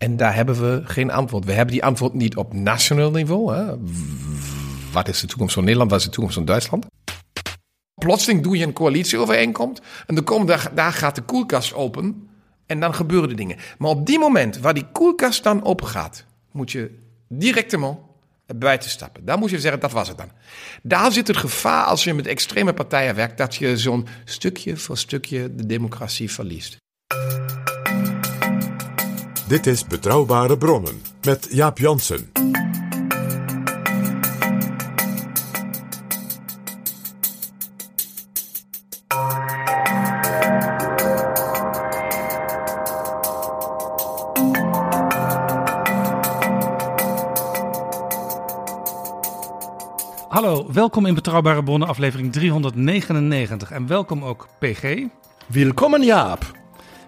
En daar hebben we geen antwoord. We hebben die antwoord niet op nationaal niveau. Hè? Wat is de toekomst van Nederland? Wat is de toekomst van Duitsland? Plotseling doe je een coalitieovereenkomst en dan komt daar, daar gaat de koelkast open en dan gebeuren de dingen. Maar op die moment waar die koelkast dan open gaat, moet je directement buiten stappen. Dan moet je zeggen, dat was het dan. Daar zit het gevaar als je met extreme partijen werkt, dat je zo'n stukje voor stukje de democratie verliest. Dit is Betrouwbare Bronnen met Jaap Jansen. Hallo, welkom in Betrouwbare Bronnen, aflevering 399. En welkom ook PG. Welkom Jaap.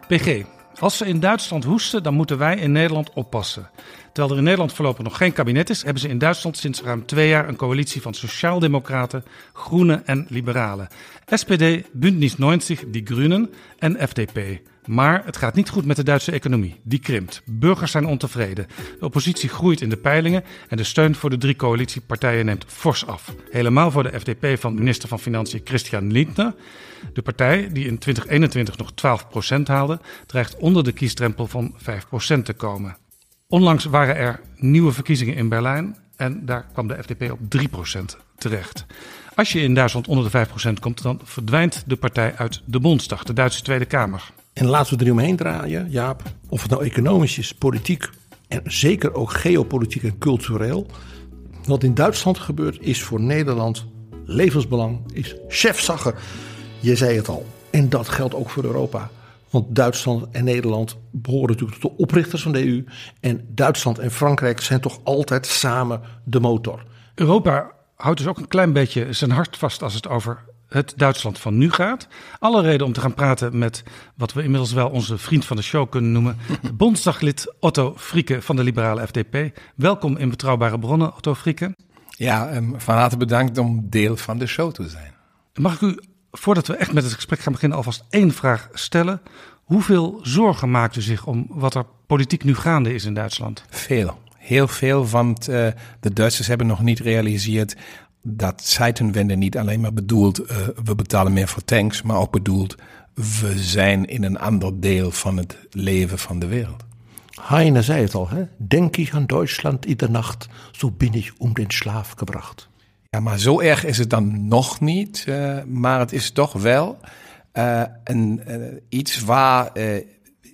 PG, als ze in Duitsland hoesten, dan moeten wij in Nederland oppassen. Terwijl er in Nederland voorlopig nog geen kabinet is, hebben ze in Duitsland sinds ruim twee jaar een coalitie van Sociaaldemocraten, Groenen en Liberalen. SPD, Bündnis 90, Die Groenen en FDP. Maar het gaat niet goed met de Duitse economie. Die krimpt. Burgers zijn ontevreden. De oppositie groeit in de peilingen en de steun voor de drie coalitiepartijen neemt fors af. Helemaal voor de FDP van minister van Financiën Christian Lindner. De partij, die in 2021 nog 12% haalde, dreigt onder de kiesdrempel van 5% te komen. Onlangs waren er nieuwe verkiezingen in Berlijn en daar kwam de FDP op 3% terecht. Als je in Duitsland onder de 5% komt, dan verdwijnt de partij uit de Bondsdag, de Duitse Tweede Kamer. En laten we er omheen draaien, Jaap. Of het nou economisch is, politiek en zeker ook geopolitiek en cultureel. Wat in Duitsland gebeurt is voor Nederland levensbelang, is chefzagge. Je zei het al. En dat geldt ook voor Europa. Want Duitsland en Nederland behoren natuurlijk tot de oprichters van de EU. En Duitsland en Frankrijk zijn toch altijd samen de motor. Europa houdt dus ook een klein beetje zijn hart vast als het over het Duitsland van nu gaat. Alle reden om te gaan praten met wat we inmiddels wel onze vriend van de show kunnen noemen. Bondsdaglid Otto Frieke van de liberale FDP. Welkom in Betrouwbare Bronnen, Otto Frieke. Ja, um, van harte bedankt om deel van de show te zijn. Mag ik u, voordat we echt met het gesprek gaan beginnen, alvast één vraag stellen? Hoeveel zorgen maakt u zich om wat er politiek nu gaande is in Duitsland? Veel. Heel veel, want uh, de Duitsers hebben nog niet gerealiseerd dat Zeitenwende niet alleen maar bedoelt uh, we betalen meer voor tanks, maar ook bedoelt we zijn in een ander deel van het leven van de wereld. Heine zei het al, hè? denk ik aan Duitsland iedere nacht, zo bin ik om den slaaf gebracht. Ja, maar zo erg is het dan nog niet, uh, maar het is toch wel uh, een, iets waar,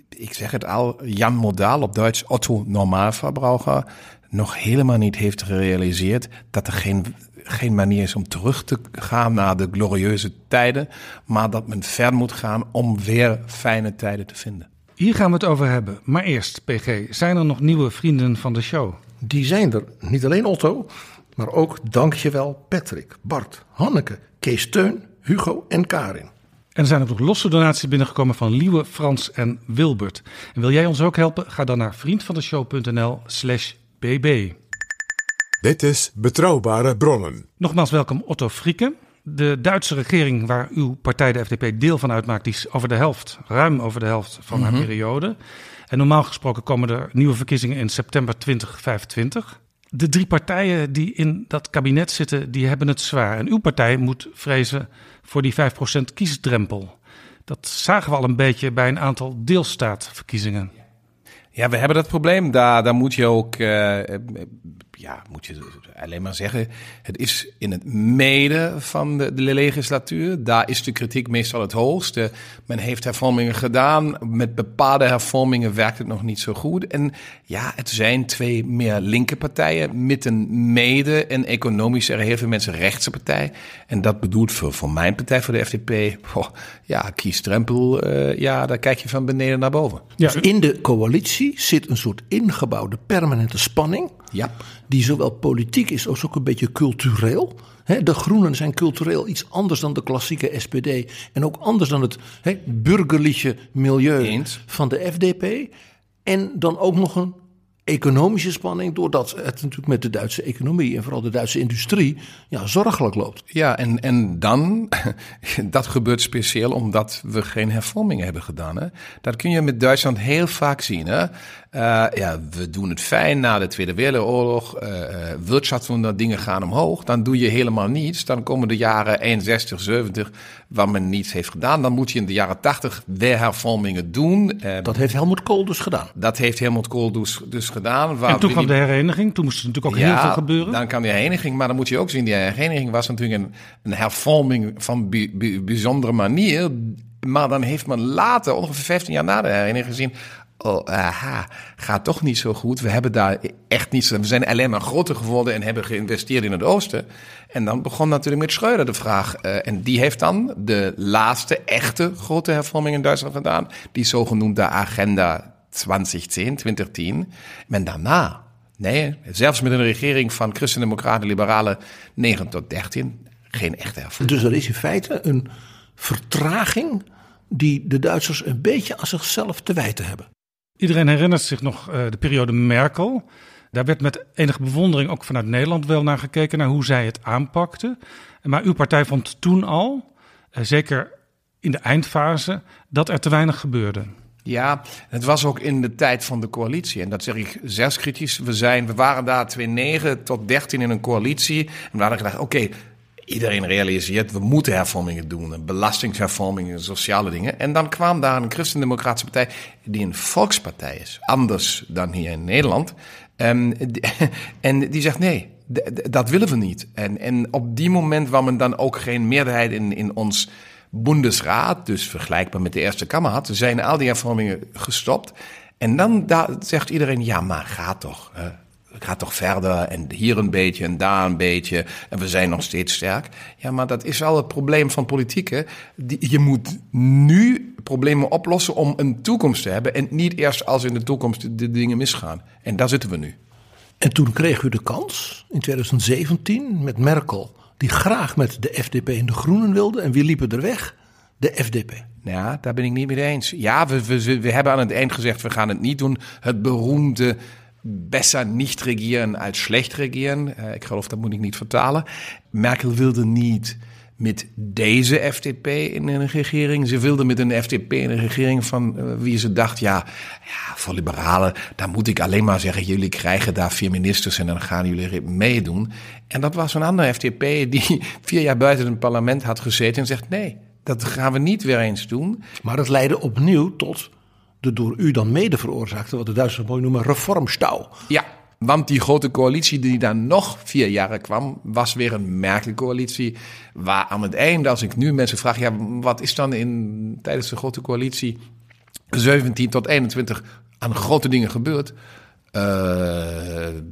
ik zeg het al, Jan Modaal op Duits, Otto Normaalverbruiker, nog helemaal niet heeft gerealiseerd dat er geen geen manier is om terug te gaan naar de glorieuze tijden, maar dat men ver moet gaan om weer fijne tijden te vinden. Hier gaan we het over hebben. Maar eerst, PG, zijn er nog nieuwe vrienden van de show? Die zijn er. Niet alleen Otto, maar ook dankjewel Patrick, Bart, Hanneke, Kees Teun, Hugo en Karin. En er zijn ook nog losse donaties binnengekomen van Liewe, Frans en Wilbert. En wil jij ons ook helpen? Ga dan naar vriendvandeshow.nl slash bb. Dit is Betrouwbare Bronnen. Nogmaals welkom Otto Frieken. De Duitse regering waar uw partij de FDP deel van uitmaakt, die is over de helft, ruim over de helft van haar periode. En normaal gesproken komen er nieuwe verkiezingen in september 2025. De drie partijen die in dat kabinet zitten, die hebben het zwaar. En uw partij moet vrezen voor die 5% kiesdrempel. Dat zagen we al een beetje bij een aantal deelstaatverkiezingen. Ja, we hebben dat probleem. Daar, daar moet je ook, uh, ja, moet je alleen maar zeggen. Het is in het midden van de, de, legislatuur. Daar is de kritiek meestal het hoogste. Men heeft hervormingen gedaan. Met bepaalde hervormingen werkt het nog niet zo goed. En ja, het zijn twee meer linker partijen. Met een mede en economisch er heel veel mensen rechtse partij. En dat bedoelt voor, voor mijn partij, voor de FDP. Oh, ja, kiesdrempel. Uh, ja, daar kijk je van beneden naar boven. Ja, dus in de coalitie zit een soort ingebouwde permanente spanning. Ja. Die zowel politiek is als ook een beetje cultureel. de Groenen zijn cultureel iets anders dan de klassieke SPD. En ook anders dan het he, burgerlijke milieu van de FDP. En dan ook nog een economische spanning, doordat het natuurlijk met de Duitse economie en vooral de Duitse industrie ja, zorgelijk loopt. Ja, en, en dan, dat gebeurt speciaal omdat we geen hervormingen hebben gedaan. Hè? Dat kun je met Duitsland heel vaak zien. Hè? Uh, ja, we doen het fijn na de Tweede Wereldoorlog. Uh, Wirtschaftswunder, gaan omhoog. Dan doe je helemaal niets. Dan komen de jaren 61, 70, waar men niets heeft gedaan. Dan moet je in de jaren 80 weer hervormingen doen. Uh, dat heeft Helmut Kool dus gedaan. Dat heeft Helmut Kool dus, dus gedaan. Waar en toen kwam de hereniging. Toen moest er natuurlijk ook heel veel gebeuren. dan kan de hereniging. Maar dan moet je ook zien, die hereniging was natuurlijk een, een hervorming van bijzondere manier. Maar dan heeft men later, ongeveer 15 jaar na de hereniging, gezien oh, aha, gaat toch niet zo goed. We hebben daar echt niet We zijn alleen maar groter geworden en hebben geïnvesteerd in het oosten. En dan begon natuurlijk met Schreuder de vraag. Uh, en die heeft dan de laatste echte grote hervorming in Duitsland gedaan. Die zogenoemde Agenda 2010, 2010. En daarna, nee, zelfs met een regering van Christen-Democraten, Liberalen, 9 tot 13, geen echte hervorming. Dus er is in feite een vertraging die de Duitsers een beetje aan zichzelf te wijten hebben. Iedereen herinnert zich nog uh, de periode Merkel. Daar werd met enige bewondering ook vanuit Nederland wel naar gekeken, naar hoe zij het aanpakte. Maar uw partij vond toen al, uh, zeker in de eindfase, dat er te weinig gebeurde. Ja, het was ook in de tijd van de coalitie. En dat zeg ik zelfs kritisch. We, zijn, we waren daar 2009 tot 13 in een coalitie. En we hadden gedacht, oké, iedereen realiseert, we moeten hervormingen doen. Belastingshervormingen, sociale dingen. En dan kwam daar een christendemocratische partij die een volkspartij is. Anders dan hier in Nederland. Um, en die zegt nee, dat willen we niet. En, en op die moment waar men dan ook geen meerderheid in, in ons Bundesraad, dus vergelijkbaar met de Eerste Kamer had, zijn al die hervormingen gestopt. En dan zegt iedereen, ja, maar ga toch gaat toch verder en hier een beetje en daar een beetje en we zijn nog steeds sterk. Ja, maar dat is wel het probleem van politiek. Hè? Je moet nu problemen oplossen om een toekomst te hebben en niet eerst als in de toekomst de dingen misgaan. En daar zitten we nu. En toen kreeg u de kans in 2017 met Merkel, die graag met de FDP en de Groenen wilde. En wie liepen er weg? De FDP. Ja, daar ben ik niet mee eens. Ja, we, we, we hebben aan het eind gezegd, we gaan het niet doen. Het beroemde besser niet regieren als slecht regieren. Uh, ik geloof dat moet ik niet vertalen. Merkel wilde niet met deze FDP in een regering. Ze wilde met een FDP in een regering van uh, wie ze dacht, ja, ja, voor liberalen, daar moet ik alleen maar zeggen, jullie krijgen daar vier ministers en dan gaan jullie meedoen. En dat was een andere FDP die vier jaar buiten het parlement had gezeten en zegt, nee, dat gaan we niet weer eens doen. Maar dat leidde opnieuw tot de door u dan mede veroorzaakte, wat de Duitsers mooi noemen, reformstouw. Ja, want die grote coalitie die dan nog vier jaren kwam, was weer een merkelijke coalitie. Waar aan het einde, als ik nu mensen vraag, ja, wat is dan in, tijdens de grote coalitie 17 tot 21 aan grote dingen gebeurd? Uh,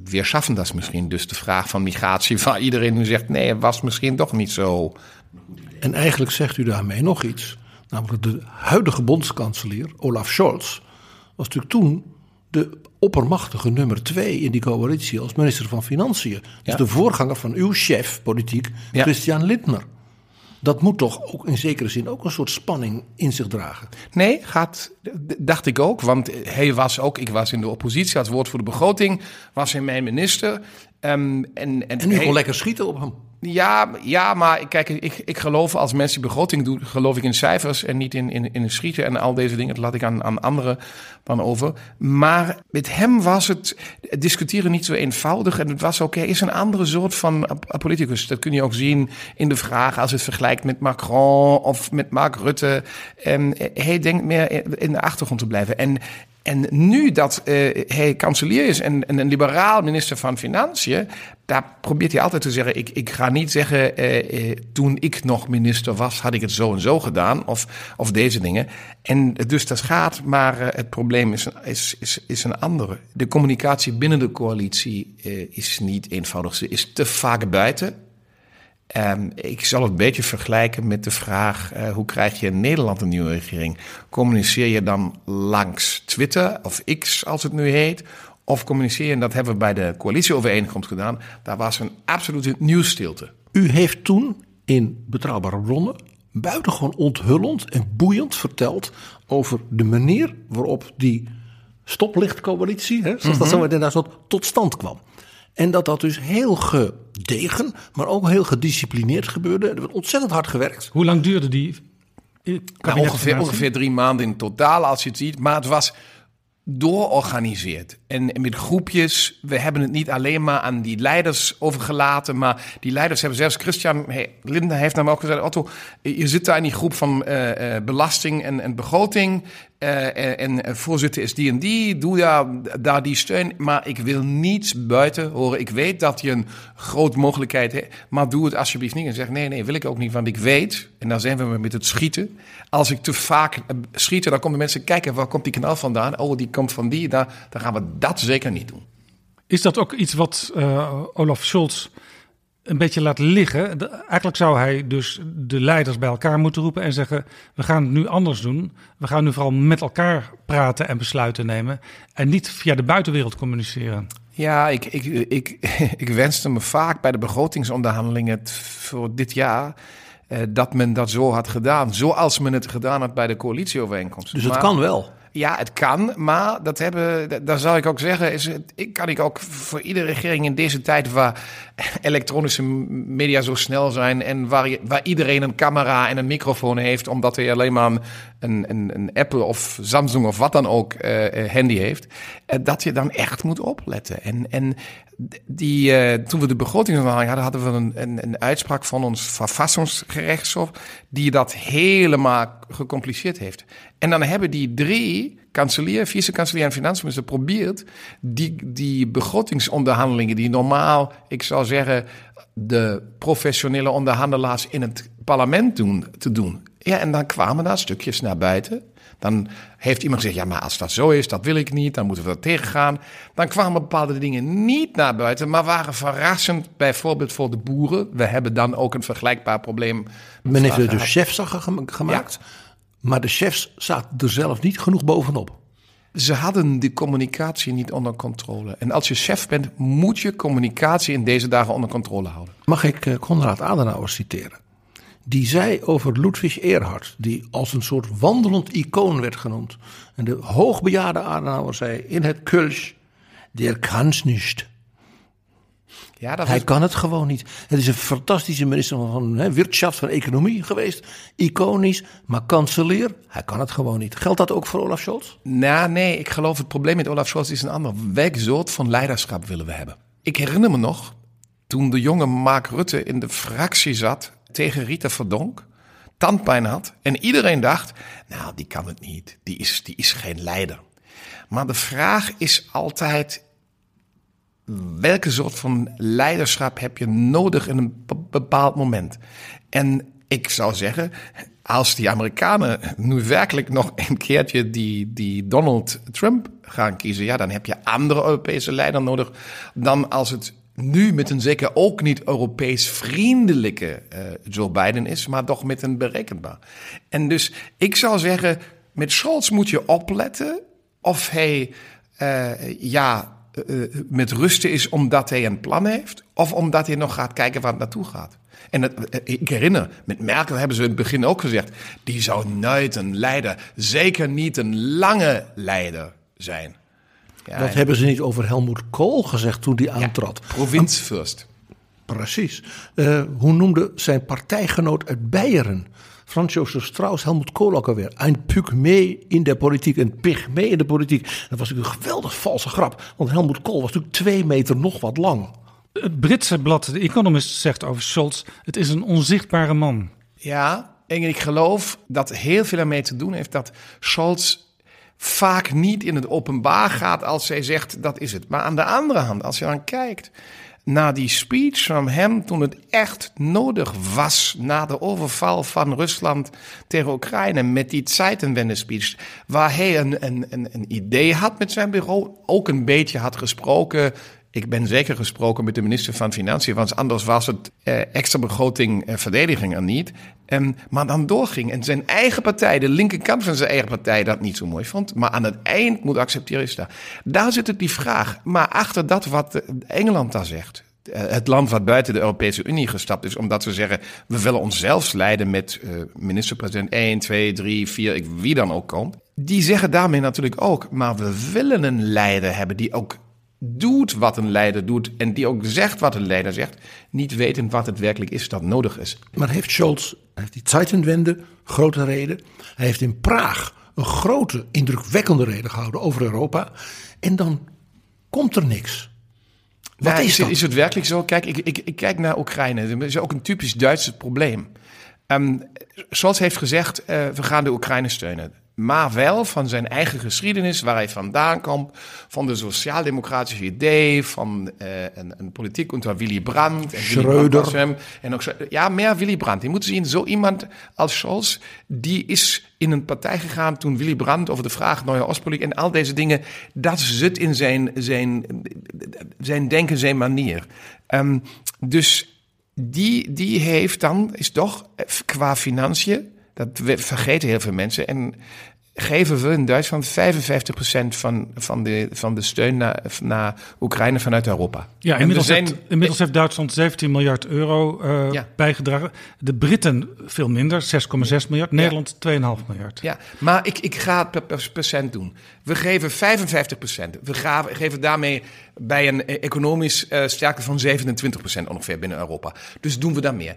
we schaffen dat misschien. Dus de vraag van migratie, waar iedereen nu zegt: nee, het was misschien toch niet zo. En eigenlijk zegt u daarmee nog iets. Namelijk de huidige bondskanselier, Olaf Scholz, was natuurlijk toen de oppermachtige nummer twee in die coalitie als minister van Financiën. Dus de voorganger van uw chef politiek, Christian Lindner. Dat moet toch ook in zekere zin ook een soort spanning in zich dragen. Nee, gaat, dacht ik ook. Want hij was ook, ik was in de oppositie als woord voor de begroting, was hij mijn minister. Um, en, en, en u kon lekker schieten op hem. Ja, ja maar kijk, ik, ik geloof als mensen begroting doen, geloof ik in cijfers en niet in, in, in schieten en al deze dingen. Dat laat ik aan, aan anderen dan over. Maar met hem was het, discussiëren niet zo eenvoudig. En het was hij is een andere soort van politicus. Dat kun je ook zien in de vraag als het vergelijkt met Macron of met Mark Rutte. En hij denkt meer in de achtergrond te blijven. En En nu dat uh, hij kanselier is en, en, een liberaal minister van Financiën, daar probeert hij altijd te zeggen: ik, ik ga niet zeggen, uh, uh, toen ik nog minister was, had ik het zo en zo gedaan, of, of deze dingen. En dus dat gaat, maar het probleem is, is, is, is een andere. De communicatie binnen de coalitie is niet eenvoudig. Ze is te vaak buiten. Um, ik zal het een beetje vergelijken met de vraag: uh, hoe krijg je in Nederland een nieuwe regering? Communiceer je dan langs Twitter of X, als het nu heet? Of communiceer je, en dat hebben we bij de coalitieovereenkomst gedaan, daar was een absolute nieuwsstilte. U heeft toen in Betrouwbare Bronnen buitengewoon onthullend en boeiend verteld over de manier waarop die stoplichtcoalitie, hè, zoals mm -hmm. dat zo inderdaad tot stand kwam. En dat dat dus heel gedegen, maar ook heel gedisciplineerd gebeurde. Er werd ontzettend hard gewerkt. Hoe lang duurde die? Nou, ongeveer, ongeveer drie maanden in totaal, als je het ziet. Maar het was doororganiseerd. En met groepjes, we hebben het niet alleen maar aan die leiders overgelaten, maar die leiders hebben zelfs, Christian hey, Linde heeft namelijk ook gezegd, Otto, je zit daar in die groep van uh, uh, belasting en, en begroting, uh, en voorzitter is die en die, doe daar, daar die steun, maar ik wil niets buiten horen. Ik weet dat je een grote mogelijkheid hebt, maar doe het alsjeblieft niet. En zeg, nee, nee, wil ik ook niet, want ik weet, en dan zijn we met het schieten, als ik te vaak schiet, dan komen mensen kijken, waar komt die kanaal vandaan? Oh, die komt van die, dan, dan gaan we dat zeker niet doen. Is dat ook iets wat uh, Olaf Scholz een beetje laat liggen? De, eigenlijk zou hij dus de leiders bij elkaar moeten roepen en zeggen: we gaan het nu anders doen. We gaan nu vooral met elkaar praten en besluiten nemen en niet via de buitenwereld communiceren. Ja, ik, ik, ik, ik wenste me vaak bij de begrotingsonderhandelingen voor dit jaar. Uh, dat men dat zo had gedaan. Zoals men het gedaan had bij de coalitieovereenkomst. Dus het maar, kan wel. Ja, het kan, maar dat hebben, daar zal ik ook zeggen, is ik kan ik ook voor iedere regering in deze tijd waar elektronische media zo snel zijn en waar, waar iedereen een camera en een microfoon heeft, omdat hij alleen maar een, een Apple of Samsung of wat dan ook uh, handy heeft, uh, dat je dan echt moet opletten. En, en die, toen we de begrotingsonderhandeling hadden, hadden we een, een, een uitspraak van ons verfassingsgerechtshof die dat helemaal gecompliceerd heeft. En dan hebben die drie, kanselier, vice-kanselier en financiënminister, geprobeerd die, die begrotingsonderhandelingen die normaal, ik zou zeggen, de professionele onderhandelaars in het parlement doen, te doen. Ja, en dan kwamen daar stukjes naar buiten. Dan heeft iemand gezegd, ja, maar als dat zo is, dat wil ik niet, dan moeten we dat tegengaan. Dan kwamen bepaalde dingen niet naar buiten, maar waren verrassend, bijvoorbeeld voor de boeren. We hebben dan ook een vergelijkbaar probleem. Men heeft er dus chefs gemaakt, ja. maar de chefs zaten er zelf niet genoeg bovenop. Ze hadden die communicatie niet onder controle. En als je chef bent, moet je communicatie in deze dagen onder controle houden. Mag ik Konrad Adenauer citeren? Die zei over Ludwig Erhard, die als een soort wandelend icoon werd genoemd. En de hoogbejaarde Adenauer zei in het Kölsch, der kann's nicht. Ja, dat Hij kan het gewoon niet. Het is een fantastische minister van, van Wirtschaft, van Economie geweest. Iconisch, maar kanselier, hij kan het gewoon niet. Geldt dat ook voor Olaf Scholz? Nou, nee, ik geloof het probleem met Olaf Scholz is een ander. Welk soort van leiderschap willen we hebben? Ik herinner me nog, toen de jonge Mark Rutte in de fractie zat tegen Rita Verdonk tandpijn had. En iedereen dacht, nou, die kan het niet. Die is, die is geen leider. Maar de vraag is altijd, welke soort van leiderschap heb je nodig in een bepaald moment? En ik zou zeggen, als die Amerikanen nu werkelijk nog een keertje die, die Donald Trump gaan kiezen, ja, dan heb je andere Europese leider nodig dan als het nu met een zeker ook niet Europees vriendelijke uh, Joe Biden is, maar toch met een berekenbaar. En dus ik zou zeggen, met Scholz moet je opletten of hij uh, ja, uh, met rusten is omdat hij een plan heeft, of omdat hij nog gaat kijken waar het naartoe gaat. En ik herinner, met Merkel hebben ze in het begin ook gezegd, die zou nooit een leider, zeker niet een lange leider zijn. Ja, dat hebben ze niet over Helmoet Kool gezegd toen die aantrad. Ja, provinciefürst. Precies. Uh, hoe noemde zijn partijgenoot uit Beieren, Frans Josef Strauss, Helmoet Kool ook alweer? Een pygmee in de politiek, een pygmee in de politiek. Dat was natuurlijk een geweldig valse grap, want Helmoet Kool was natuurlijk twee meter nog wat lang. Het Britse blad The Economist zegt over Scholz, het is een onzichtbare man. Ja, en ik geloof dat heel veel ermee te doen heeft dat Scholz vaak niet in het openbaar gaat als zij zegt dat is het. Maar aan de andere hand, als je dan kijkt naar die speech van hem toen het echt nodig was na de overval van Rusland tegen Oekraïne met die Zeitenwende speech, waar hij een, een, een, een idee had met zijn bureau, ook een beetje had gesproken ik ben zeker gesproken met de minister van Financiën, want anders was het eh, extra begroting eh, verdediging er niet. En, maar dan doorging. En zijn eigen partij, de linkerkant van zijn eigen partij, dat niet zo mooi vond. Maar aan het eind moet accepteren is daar. Daar zit het die vraag. Maar achter dat wat eh, Engeland daar zegt. eh, Het land wat buiten de Europese Unie gestapt is, omdat ze zeggen: we willen onszelf leiden met eh, minister-president 1, 2, 3, 4, ik- wie dan ook komt. Die zeggen daarmee natuurlijk ook: maar we willen een leider hebben die ook doet wat een leider doet en die ook zegt wat een leider zegt, niet weten wat het werkelijk is dat nodig is. Maar heeft Scholz, hij heeft die Zeitenwende, grote reden. Hij heeft in Praag een grote, indrukwekkende reden gehouden over Europa. En dan komt er niks. Wat Nou, is dat? is het werkelijk zo? Kijk, ik, ik, ik kijk naar Oekraïne. Dat is ook een typisch Duits probleem. Ehm Scholz heeft gezegd, eh, we gaan de Oekraïne steunen. Maar wel van zijn eigen geschiedenis, waar hij vandaan komt. Van de sociaal-democratische idee, van eh, een, een politiek onder Willy Brandt. En Schröder. En ook, ja, meer Willy Brandt. Je moet zien, zo iemand als Scholz, die is in een partij gegaan toen Willy Brandt over de vraag Neue Oostpolitiek en al deze dingen, dat zit in zijn, zijn, zijn denken, zijn manier. Ehm, dus die, die heeft dan, is toch eh, qua financiën, dat vergeten heel veel mensen, en geven we in Duitsland 55% van, van, de, van de steun naar, naar Oekraïne vanuit Europa. Ja, inmiddels, zijn- heeft, inmiddels heeft Duitsland 17 miljard euro eh, Ja. bijgedragen. De Britten veel minder, 6,6 miljard. Nederland 2,5 miljard. Ja, maar ik, ik ga het per, per percent doen. We geven 55 procent. We gaan- geven daarmee bij een eh, economisch eh sterkte van 27 procent ongeveer binnen Europa. Dus doen we daar meer.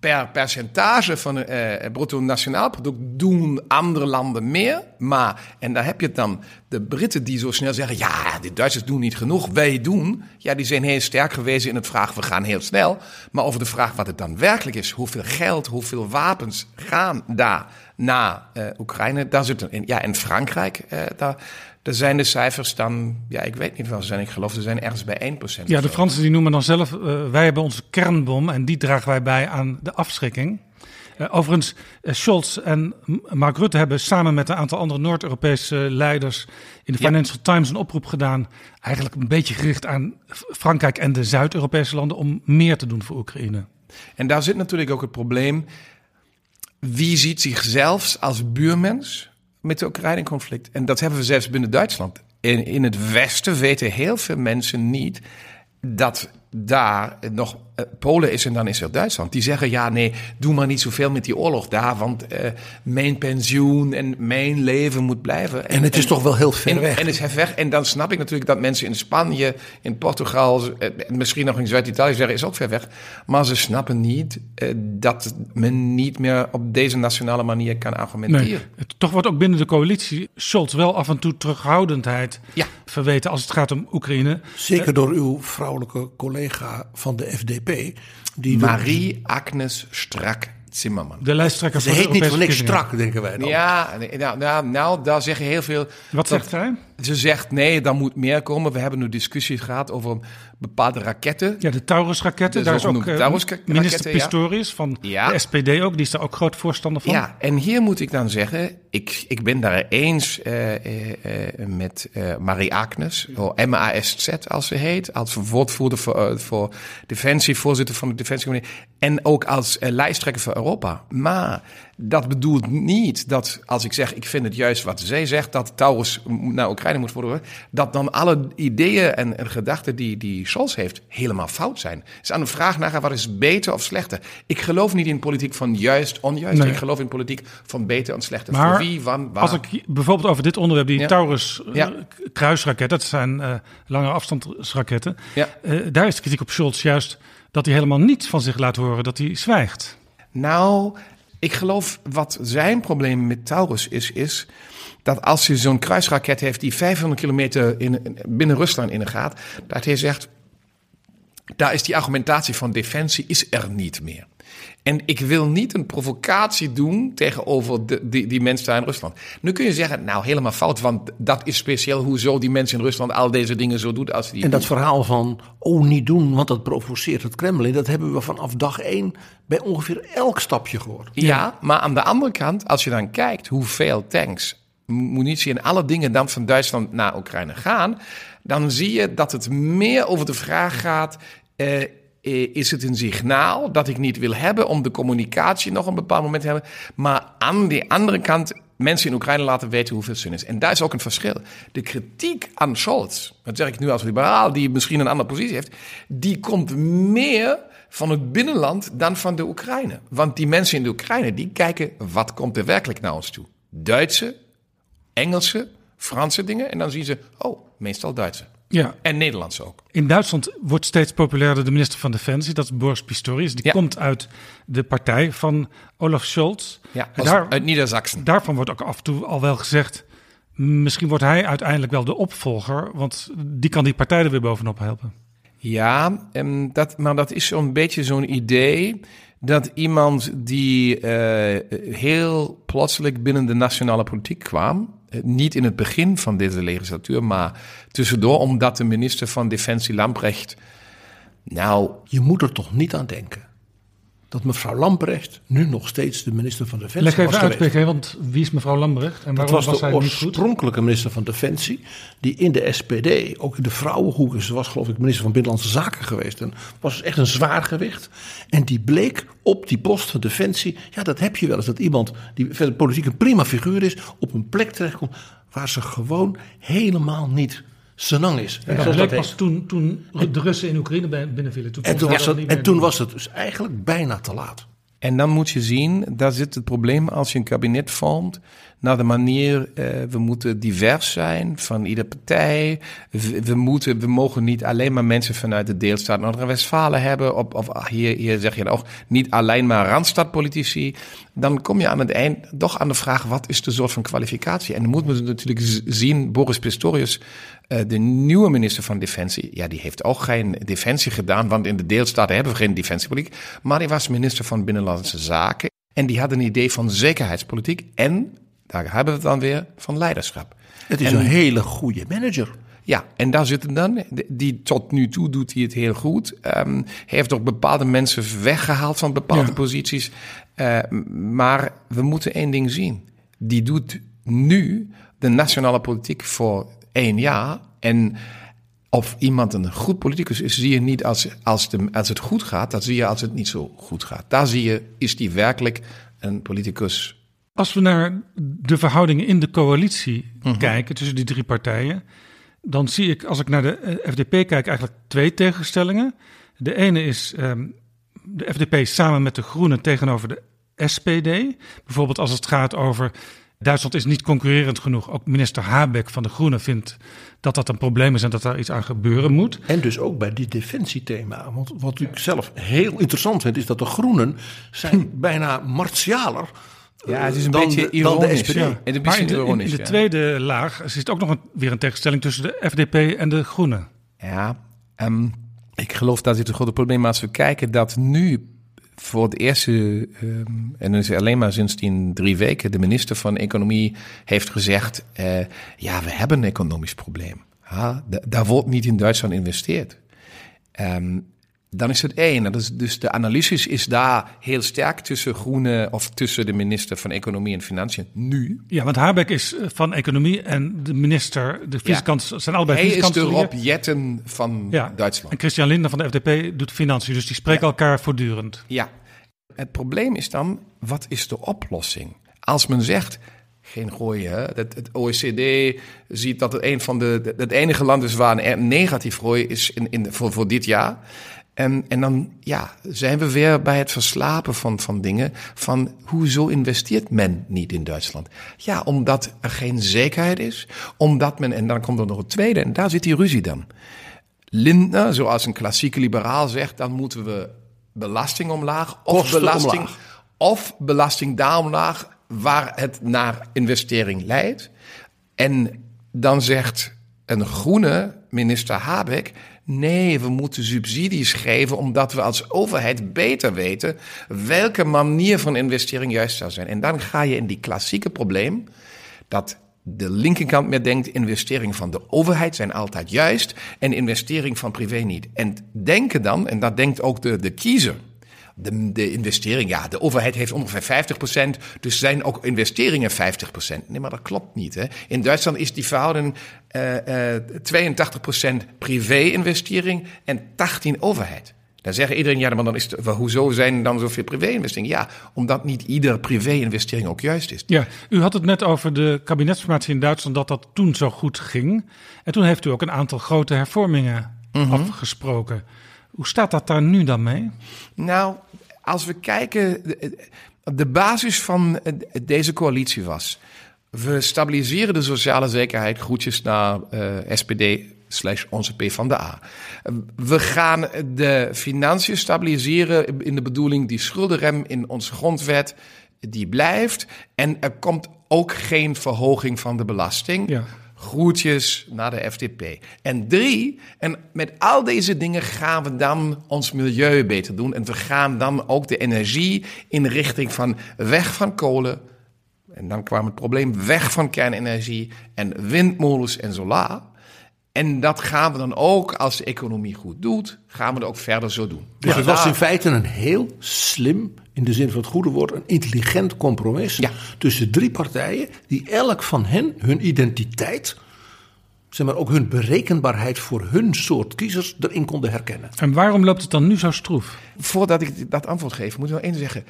Per percentage van het eh, bruto nationaal product doen andere landen meer. Maar, en daar heb je het dan, de Britten die zo snel zeggen... ja, de Duitsers doen niet genoeg, wij doen. Ja, die zijn heel sterk geweest in het vraag, we gaan heel snel. Maar over de vraag wat het dan werkelijk is... hoeveel geld, hoeveel wapens gaan daar naar eh, Oekraïne... daar zit een. Ja, en Frankrijk, eh, daar, daar zijn de cijfers dan... ja, ik weet niet wel, ze zijn, ik geloof ze zijn ergens bij 1 procent. Ja, de Fransen die noemen dan zelf, eh, wij hebben onze kernbom en die dragen wij bij aan de afschrikking. Overigens, Scholz en Mark Rutte hebben samen met een aantal andere Noord-Europese leiders in de Ja. Financial Times een oproep gedaan. Eigenlijk een beetje gericht aan Frankrijk en de Zuid-Europese landen om meer te doen voor Oekraïne. En daar zit natuurlijk ook het probleem. Wie ziet zichzelf als buurmens met de Oekraïne-conflict? En dat hebben we zelfs binnen Duitsland. In, in het Westen weten heel veel mensen niet dat daar nog Polen is en dan is er Duitsland. Die zeggen, ja nee, doe maar niet zoveel met die oorlog daar, want eh, mijn pensioen en mijn leven moet blijven. En het is toch wel heel ver en, weg. En is ver weg. En dan snap ik natuurlijk dat mensen in Spanje, in Portugal, eh, misschien nog in Zuid-Italië zeggen, is ook ver weg. Maar ze snappen niet eh, dat men niet meer op deze nationale manier kan argumenteren. Nee, het- toch wordt ook binnen de coalitie Scholz wel af en toe terughoudendheid Ja. verweten als het gaat om Oekraïne. Zeker door uw vrouwelijke collega van de FDP. Die Marie-Agnes Strak-Zimmerman. De lijsttrekker Ze heet niet voor niks strak, denken wij dan. Ja, nou, nou, nou, daar zeggen heel veel. Wat dat- zegt zij? Ze zegt nee, daar moet meer komen. We hebben nu discussies gehad over bepaalde raketten. Ja, de Taurus-raketten. Daar is ook eh, minister ja. Pistorius van Ja. de SPD ook. Die is daar ook groot voorstander van. Ja, en hier moet ik dan zeggen, ik, ik ben daar eens eh, eh, eh, met Marie Agnes, of MASZ als ze heet, als woordvoerder voor, voor Defensie, voorzitter van de Defensiecommissie, en ook als lijsttrekker voor Europa. Maar dat bedoelt niet dat, als ik zeg, ik vind het juist wat zij zegt, dat Taurus naar Oekraïne moet worden, dat dan alle ideeën en, en gedachten die, die Scholz heeft helemaal fout zijn. Het is aan de vraag naar wat is beter of slechter. Ik geloof niet in politiek van juist, onjuist. Nee. Ik geloof in politiek van beter en slechter. Maar Voor wie, wan, waar. Als ik bijvoorbeeld over dit onderwerp, die Ja. Taurus eh, Ja. kruisraketten, dat zijn eh, lange afstandsraketten. Ja. Eh, daar is de kritiek op Scholz juist dat hij helemaal niets van zich laat horen, dat hij zwijgt. Nou, ik geloof wat zijn probleem met Taurus is, is dat als je zo'n kruisraket heeft die 500 kilometer in, binnen Rusland in gaat, dat hij zegt, daar is die argumentatie van defensie is er niet meer. En ik wil niet een provocatie doen tegenover de, die, die mensen daar in Rusland. Nu kun je zeggen, nou helemaal fout, want dat is speciaal hoezo die mensen in Rusland al deze dingen zo doen als die. En dat doen. verhaal van, oh niet doen, want dat provoceert het Kremlin, dat hebben we vanaf dag één bij ongeveer elk stapje gehoord. Ja, maar aan de andere kant, als je dan kijkt hoeveel tanks, munitie en alle dingen dan van Duitsland naar Oekraïne gaan, dan zie je dat het meer over de vraag gaat. eh, is het een signaal dat ik niet wil hebben om de communicatie nog een bepaald moment te hebben, maar aan de andere kant mensen in Oekraïne laten weten hoeveel zin is. En daar is ook een verschil. De kritiek aan Scholz, dat zeg ik nu als liberaal, die misschien een andere positie heeft, die komt meer van het binnenland dan van de Oekraïne. Want die mensen in de Oekraïne, die kijken, wat komt er werkelijk naar ons toe? Duitse, Engelse, Franse dingen. En dan zien ze, oh, meestal Duitse. Ja. En Nederlands ook. In Duitsland wordt steeds populairder de minister van Defensie, dat is Boris Pistorius. Die Ja. komt uit de partij van Olaf Scholz. Ja, daar, uit Niedersachsen. daarvan wordt ook af en toe al wel gezegd, misschien wordt hij uiteindelijk wel de opvolger, want die kan die partij er weer bovenop helpen. Ja, en dat, maar dat is zo'n beetje zo'n idee dat iemand die eh, heel plotseling binnen de nationale politiek kwam, niet in het begin van deze legislatuur, maar tussendoor, omdat de minister van Defensie Lamprecht, nou, Je moet er toch niet aan denken dat mevrouw Lamprecht nu nog steeds de minister van Defensie Leg even was uit. PG, want wie is mevrouw Lambrecht en Dat waarom was was, de oorspronkelijke minister van Defensie, die in de SPD, ook in de vrouwenhoek, ze was geloof ik minister van Binnenlandse Zaken geweest. En was echt een zwaar gewicht. En die bleek op die post van Defensie, ja dat heb je wel eens, dat iemand die verder politiek een prima figuur is, op een plek terechtkomt waar ze gewoon helemaal niet senang is. En dat bleek pas toen, toen de Russen in Oekraïne binnenvielen. Toen En toen, was het, en toen was het dus eigenlijk bijna te laat. En dan moet je zien, daar zit het probleem als je een kabinet vormt, naar de manier, eh, we moeten divers zijn van iedere partij. We, we moeten, we mogen niet alleen maar mensen vanuit de deelstaat Noord-Westfalen hebben. Of, of ah, hier, hier zeg je ook niet alleen maar randstadpolitici. Dan kom je aan het eind toch aan de vraag, wat is de soort van kwalificatie? En dan moet men natuurlijk zien, Boris Pistorius, eh, de nieuwe minister van Defensie, ja, die heeft ook geen defensie gedaan, want in de deelstaten hebben we geen defensiepolitiek. Maar die was minister van Binnenlandse Zaken en die had een idee van zekerheidspolitiek en, daar hebben we het dan weer, van leiderschap. Het is En- een hele goede manager. Ja, en daar zitten dan, die tot nu toe doet hij het heel goed. Hij heeft ook bepaalde mensen weggehaald van bepaalde posities. Eh, maar we moeten één ding zien. Die doet nu de nationale politiek voor één jaar. En of iemand een goed politicus is, zie je niet als, als, de, als het goed gaat. Dat zie je als het niet zo goed gaat. Daar zie je, is die werkelijk een politicus Als we naar de verhoudingen in de coalitie Mhm. kijken tussen die drie partijen, dan zie ik, als ik naar de eh, FDP kijk, eigenlijk twee tegenstellingen. De ene is ehm, de FDP samen met de Groenen tegenover de SPD. Bijvoorbeeld als het gaat over Duitsland is niet concurrerend genoeg. Ook minister Habeck van de Groenen vindt dat dat een probleem is en dat daar iets aan gebeuren moet. En dus ook bij dit defensiethema. Want wat ik zelf heel interessant vind, is dat de groenen zijn bijna martialer Ja, het is een dan beetje de- dan de ironisch. En een Maar beetje in de, in- ironisch. in de ja. tweede laag zit ook nog een, weer een tegenstelling tussen de FDP en de Groenen. Ja, ehm, ik geloof dat dit een grote probleem is. Als we kijken dat nu voor het eerste, ehm, en dat is alleen maar sinds die drie weken, de minister van Economie heeft gezegd, eh, ja, we hebben een economisch probleem. Da- daar wordt niet in Duitsland geïnvesteerd. Ehm, dan is het één. Dat is, dus de analyse is daar heel sterk tussen Groene of tussen de minister van Economie en Financiën nu. Ja, want Habeck is eh, van Economie en de minister, de vicekanselier, zijn allebei Hij is de. Rob Jetten van Ja, Duitsland. En Christian Lindner van de FDP doet financiën, dus die spreken elkaar voortdurend. Ja, het probleem is dan, wat is de oplossing? Als men zegt, geen gooien, hè? Het, het OECD ziet dat het een van de, het enige land is waar een negatief groei is in, in, voor, voor dit jaar. En, en dan ja, zijn we weer bij het verslapen van, van dingen. Van hoezo investeert men niet in Duitsland? Ja, omdat er geen zekerheid is. Omdat men, en dan komt er nog een tweede, en daar zit die ruzie dan. Lindner, zoals een klassieke liberaal zegt, dan moeten we belasting omlaag of Kosten belasting, omlaag. of belasting daar omlaag waar het naar investering leidt. En dan zegt een groene minister Habeck, Nee, we moeten subsidies geven omdat we als overheid beter weten welke manier van investering juist zou zijn. En dan ga je in die klassieke probleem dat de linkerkant meer denkt, investeringen van de overheid zijn altijd juist en investering van privé niet. En denken dan, en dat denkt ook de, de kiezer, de, de investering, ja, de overheid heeft ongeveer 50%, dus zijn ook investeringen 50%. Nee, maar dat klopt niet. Hè. In Duitsland is die verhouding uh, uh, 82% privé-investering en 18% overheid. Dan zeggen iedereen, ja, maar dan is het, hoezo zijn dan zoveel privé-investeringen? Ja, omdat niet iedere privé-investering ook juist is. Ja, u had het net over de kabinetsformatie in Duitsland, dat dat toen zo goed ging. En toen heeft u ook een aantal grote hervormingen Mhm. afgesproken. Hoe staat dat daar nu dan mee? Nou, als we kijken, de, de basis van deze coalitie was. We stabiliseren de sociale zekerheid, groetjes naar uh, SPD slash onze P van de A. We gaan de financiën stabiliseren in de bedoeling die schuldenrem in onze grondwet, die blijft. En er komt ook geen verhoging van de belasting. Ja. Groetjes naar de FDP. En drie, en met al deze dingen gaan we dan ons milieu beter doen. En we gaan dan ook de energie in richting van weg van kolen. En dan kwam het probleem weg van kernenergie en windmolens en solar. En dat gaan we dan ook, als de economie goed doet, gaan we het ook verder zo doen. Dus het was in feite een heel slim, in de zin van het goede woord, een intelligent compromis Ja. tussen drie partijen die elk van hen hun identiteit, zeg maar ook hun berekenbaarheid voor hun soort kiezers erin konden herkennen. En waarom loopt het dan nu zo stroef? Voordat ik dat antwoord geef, moet ik nog één zeggen.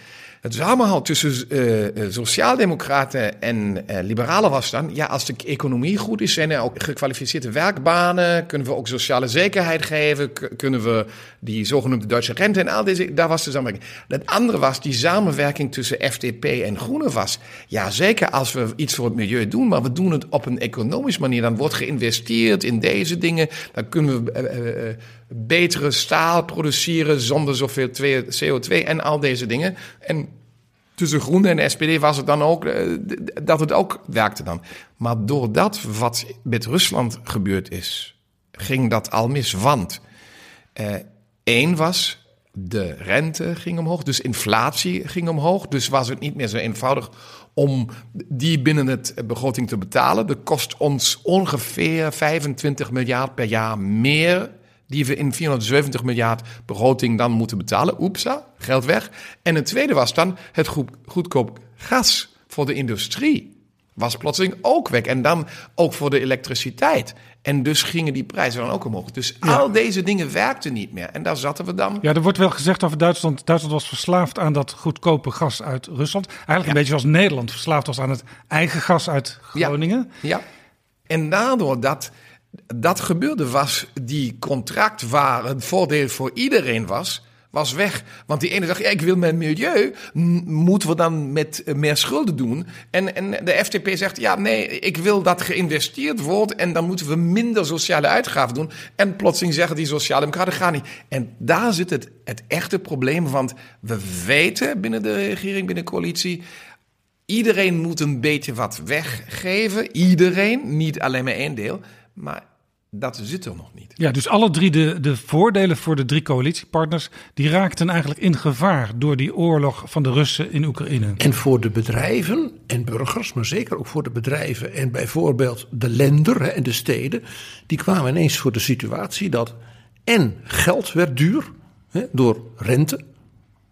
Het samenhang tussen uh, sociaaldemocraten en uh, liberalen was dan... ja, als de economie goed is, zijn er ook gekwalificeerde werkbanen... kunnen we ook sociale zekerheid geven... kunnen we die zogenoemde Duitse rente en al deze... daar was de samenwerking. Het andere was die samenwerking tussen FDP en Groenen was... ja, zeker als we iets voor het milieu doen... maar we doen het op een economische manier. Dan wordt geïnvesteerd in deze dingen. Dan kunnen we... betere staal produceren zonder zoveel CO2 en al deze dingen. En tussen Groene en de SPD was het dan ook uh, dat het ook werkte dan. Maar doordat wat met Rusland gebeurd is, ging dat al mis. Want één uh, was, de rente ging omhoog, dus inflatie ging omhoog. Dus was het niet meer zo eenvoudig om die binnen het begroting te betalen. Dat kost ons ongeveer 25 miljard per jaar meer die we in 470 miljard begroting dan moeten betalen. Oepsa, geld weg. En het tweede was dan het goedkoop gas voor de industrie. Was plotseling ook weg. En dan ook voor de elektriciteit. En dus gingen die prijzen dan ook omhoog. Dus ja. al deze dingen werkten niet meer. En daar zaten we dan. Ja, er wordt wel gezegd over Duitsland. Duitsland was verslaafd aan dat goedkope gas uit Rusland. Eigenlijk ja. een beetje zoals Nederland verslaafd was aan het eigen gas uit Groningen. Ja, ja. en daardoor dat dat gebeurde was die contract waar een voordeel voor iedereen was, was weg. Want die ene dacht, ja, ik wil mijn milieu, moeten we dan met meer schulden doen? En, en de FDP zegt, ja, nee, ik wil dat geïnvesteerd wordt en dan moeten we minder sociale uitgaven doen. En plotseling zeggen die sociaaldemocraten, gaan niet. En daar zit het, het echte probleem, want we weten binnen de regering, binnen de coalitie, iedereen moet een beetje wat weggeven. Iedereen, niet alleen maar één deel. Maar dat zit er nog niet. Ja, dus alle drie de, de voordelen voor de drie coalitiepartners... die raakten eigenlijk in gevaar door die oorlog van de Russen in Oekraïne. En voor de bedrijven en burgers, maar zeker ook voor de bedrijven... en bijvoorbeeld de lender en de steden... die kwamen ineens voor de situatie dat en geld werd duur... Hè, door rente,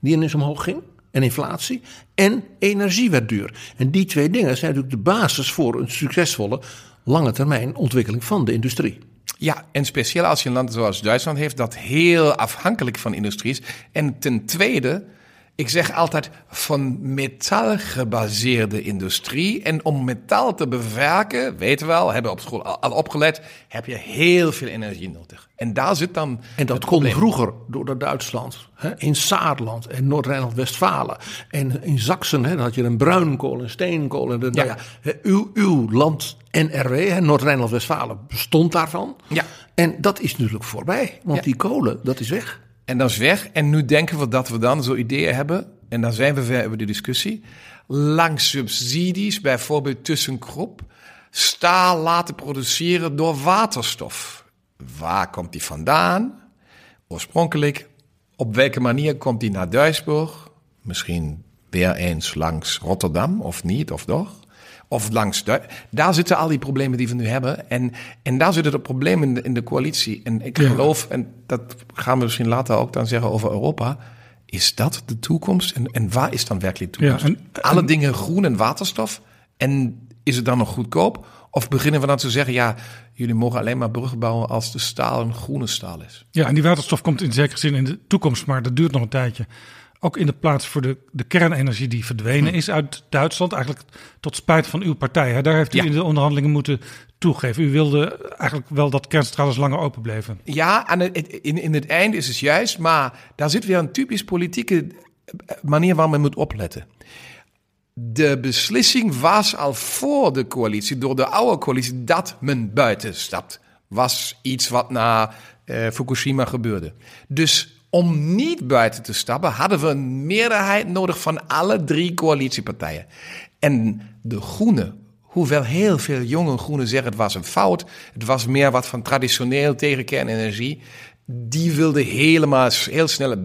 die ineens omhoog ging en inflatie. En energie werd duur. En die twee dingen zijn natuurlijk de basis voor een succesvolle lange termijn ontwikkeling van de industrie. Ja, en speciaal als je een land zoals Duitsland heeft dat heel afhankelijk van industrie is. En ten tweede, ik zeg altijd van metaal gebaseerde industrie. En om metaal te bewerken, weten we wel, hebben we op school al opgelet, heb je heel veel energie nodig. En daar zit dan. En dat kon vroeger door Duitsland, hè, in Saarland en Noord-Rijnland-Westfalen. En in Zaksen hè, had je een bruinkool en steenkool. En de, ja. Nou uw, uw land NRW, Noord-Rijnland-Westfalen, bestond daarvan. Ja. En dat is natuurlijk voorbij, want Ja. die kolen, dat is weg. En dat is weg. En nu denken we dat we dan zo'n ideeën hebben. En dan zijn we ver over de discussie. Langs subsidies, bijvoorbeeld ThyssenKrupp, staal laten produceren door waterstof. waar komt die vandaan? Oorspronkelijk, op welke manier komt die naar Duisburg? Misschien weer eens langs Rotterdam, of niet, of toch? Of langs Daar zitten al die problemen die we nu hebben. En, en daar zitten de problemen in de, in de coalitie. En ik Ja. geloof, en dat gaan we misschien later ook dan zeggen over Europa. Is dat de toekomst? En, en waar is dan werkelijk de toekomst? Ja, en- Alle dingen groen en waterstof. En is het dan nog goedkoop? Of beginnen we dan te zeggen, ja, jullie mogen alleen maar bruggen bouwen als de staal een groene staal is? Ja, en die waterstof komt in zekere zin in de toekomst, maar dat duurt nog een tijdje. Ook in de plaats voor de, de kernenergie die verdwenen is uit Duitsland, eigenlijk tot spijt van uw partij. Hè? Daar heeft u Ja. in de onderhandelingen moeten toegeven. U wilde eigenlijk wel dat kerncentrales langer open bleven. Ja, aan het, in, in het einde is het juist, maar daar zit weer een typisch politieke manier waar men moet opletten. De beslissing was al voor de coalitie, door de oude coalitie, dat men buiten stapt. Was iets wat na eh, Fukushima gebeurde. Dus om niet buiten te stappen, hadden we een meerderheid nodig van alle drie coalitiepartijen. En de Groenen, hoewel heel veel jonge Groenen zeggen het was een fout, het was meer wat van traditioneel tegen kernenergie, die wilden helemaal heel snel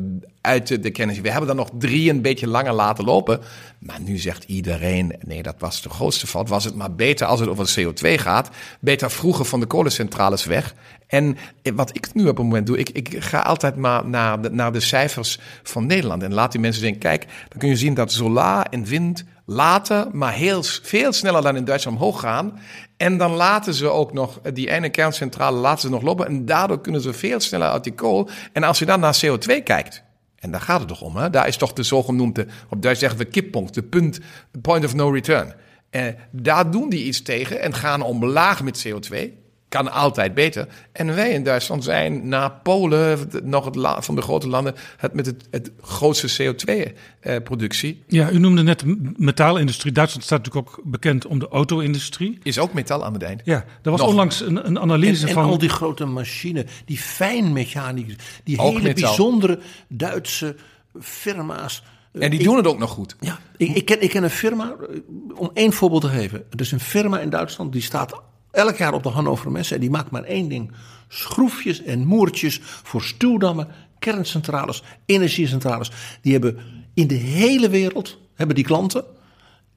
uit de, kennis. We hebben dan nog drie een beetje langer laten lopen. Maar nu zegt iedereen, nee, dat was de grootste fout. Was het maar beter als het over CO2 gaat. Beter vroeger van de kolencentrales weg. En wat ik nu op het moment doe, ik, ik ga altijd maar naar de, naar de cijfers van Nederland. En laat die mensen denken, kijk, dan kun je zien dat solar en wind later, maar heel, veel sneller dan in Duitsland omhoog gaan. En dan laten ze ook nog, die ene kerncentrale laten ze nog lopen. En daardoor kunnen ze veel sneller uit die kool. En als je dan naar CO2 kijkt, en daar gaat het toch om, hè? daar is toch de zogenoemde, op Duits zeggen we kippunt, de punt, point of no return. Eh, daar doen die iets tegen en gaan omlaag met CO2. Kan altijd beter. En wij in Duitsland zijn na Polen, nog het la- van de grote landen, het met het, het grootste CO2-productie. Ja, u noemde net de metaalindustrie. Duitsland staat natuurlijk ook bekend om de auto-industrie. Is ook metal aan het eind. Ja, er was Nog. onlangs een, een analyse En, en van... al die grote machines, die fijnmechaniek, die Ook hele metaal. bijzondere Duitse firma's. En die Ik- doen het ook nog goed. Ja, ik, ik, ken, ik ken een firma, eh, om één voorbeeld te geven. Er is een firma in Duitsland, die staat elk jaar op de Hannover Messe. En die maakt maar één ding. Schroefjes en moertjes voor stuwdammen, kerncentrales, energiecentrales. Die hebben in de hele wereld, hebben die klanten...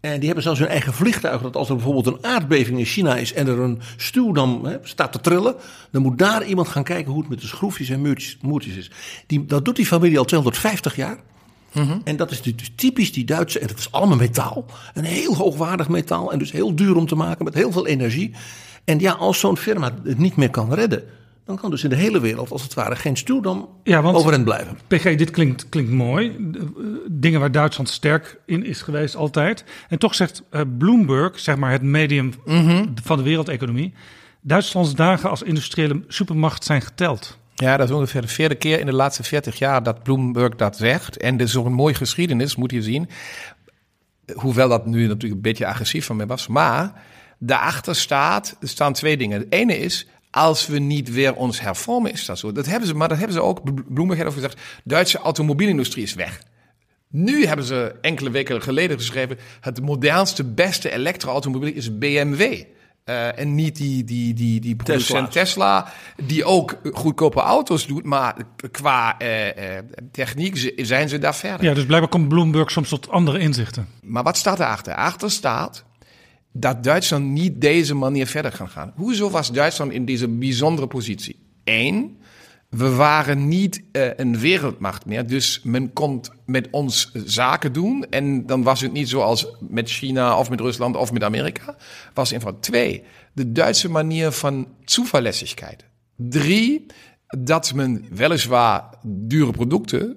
En die hebben zelfs hun eigen vliegtuig. Dat als er bijvoorbeeld een aardbeving in China is en er een stuwdam staat te trillen. Dan moet daar iemand gaan kijken hoe het met de schroefjes en muurtjes, moertjes is. Die, dat doet die familie al 250 jaar. En dat is dus typisch die Duitse, en dat is allemaal metaal. Een heel hoogwaardig metaal en dus heel duur om te maken met heel veel energie. En ja, als zo'n firma het niet meer kan redden, dan kan dus in de hele wereld als het ware geen stuwdam Ja, want- overeind blijven. PG, dit klinkt, klinkt mooi. Eh, Dingen waar Duitsland sterk in is geweest altijd. En toch zegt eh, Bloomberg, zeg maar het medium van de wereldeconomie... Duitslands dagen als industriële supermacht zijn geteld. Ja, dat is ongeveer de vierde keer in de laatste 40 jaar dat Bloomberg dat zegt. En dit is ook een mooie geschiedenis, moet je zien. Hoewel dat nu natuurlijk een beetje agressief van mij was. Maar daarachter staat, er staan twee dingen. Het ene is, als we niet weer ons hervormen, is dat zo. Dat hebben ze, maar dat hebben ze ook, Bloomberg heeft ook gezegd, Duitse automobielindustrie is weg. Nu hebben ze enkele weken geleden geschreven, het modernste, beste elektro-automobiel is BMW. Eh, en niet die, die, die, die producent Tesla, die ook goedkope auto's doet, maar qua eh, eh, techniek zijn ze daar verder. Ja, dus blijkbaar komt Bloomberg soms tot andere inzichten. Maar wat staat erachter? Achter staat dat Duitsland niet deze manier verder kan gaan. Hoezo was Duitsland in deze bijzondere positie? Eén, we waren niet eh, een wereldmacht meer, dus men kon met ons zaken doen. En dan was het niet zoals met China of met Rusland of met Amerika. Was eenvoud twee, de Duitse manier van zuverlässigheid. Drie, dat men weliswaar dure producten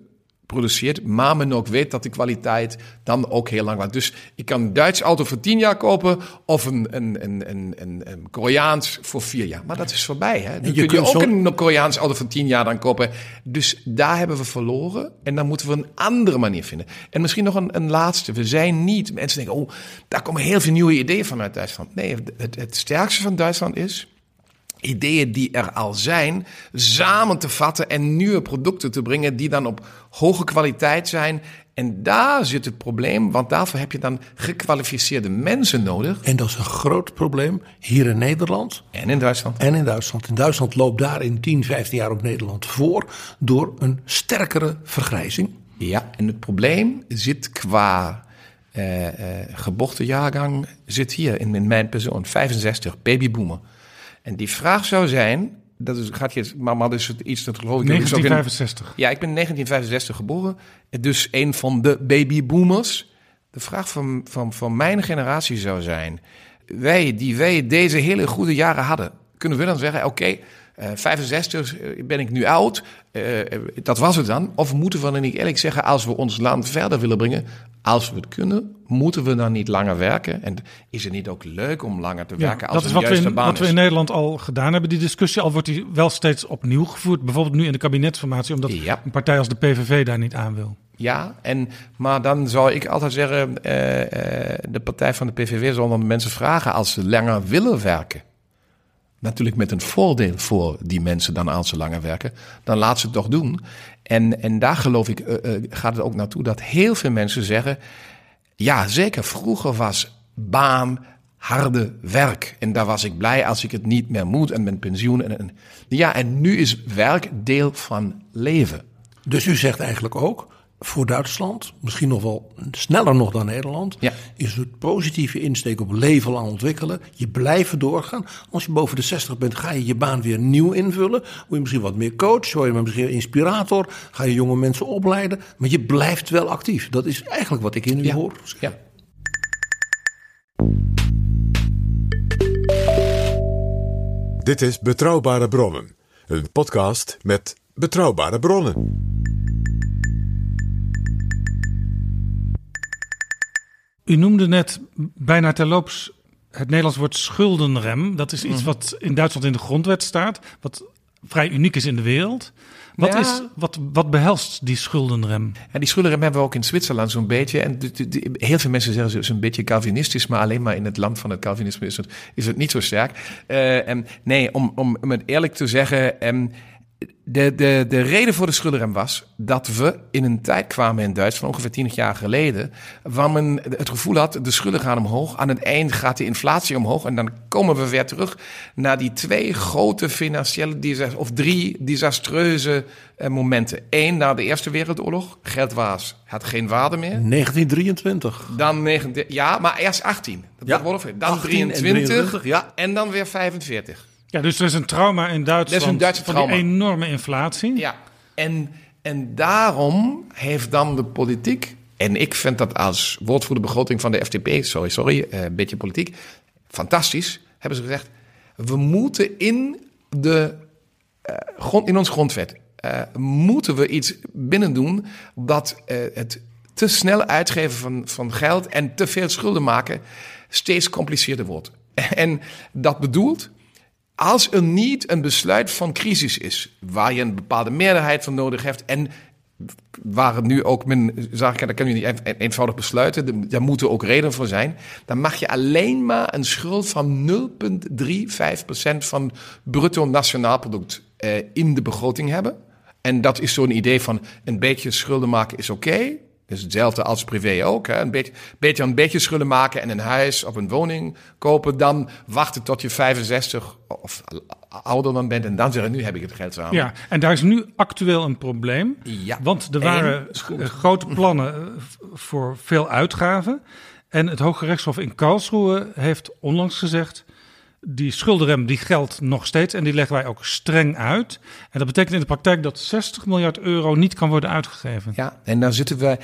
produceert, maar men ook weet dat de kwaliteit dan ook heel lang waard. Dus ik kan een Duits auto voor tien jaar kopen of een, een, een, een, een, Koreaans voor vier jaar. Maar dat is voorbij. Hè? Nu je kun je ook een Koreaans auto voor tien jaar dan kopen. Dus daar hebben we verloren en dan moeten we een andere manier vinden. En misschien nog een, een laatste. We zijn niet, mensen denken, oh, daar komen heel veel nieuwe ideeën vanuit Duitsland. Nee, het, het sterkste van Duitsland is ideeën die er al zijn, samen te vatten en nieuwe producten te brengen die dan op hoge kwaliteit zijn En daar zit het probleem, want daarvoor heb je dan gekwalificeerde mensen nodig. En dat is een groot probleem hier in Nederland. En in Duitsland. En in Duitsland. In Duitsland loopt daar in 10, 15 jaar ook Nederland voor door een sterkere vergrijzing. Ja, en het probleem zit qua uh, uh, geboortejaargang, zit hier in, in mijn persoon, 65, babyboomer. En die vraag zou zijn, dat is, gaat je, maar dus iets dat geloof ik... 1965. In, ja, ik ben in 1965 geboren, dus een van de babyboomers. De vraag van, van, van mijn generatie zou zijn, wij die wij deze hele goede jaren hadden, kunnen we dan zeggen, oké, okay, uh, 65 ben ik nu oud, uh, dat was het dan. Of moeten we dan niet eerlijk zeggen, als we ons land verder willen brengen, als we het kunnen, moeten we dan niet langer werken? En is het niet ook leuk om langer te werken ja, als dat is wat we, in, wat we in Nederland al gedaan hebben, die discussie. Al wordt die wel steeds opnieuw gevoerd. Bijvoorbeeld nu in de kabinetsformatie, omdat Ja. een partij als de PVV daar niet aan wil. Ja, en, maar dan zou ik altijd zeggen, eh, eh, de partij van de PVV zal dan mensen vragen als ze langer willen werken. Natuurlijk met een voordeel voor die mensen dan als ze langer werken. Dan laat ze het toch doen. En, en daar geloof ik, eh, eh, gaat het ook naartoe dat heel veel mensen zeggen... Ja, zeker, vroeger was baan harde werk. En daar was ik blij als ik het niet meer moet en mijn pensioen. En, en, ja, en nu is werk deel van leven. Dus u zegt eigenlijk ook, voor Duitsland, misschien nog wel sneller nog dan Nederland, Ja. is het positieve insteek op leven lang ontwikkelen. Je blijven doorgaan. Als je boven de 60 bent, ga je je baan weer nieuw invullen. Word je misschien wat meer coach, word je misschien inspirator, ga je jonge mensen opleiden. Maar je blijft wel actief. Dat is eigenlijk wat ik in u Ja. hoor. Ja. Dit is Betrouwbare Bronnen, een podcast met betrouwbare bronnen. U noemde net bijna terloops het Nederlands woord schuldenrem. Dat is iets Mhm. wat in Duitsland in de grondwet staat, wat vrij uniek is in de wereld. Wat, Ja. is, wat, wat behelst die schuldenrem? En die schuldenrem hebben we ook in Zwitserland zo'n beetje. En de- de- de- heel veel mensen zeggen het is een beetje Calvinistisch, maar alleen maar in het land van het Calvinisme is het, is het niet zo sterk. Eh, en nee, om, om, om het eerlijk te zeggen, em, de, de, de reden voor de schuldenrem was dat we in een tijd kwamen in Duitsland, ongeveer 20 jaar geleden, waar men het gevoel had, de schulden gaan omhoog, aan het eind gaat de inflatie omhoog en dan komen we weer terug naar die twee grote financiële, of drie desastreuze eh, momenten. Eén, na de Eerste Wereldoorlog, geld was, had geen waarde meer. 1923. Dan 19, ja, maar eerst 18. Dat Ja. Dan 18 en 23, 23, ja. en dan weer 45. Ja, dus er is een trauma in Duitsland Er is een Duitse van trauma. die enorme inflatie. Ja, en, en daarom heeft dan de politiek, en ik vind dat als woordvoerder begroting van de FDP, sorry, sorry, eh, een beetje politiek, fantastisch, hebben ze gezegd, we moeten in, de, eh, grond, in ons grondwet, eh, moeten we iets binnen doen dat het te snel uitgeven van, van geld en te veel schulden maken steeds compliceerder wordt. En dat bedoelt, als er niet een besluit van crisis is, waar je een bepaalde meerderheid van nodig hebt en waar het nu ook men zag, dat kan je niet een- eenvoudig besluiten, daar moeten ook redenen voor zijn, dan mag je alleen maar een schuld van 0,35% van bruto nationaal product eh, in de begroting hebben. En dat is zo'n idee van een beetje schulden maken is oké. Is hetzelfde als privé ook. Hè? Een beetje, beetje een beetje schulden maken en een huis of een woning kopen. Dan wachten tot je 65 of ouder dan bent. En dan zeggen, nu heb ik het geld samen. Ja, en daar is nu actueel een probleem. Ja. Want er waren eh, grote plannen eh, voor veel uitgaven. En het Hoge Rechtshof in Karlsruhe heeft onlangs gezegd... die schuldenrem die geldt nog steeds en die leggen wij ook streng uit. En dat betekent in de praktijk dat 60 miljard euro niet kan worden uitgegeven. Ja, en dan zitten we.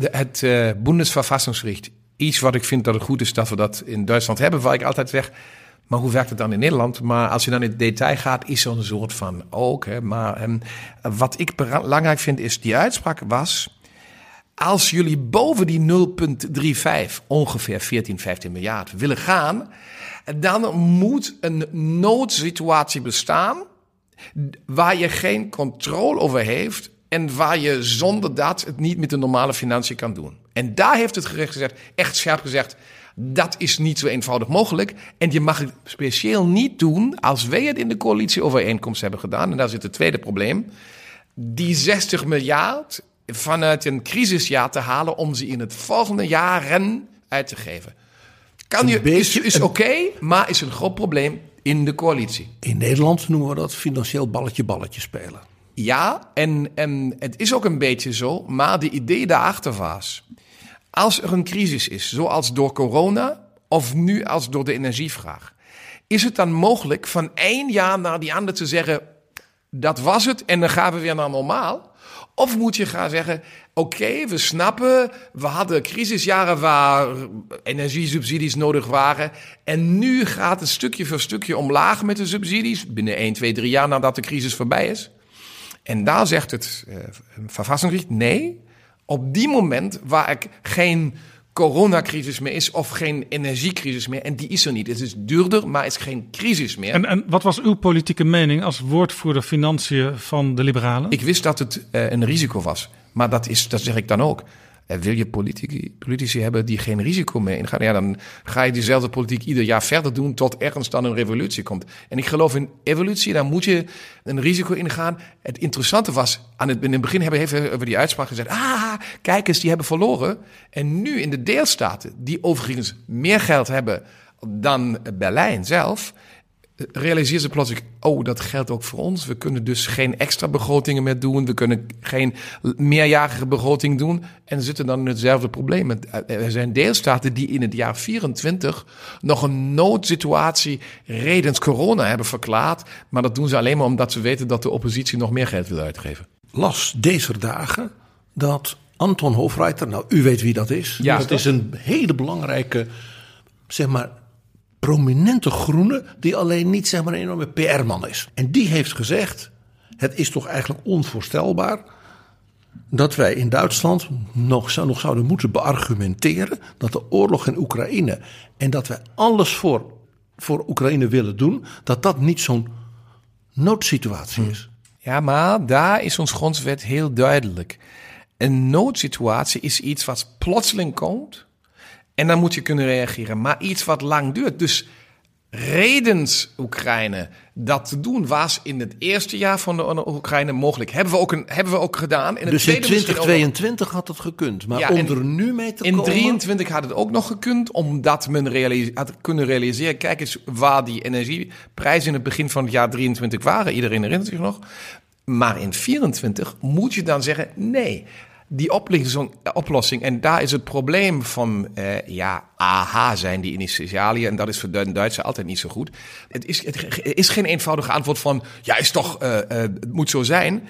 Het, eh, Bundesverfassungsgericht. Iets wat ik vind dat het goed is dat we dat in Duitsland hebben, waar ik altijd weg. Maar hoe werkt het dan in Nederland? Maar als je dan in detail gaat, is een soort van ook. Hè, maar ehm, wat ik belangrijk vind, is die uitspraak was. Als jullie boven die 0,35, ongeveer 14, 15 miljard, willen gaan, dan moet een noodsituatie bestaan waar je geen controle over heeft en waar je zonder dat het niet met de normale financiën kan doen. En daar heeft het gerecht gezegd, echt scherp gezegd, dat is niet zo eenvoudig mogelijk. En je mag het speciaal niet doen als wij het in de coalitieovereenkomst hebben gedaan. En daar zit het tweede probleem. Die 60 miljard vanuit een crisisjaar te halen om ze in het volgende jaren uit te geven. Kan je, is, is oké, maar is een groot probleem in de coalitie. In Nederland noemen we dat financieel balletje-balletje spelen. Ja, en, en het is ook een beetje zo, maar de idee daarachter was. Als er een crisis is, zoals door corona of nu als door de energievraag, is het dan mogelijk van één jaar naar die ander te zeggen: dat was het en dan gaan we weer naar normaal? Of moet je gaan zeggen: oké, we snappen, we hadden crisisjaren waar energiesubsidies nodig waren. En nu gaat het stukje voor stukje omlaag met de subsidies. Binnen 1, 2, 3 jaar nadat de crisis voorbij is. En daar zegt het Verfassungsgericht: nee, op die moment waar ik geen coronacrisis meer is of geen energiecrisis meer. En die is er niet. Het is duurder, maar het is geen crisis meer. En, en wat was uw politieke mening als woordvoerder financiën van de Liberalen? Ik wist dat het uh, een risico was. Maar dat, is, dat zeg ik dan ook. Wil je politici, politici hebben die geen risico meer ingaan? Ja, dan ga je diezelfde politiek ieder jaar verder doen tot ergens dan een revolutie komt. En ik geloof in evolutie, dan moet je een risico ingaan. Het interessante was, aan het, in het begin hebben we even over die uitspraak gezegd. Ah, kijk eens, die hebben verloren. En nu in de deelstaten, die overigens meer geld hebben dan Berlijn zelf realiseer ze plots, oh, dat geldt ook voor ons. We kunnen dus geen extra begrotingen meer doen. We kunnen geen meerjarige begroting doen. En zitten dan in hetzelfde probleem. Er zijn deelstaten die in het jaar 24 nog een noodsituatie redens corona hebben verklaard. Maar dat doen ze alleen maar omdat ze weten dat de oppositie nog meer geld wil uitgeven. Las deze dagen dat Anton Hofreiter, nou u weet wie dat is. Ja, dat is een hele belangrijke, zeg maar, prominente groene die alleen niet zeg maar een enorme PR-man is. En die heeft gezegd: het is toch eigenlijk onvoorstelbaar dat wij in Duitsland nog, nog zouden moeten beargumenteren dat de oorlog in Oekraïne en dat wij alles voor, voor Oekraïne willen doen, dat dat niet zo'n noodsituatie is. Ja, maar daar is ons grondwet heel duidelijk. Een noodsituatie is iets wat plotseling komt en dan moet je kunnen reageren. Maar iets wat lang duurt. Dus redens Oekraïne dat te doen was in het eerste jaar van de Oekraïne mogelijk. Hebben we ook, een, hebben we ook gedaan. In het dus in 2022 had het gekund. Maar om er nu mee te in komen... In 23 had het ook nog gekund. Omdat men realis had kunnen realiseren... Kijk eens waar die energieprijzen in het begin van het jaar 23 waren. Iedereen herinnert zich nog. Maar in 24 moet je dan zeggen... Nee, die oplossing, en daar is het probleem van, uh, ja, aha zijn die initialiën, en dat is voor de Duitsers altijd niet zo goed. Het is, het is geen eenvoudige antwoord van, ja, is toch, uh, uh, het moet zo zijn.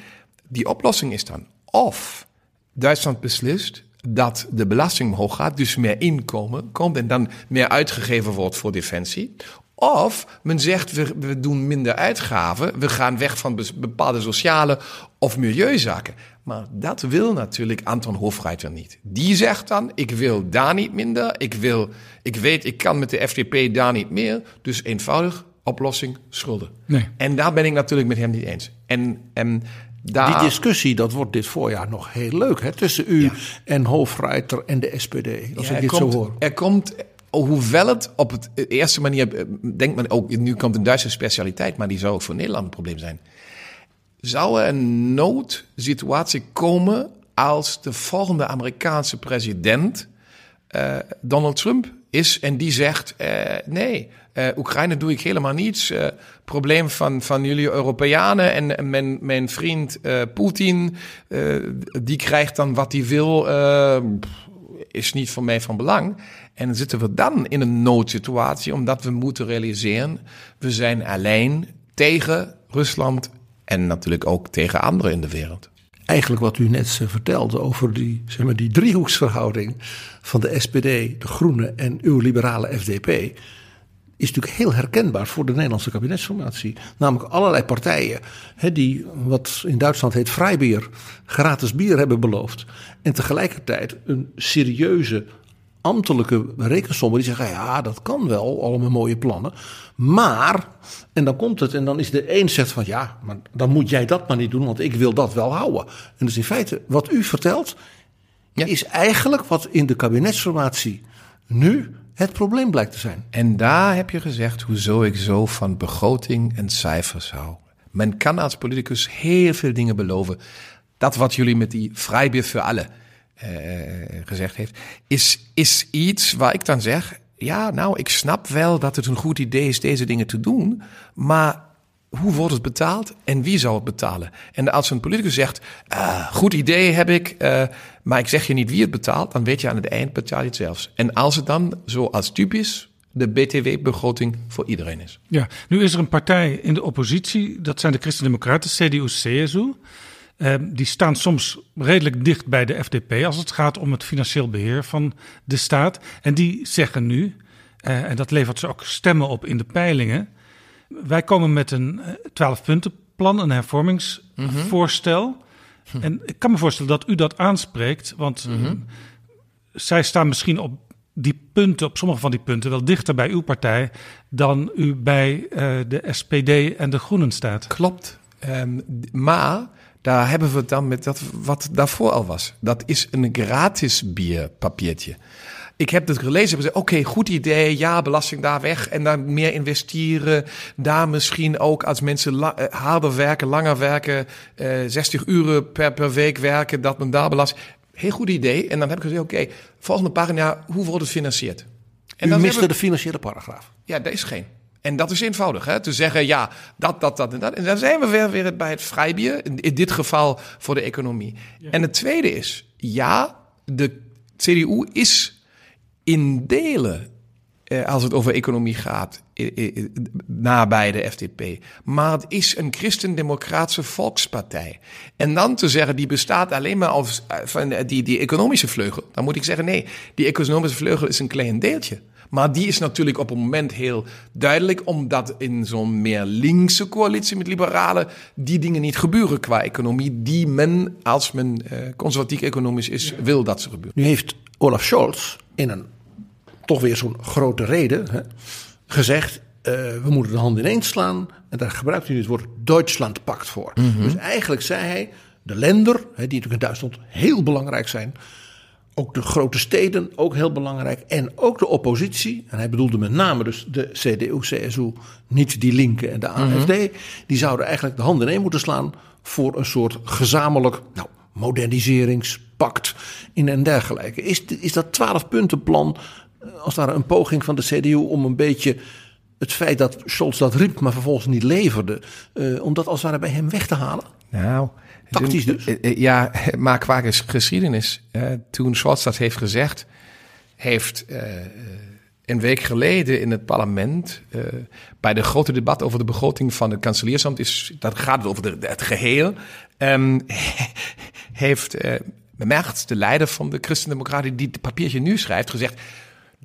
Die oplossing is dan, of Duitsland beslist dat de belasting omhoog gaat, dus meer inkomen komt en dan meer uitgegeven wordt voor defensie. Of men zegt, we doen minder uitgaven, we gaan weg van bepaalde sociale of milieuzaken. Maar dat wil natuurlijk Anton Hofreiter niet. Die zegt dan, ik wil daar niet minder, ik, wil, ik weet, ik kan met de FDP daar niet meer. Dus eenvoudig, oplossing, schulden. Nee. En daar ben ik natuurlijk met hem niet eens. En, en daar... Die discussie, dat wordt dit voorjaar nog heel leuk, hè? Tussen u en Hofreiter en de SPD, als ja, ik dit komt, zo hoor. Er komt hoewel het op het eerste manier, eh, denkt men ook, nu komt een Duitse specialiteit, maar die zou ook voor Nederland een probleem zijn. Zou er een noodsituatie komen als de volgende Amerikaanse president uh, Donald Trump is en die zegt: uh, nee, uh, Oekraïne doe ik helemaal niets. probleem van, van jullie Europeanen en, en mijn, mijn vriend Poetin, die krijgt dan wat hij wil, is niet voor mij van belang. En zitten we dan in een noodsituatie, omdat we moeten realiseren, we zijn alleen tegen Rusland en natuurlijk ook tegen anderen in de wereld. Eigenlijk wat u net vertelde over die, zeg maar, die driehoeksverhouding van de SPD, de Groenen en uw liberale FDP. Is natuurlijk heel herkenbaar voor de Nederlandse kabinetsformatie. Namelijk allerlei partijen hè, die wat in Duitsland heet vrijbier, gratis bier hebben beloofd. En tegelijkertijd een serieuze ambtelijke rekensommen die zeggen: ja, dat kan wel, allemaal mooie plannen. Maar, en dan komt het, en dan is de een zegt van ja, maar dan moet jij dat maar niet doen, want ik wil dat wel houden. En dus in feite, wat u vertelt, is eigenlijk wat in de kabinetsformatie nu het probleem blijkt te zijn. En daar heb je gezegd hoezo ik zo van begroting en cijfers hou. Men kan als politicus heel veel dingen beloven. dat wat jullie met die vrijbier voor alle gezegd heeft, is, is iets waar ik dan zeg, ja, nou, ik snap wel dat het een goed idee is deze dingen te doen, maar hoe wordt het betaald en wie zou het betalen? En als een politicus zegt, uh, goed idee heb ik, maar ik zeg je niet wie het betaalt, dan weet je aan het eind betaal je het zelfs. En als het dan, zoals typisch, de BTW-begroting voor iedereen is. Ja, nu is er een partij in de oppositie, dat zijn de Christen-Democraten, CDU-CSU. Uh, die staan soms redelijk dicht bij de FDP als het gaat om het financieel beheer van de staat. En die zeggen nu, uh, en dat levert ze ook stemmen op in de peilingen. Wij komen met een 12-puntenplan, een hervormingsvoorstel. Mm -hmm. En ik kan me voorstellen dat u dat aanspreekt, want mm -hmm. zij staan misschien op die punten, op sommige van die punten, wel dichter bij uw partij dan u bij uh, de SPD en de Groenen staat. Klopt. Um, maar daar hebben we het dan met dat wat daarvoor al was. Dat is een gratis bierpapiertje. Ik heb het gelezen en gezegd, oké, okay, goed idee, ja, belasting daar weg en dan meer investeren. Daar misschien ook als mensen la, harder werken, langer werken, uh, 60 uur per, per week werken, dat men daar belast. Heel goed idee. En dan heb ik gezegd, oké, okay, volgende pagina, hoe wordt het gefinancierd? En U dan miste de financiële paragraaf. Ja, daar is geen. En dat is eenvoudig, hè? te zeggen ja, dat, dat, dat en dat. En dan zijn we weer, weer bij het vrijbier, in, dit geval voor de economie. Ja. En het tweede is, ja, de CDU is in delen, eh, als het over economie gaat, eh, eh, nabij de FDP. Maar het is een christendemocratische volkspartij. En dan te zeggen, die bestaat alleen maar als, van die, die economische vleugel. Dan moet ik zeggen, nee, die economische vleugel is een klein deeltje. Maar die is natuurlijk op het moment heel duidelijk, omdat in zo'n meer linkse coalitie met liberalen die dingen niet gebeuren qua economie, die men, als men uh, conservatief economisch is, wil dat ze gebeuren. Nu heeft Olaf Scholz in een toch weer zo'n grote reden hè, gezegd, uh, we moeten de hand ineens slaan. En daar gebruikt hij het woord Duitslandpact voor. Mm -hmm. Dus eigenlijk zei hij, de lender, hè, die natuurlijk in Duitsland heel belangrijk zijn, ook de grote steden, ook heel belangrijk. En ook de oppositie, en hij bedoelde met name dus de CDU, CSU, niet die linken en de AFD. Mm -hmm. Die zouden eigenlijk de handen ineen moeten slaan voor een soort gezamenlijk nou, moderniseringspact in en dergelijke. Is, is dat 12-puntenplan als daar een poging van de CDU om een beetje het feit dat Scholz dat riep, maar vervolgens niet leverde, uh, om dat als het ware bij hem weg te halen? Nou, Tactisch dus. Ja, maar qua geschiedenis. Toen Scholz dat heeft gezegd, heeft uh, een week geleden in het parlement, uh, bij de grote debat over de begroting van het kanseliersambt, is, dat gaat over de, het geheel, um, heeft uh, Merz, de leider van de Christendemocraten, die het papiertje nu schrijft, gezegd,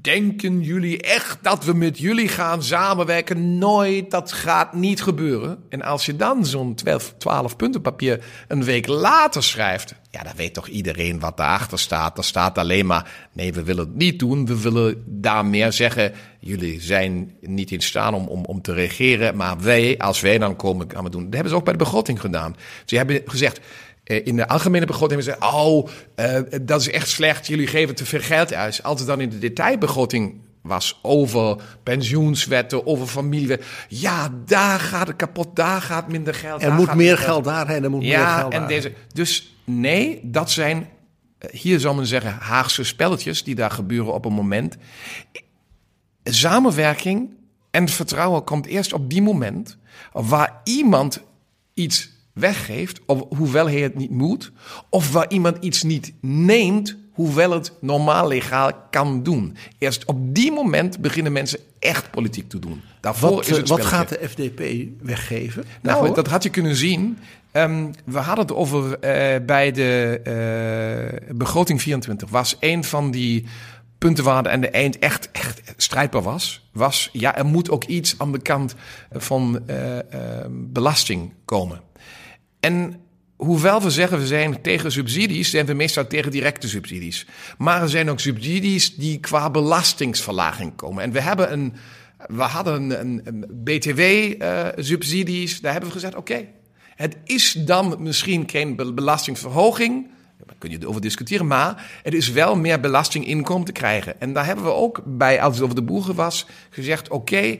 Denken jullie echt dat we met jullie gaan samenwerken? Nooit, dat gaat niet gebeuren. En als je dan zo'n 12, 12 punten papier een week later schrijft, ja, dan weet toch iedereen wat daarachter staat. Daar staat alleen maar, nee, we willen het niet doen. We willen daar meer zeggen, jullie zijn niet in staat om, om, om te regeren. Maar wij, als wij dan komen, gaan we doen. Dat hebben ze ook bij de begroting gedaan. Ze hebben gezegd, in de algemene begroting oh, uh, dat is echt slecht, jullie geven te veel geld uit. Als het dan in de detailbegroting was over pensioenswetten, over familiewet. Ja, daar gaat het kapot, daar gaat minder geld. Er moet meer geld daar en er moet ja, meer geld en. Deze, dus nee, dat zijn, hier zou men zeggen, Haagse spelletjes die daar gebeuren op een moment. Samenwerking en vertrouwen komt eerst op die moment waar iemand iets weggeeft, of hoewel hij het niet moet, of waar iemand iets niet neemt, hoewel het normaal legaal kan doen. Eerst op die moment beginnen mensen echt politiek te doen. Daarvoor wat, is het wat gaat de FDP weggeven? Nou, nou dat had je kunnen zien. Um, we hadden het over uh, bij de uh, begroting 24. Was een van die punten waar aan de eind echt, echt strijdbaar was, was ja, er moet ook iets aan de kant van uh, belasting komen. En hoewel we zeggen we zijn tegen subsidies, zijn we meestal tegen directe subsidies. Maar er zijn ook subsidies die qua belastingsverlaging komen. En we hebben een, we hadden een, een BTW-subsidies. Uh, daar hebben we gezegd: oké, het is dan misschien geen belastingverhoging. Kun je over discussiëren, maar het is wel meer belastinginkomen te krijgen. En daar hebben we ook bij, als het over de boeren was, gezegd: oké, uh,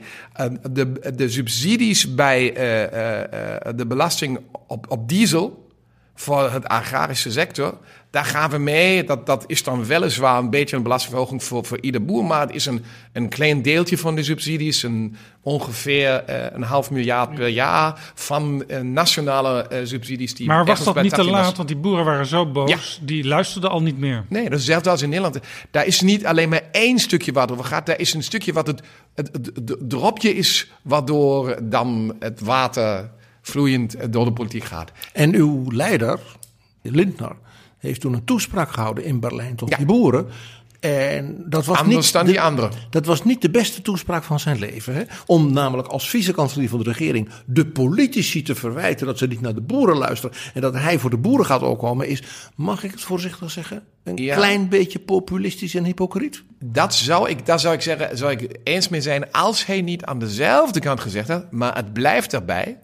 de, de subsidies bij uh, uh, de belasting op, op diesel voor het agrarische sector. Daar gaan we mee. Dat, dat is dan weliswaar een beetje een belastingverhoging voor, voor ieder boer. Maar het is een, een klein deeltje van de subsidies. Een, ongeveer eh, een half miljard per jaar van eh, nationale eh, subsidies. Die Maar was dat niet te laat? Want die boeren waren zo boos. Die luisterden al niet meer. Nee, dat is hetzelfde als in Nederland. Daar is niet alleen maar één stukje wat over gaat. Daar is een stukje wat het, het, het, het dropje is... waardoor dan het water vloeiend door de politiek gaat. En uw leider, Lindner, heeft toen een toespraak gehouden in Berlijn tot Ja. die boeren. En dat was, Anders niet dan de, die andere. dat was niet de beste toespraak van zijn leven. Hè? Om namelijk als vicekanselier van de regering de politici te verwijten dat ze niet naar de boeren luisteren. En dat hij voor de boeren gaat opkomen is, mag ik het voorzichtig zeggen, een Ja. klein beetje populistisch en hypocriet. Dat zou ik, daar zou ik zeggen, zou ik eens mee zijn als hij niet aan dezelfde kant gezegd had. Maar het blijft erbij.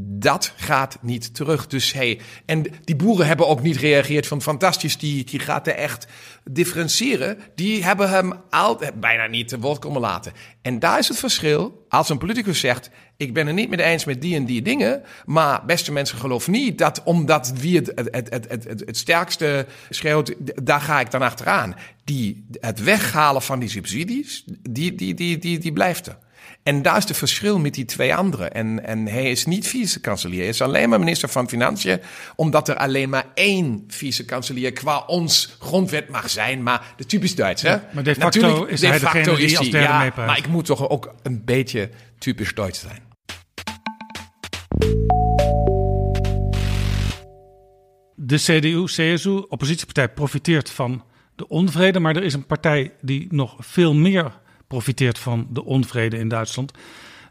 Dat gaat niet terug. Dus hij, en die boeren hebben ook niet gereageerd van fantastisch, die, die gaat er echt differentiëren. Die hebben hem al, bijna niet te woord komen laten. En daar is het verschil. Als een politicus zegt, ik ben het niet met eens met die en die dingen. Maar beste mensen, geloof niet dat omdat wie het, het, het, het, het sterkste schreeuwt, daar ga ik dan achteraan. Die, het weghalen van die subsidies, die, die, die, die, die blijft er. En daar is het verschil met die twee anderen. En, en hij is niet vice-kanselier. Hij is alleen maar minister van Financiën. Omdat er alleen maar één vice-kanselier qua ons grondwet mag zijn. Maar de typisch Duits, hè? maar de facto is hij degene die als derde ja, meepraat. Maar ik moet toch ook een beetje typisch Duits zijn. De CDU, CSU, oppositiepartij, profiteert van de onvrede. Maar er is een partij die nog veel meer profiteert van de onvrede in Duitsland.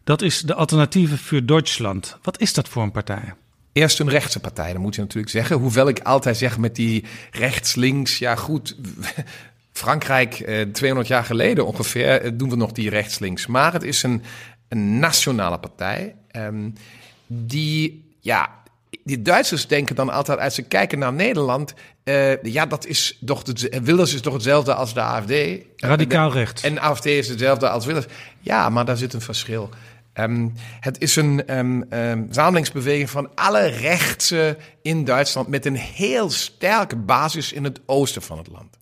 Dat is de Alternatieve voor Duitsland. Wat is dat voor een partij? Eerst een rechtse partij, dat moet je natuurlijk zeggen. Hoewel ik altijd zeg met die rechts-links, ja goed, Frankrijk eh, 200 jaar geleden ongeveer eh, doen we nog die rechts-links. Maar het is een, een nationale partij ehm, die, ja, die Duitsers denken dan altijd als ze kijken naar Nederland, eh, ja, dat is toch, het, Wilders is toch hetzelfde als de AFD. Radicaal rechts. En AFD is hetzelfde als Wilders. Ja, maar daar zit een verschil. Ehm, het is een um, um, zamelingsbeweging van alle rechtse in Duitsland met een heel sterke basis in het oosten van het land.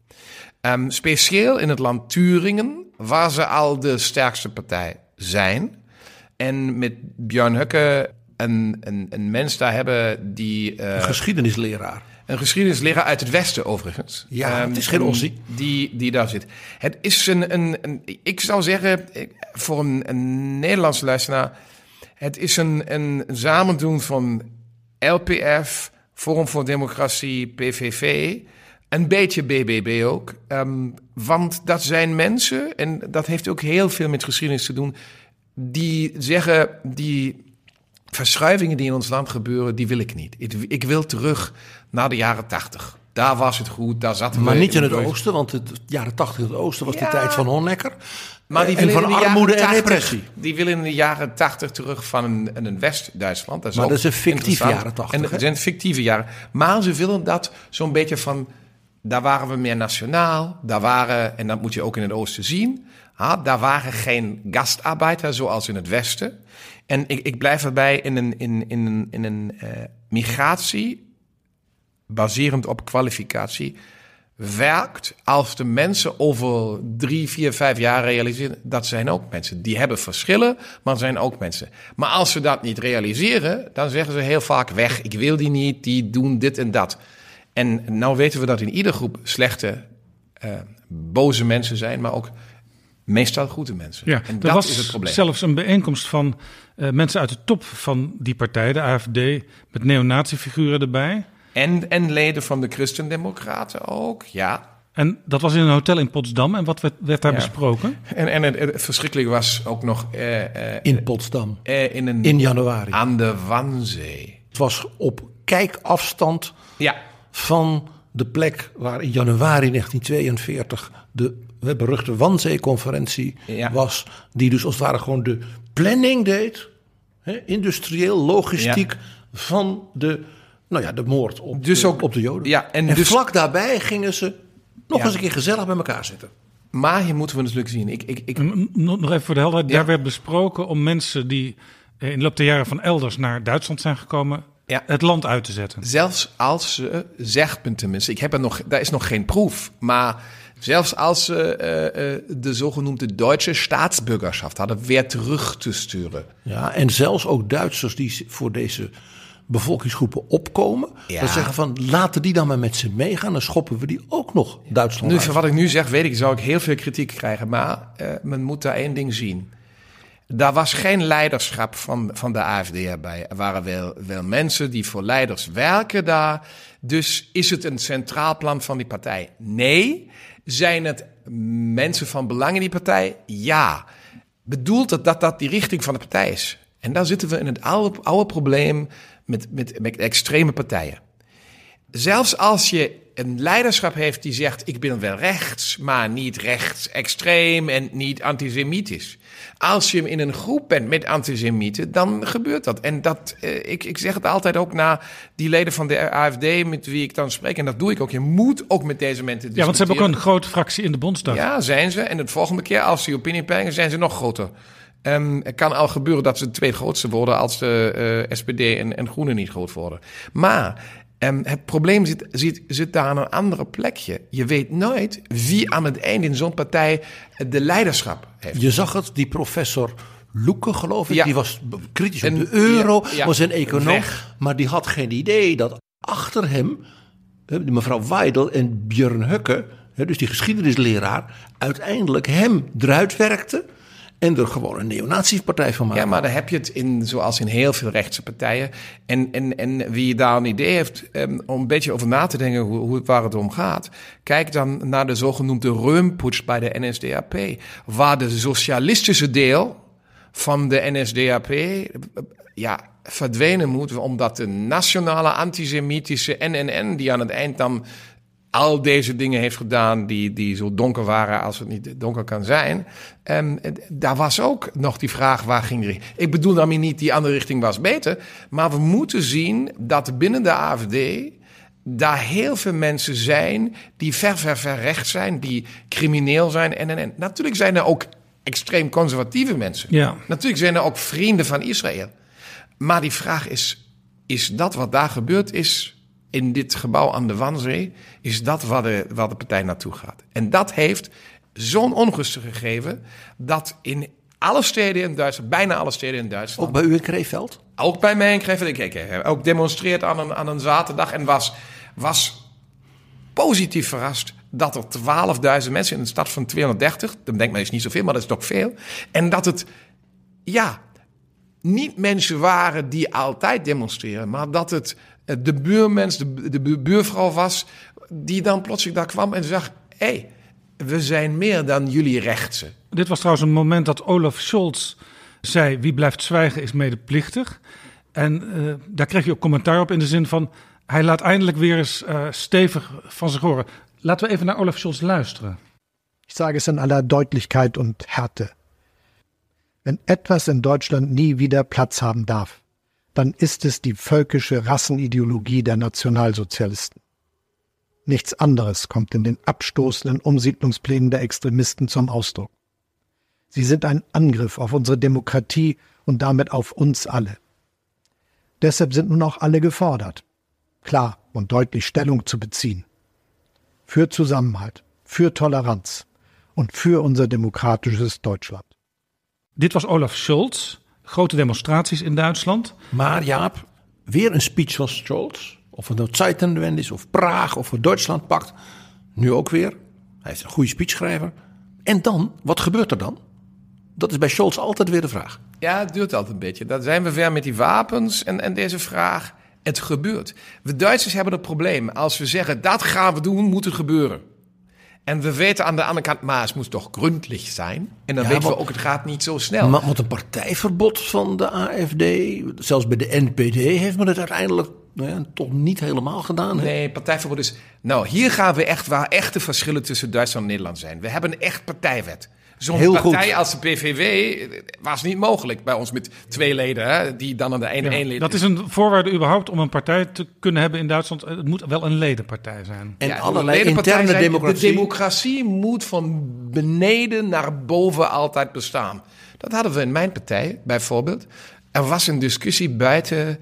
Speciaal in het land Turingen, waar ze al de sterkste partij zijn. En met Björn Höcke een, een, een mens daar hebben die... Uh, een geschiedenisleraar. Een geschiedenisleraar uit het Westen, overigens. Ja, um, het is geen Ossie. Die, die daar zit. Het is een, een, een ik zou zeggen, voor een, een Nederlandse luisteraar... Het is een, een samendoen van LPF, Forum voor Democratie, PVV... Een beetje BBB ook. Um, want dat zijn mensen, en dat heeft ook heel veel met geschiedenis te doen... die zeggen, die verschuivingen die in ons land gebeuren, die wil ik niet. Ik, ik wil terug naar de jaren tachtig. Daar was het goed, daar zaten maar we... niet in het oosten, want de jaren tachtig in het oosten was Ja. de tijd van Honecker. Maar die en willen van in de armoede jaren en 80 repressie. Die willen in de jaren tachtig terug van een, een West-Duitsland. Dat is Maar dat is een fictieve jaren 80, En het zijn fictieve jaren. Maar ze willen dat zo'n beetje van... Daar waren we meer nationaal. Daar waren, en dat moet je ook in het oosten zien... Ha, daar waren geen gastarbeiders zoals in het westen. En ik, blijf erbij in een, in, in, een- in een eh, migratie... baserend op kwalificatie werkt als de mensen over drie, vier, vijf jaar realiseren, dat zijn ook mensen. Die hebben verschillen, maar zijn ook mensen. Maar als ze dat niet realiseren, dan zeggen ze heel vaak weg. Ik wil die niet, die doen dit en dat. En nou weten we dat in ieder groep slechte, eh, boze mensen zijn, maar ook meestal goede mensen. Ja, en dat was is het probleem. zelfs een bijeenkomst van eh, mensen uit de top van die partij, de AFD, met neonazifiguren erbij. En, en leden van de Christendemocraten ook, ja. En dat was in een hotel in Potsdam. En wat werd, werd daar Ja. besproken? En, en het, het verschrikkelijke was ook nog eh, eh, In Potsdam. eh, in, een, In januari. aan de Wanzee. Het was op kijkafstand Ja, van de plek waar in januari 1942 de hè, beruchte Wannsee-conferentie Ja. was. Die dus als het ware gewoon de planning deed, hè, industrieel, logistiek, van de, nou ja, de moord op, Dus de, ook- op de Joden. ja, en en dus- vlak daarbij gingen ze nog Ja. eens een keer gezellig bij elkaar zitten. maar hier moeten we natuurlijk zien. Ik, ik, ik, Nog even voor de helderheid. Ja. Daar werd besproken om mensen die eh, in de loop der jaren van elders naar Duitsland zijn gekomen... Ja. het land uit te zetten. Zelfs als ze, zegt men tenminste, ik heb er nog, daar is nog geen proef, maar zelfs als ze eh, eh, de zogenoemde Duitse staatsbürgerschaft hadden, weer terug te sturen. Ja, en zelfs ook Duitsers die voor deze bevolkingsgroepen opkomen. Ja. Dat zeggen van laten die dan maar met ze meegaan. Dan schoppen we die ook nog Duitsland Nu, uit. van wat ik nu zeg, weet ik, zou ik heel veel kritiek krijgen, maar eh, men moet daar één ding zien. Daar was geen leiderschap van, van de AFD erbij. Er waren wel, wel mensen die voor leiders werken daar. Dus is het een centraal plan van die partij? Nee. Zijn het mensen van belang in die partij? Ja. Bedoelt het dat dat die richting van de partij is? En daar zitten we in het oude, oude probleem met, met, met extreme partijen. Zelfs als je een leiderschap heeft die zegt: Ik ben wel rechts, maar niet rechts extreem en niet antisemitisch. Als je in een groep bent met antisemieten, dan gebeurt dat. En dat, eh, ik, ik zeg het altijd ook naar die leden van de AFD met wie ik dan spreek. En dat doe ik ook. Je moet ook met deze mensen Ja, want ze hebben ook een grote fractie in de Bondsdag. Ja, zijn ze. En de volgende keer, als die opiniepeilingen zijn ze nog groter. Ehm, het kan al gebeuren dat ze de twee grootste worden als de eh, SPD en, en Groenen niet groot worden. Maar ehm, het probleem zit, zit, zit daar aan een andere plekje. Je weet nooit wie aan het eind in zo'n partij de leiderschap heeft. Je zag het, die professor Loeke, geloof ik, Ja. die was kritisch op En- de euro, ja, ja. was een econoom. Weg. Maar die had geen idee dat achter hem, mevrouw Weidel en Björn Hukke, dus die geschiedenisleraar, uiteindelijk hem eruit werkte en er gewoon een neonaziepartij van maakte. Ja, maar dan heb je het in, zoals in heel veel rechtse partijen. En, en, en wie daar een idee heeft um, om een beetje over na te denken hoe, hoe, waar het om gaat. Kijk dan naar de zogenoemde Röhmputsch bij de NSDAP. Waar de socialistische deel van de NSDAP ja, verdwenen moet. Omdat de nationale antisemitische NNN, die aan het eind dan al deze dingen heeft gedaan die, die zo donker waren als het niet donker kan zijn. En daar was ook nog die vraag, waar ging die richting? Ik bedoel daarmee niet, die andere richting was beter. Maar we moeten zien dat binnen de AFD daar heel veel mensen zijn die ver, ver, ver rechts zijn, die crimineel zijn. En, en, en. Natuurlijk zijn er ook extreem conservatieve mensen. Ja. Natuurlijk zijn er ook vrienden van Israël. Maar die vraag is, is dat wat daar gebeurd is in dit gebouw aan de Wanzee, is dat waar de, waar de partij naartoe gaat. En dat heeft zo'n onrust gegeven dat in alle steden in Duitsland, bijna alle steden in Duitsland. Ook bij u in Kreeveld? Ook bij mij in Kreeveld. Ik, ik heb ook demonstreerd aan een, aan een zaterdag en was, was positief verrast dat er 12.000 mensen in een stad van 230, dan denkt men is niet zoveel, maar dat is toch veel. En dat het, ja, niet mensen waren die altijd demonstreren, maar dat het de buurmens, de, de buurvrouw was, die dan plotseling daar kwam en zag: hé, hey, we zijn meer dan jullie rechtse. Dit was trouwens een moment dat Olaf Scholz zei: wie blijft zwijgen is medeplichtig. En uh, daar kreeg je ook commentaar op in de zin van: hij laat eindelijk weer eens uh, stevig van zich horen. Laten we even naar Olaf Scholz luisteren. Ich sage es in aller Deutlichkeit und Härte. Wenn etwas in Deutschland nie wieder Platz haben darf, dann ist es die völkische Rassenideologie der Nationalsozialisten. Nichts anderes kommt in den abstoßenden Umsiedlungsplänen der Extremisten zum Ausdruck. Sie sind ein Angriff auf unsere Demokratie und damit auf uns alle. Deshalb sind nun auch alle gefordert, klar und deutlich Stellung zu beziehen. Für Zusammenhalt, für Toleranz und für unser demokratisches Deutschland. Dit was Olaf Scholz. Grote demonstraties in Duitsland. Maar Jaap, weer een speech van Scholz. Of het nou Zeitenwende is, of Praag, of het Duitsland pakt. Nu ook weer. Hij is een goede speechschrijver. En dan, wat gebeurt er dan? Dat is bij Scholz altijd weer de vraag. Ja, het duurt altijd een beetje. Dan zijn we ver met die wapens en, en deze vraag. Het gebeurt. We Duitsers hebben het probleem. Als we zeggen, dat gaan we doen, moet het gebeuren. En we weten aan de andere kant, maar het moet toch gründlich zijn. En dan Ja, weten we ook, het gaat niet zo snel. Maar met een partijverbod van de AFD, zelfs bij de NPD heeft men het uiteindelijk nou ja, toch niet helemaal gedaan. Hè? Nee, partijverbod is... Nou, hier gaan we echt waar echte verschillen tussen Duitsland en Nederland zijn. We hebben een echt partijwet. Zo'n partij goed. als de PVV was niet mogelijk bij ons met twee leden, hè, die dan aan de ene Ja, één lid dat is een voorwaarde überhaupt om een partij te kunnen hebben in Duitsland. Het moet wel een ledenpartij zijn. En Ja, allerlei ledenpartij interne zijn- democratie. De democratie moet van beneden naar boven altijd bestaan. Dat hadden we in mijn partij bijvoorbeeld. Er was een discussie buiten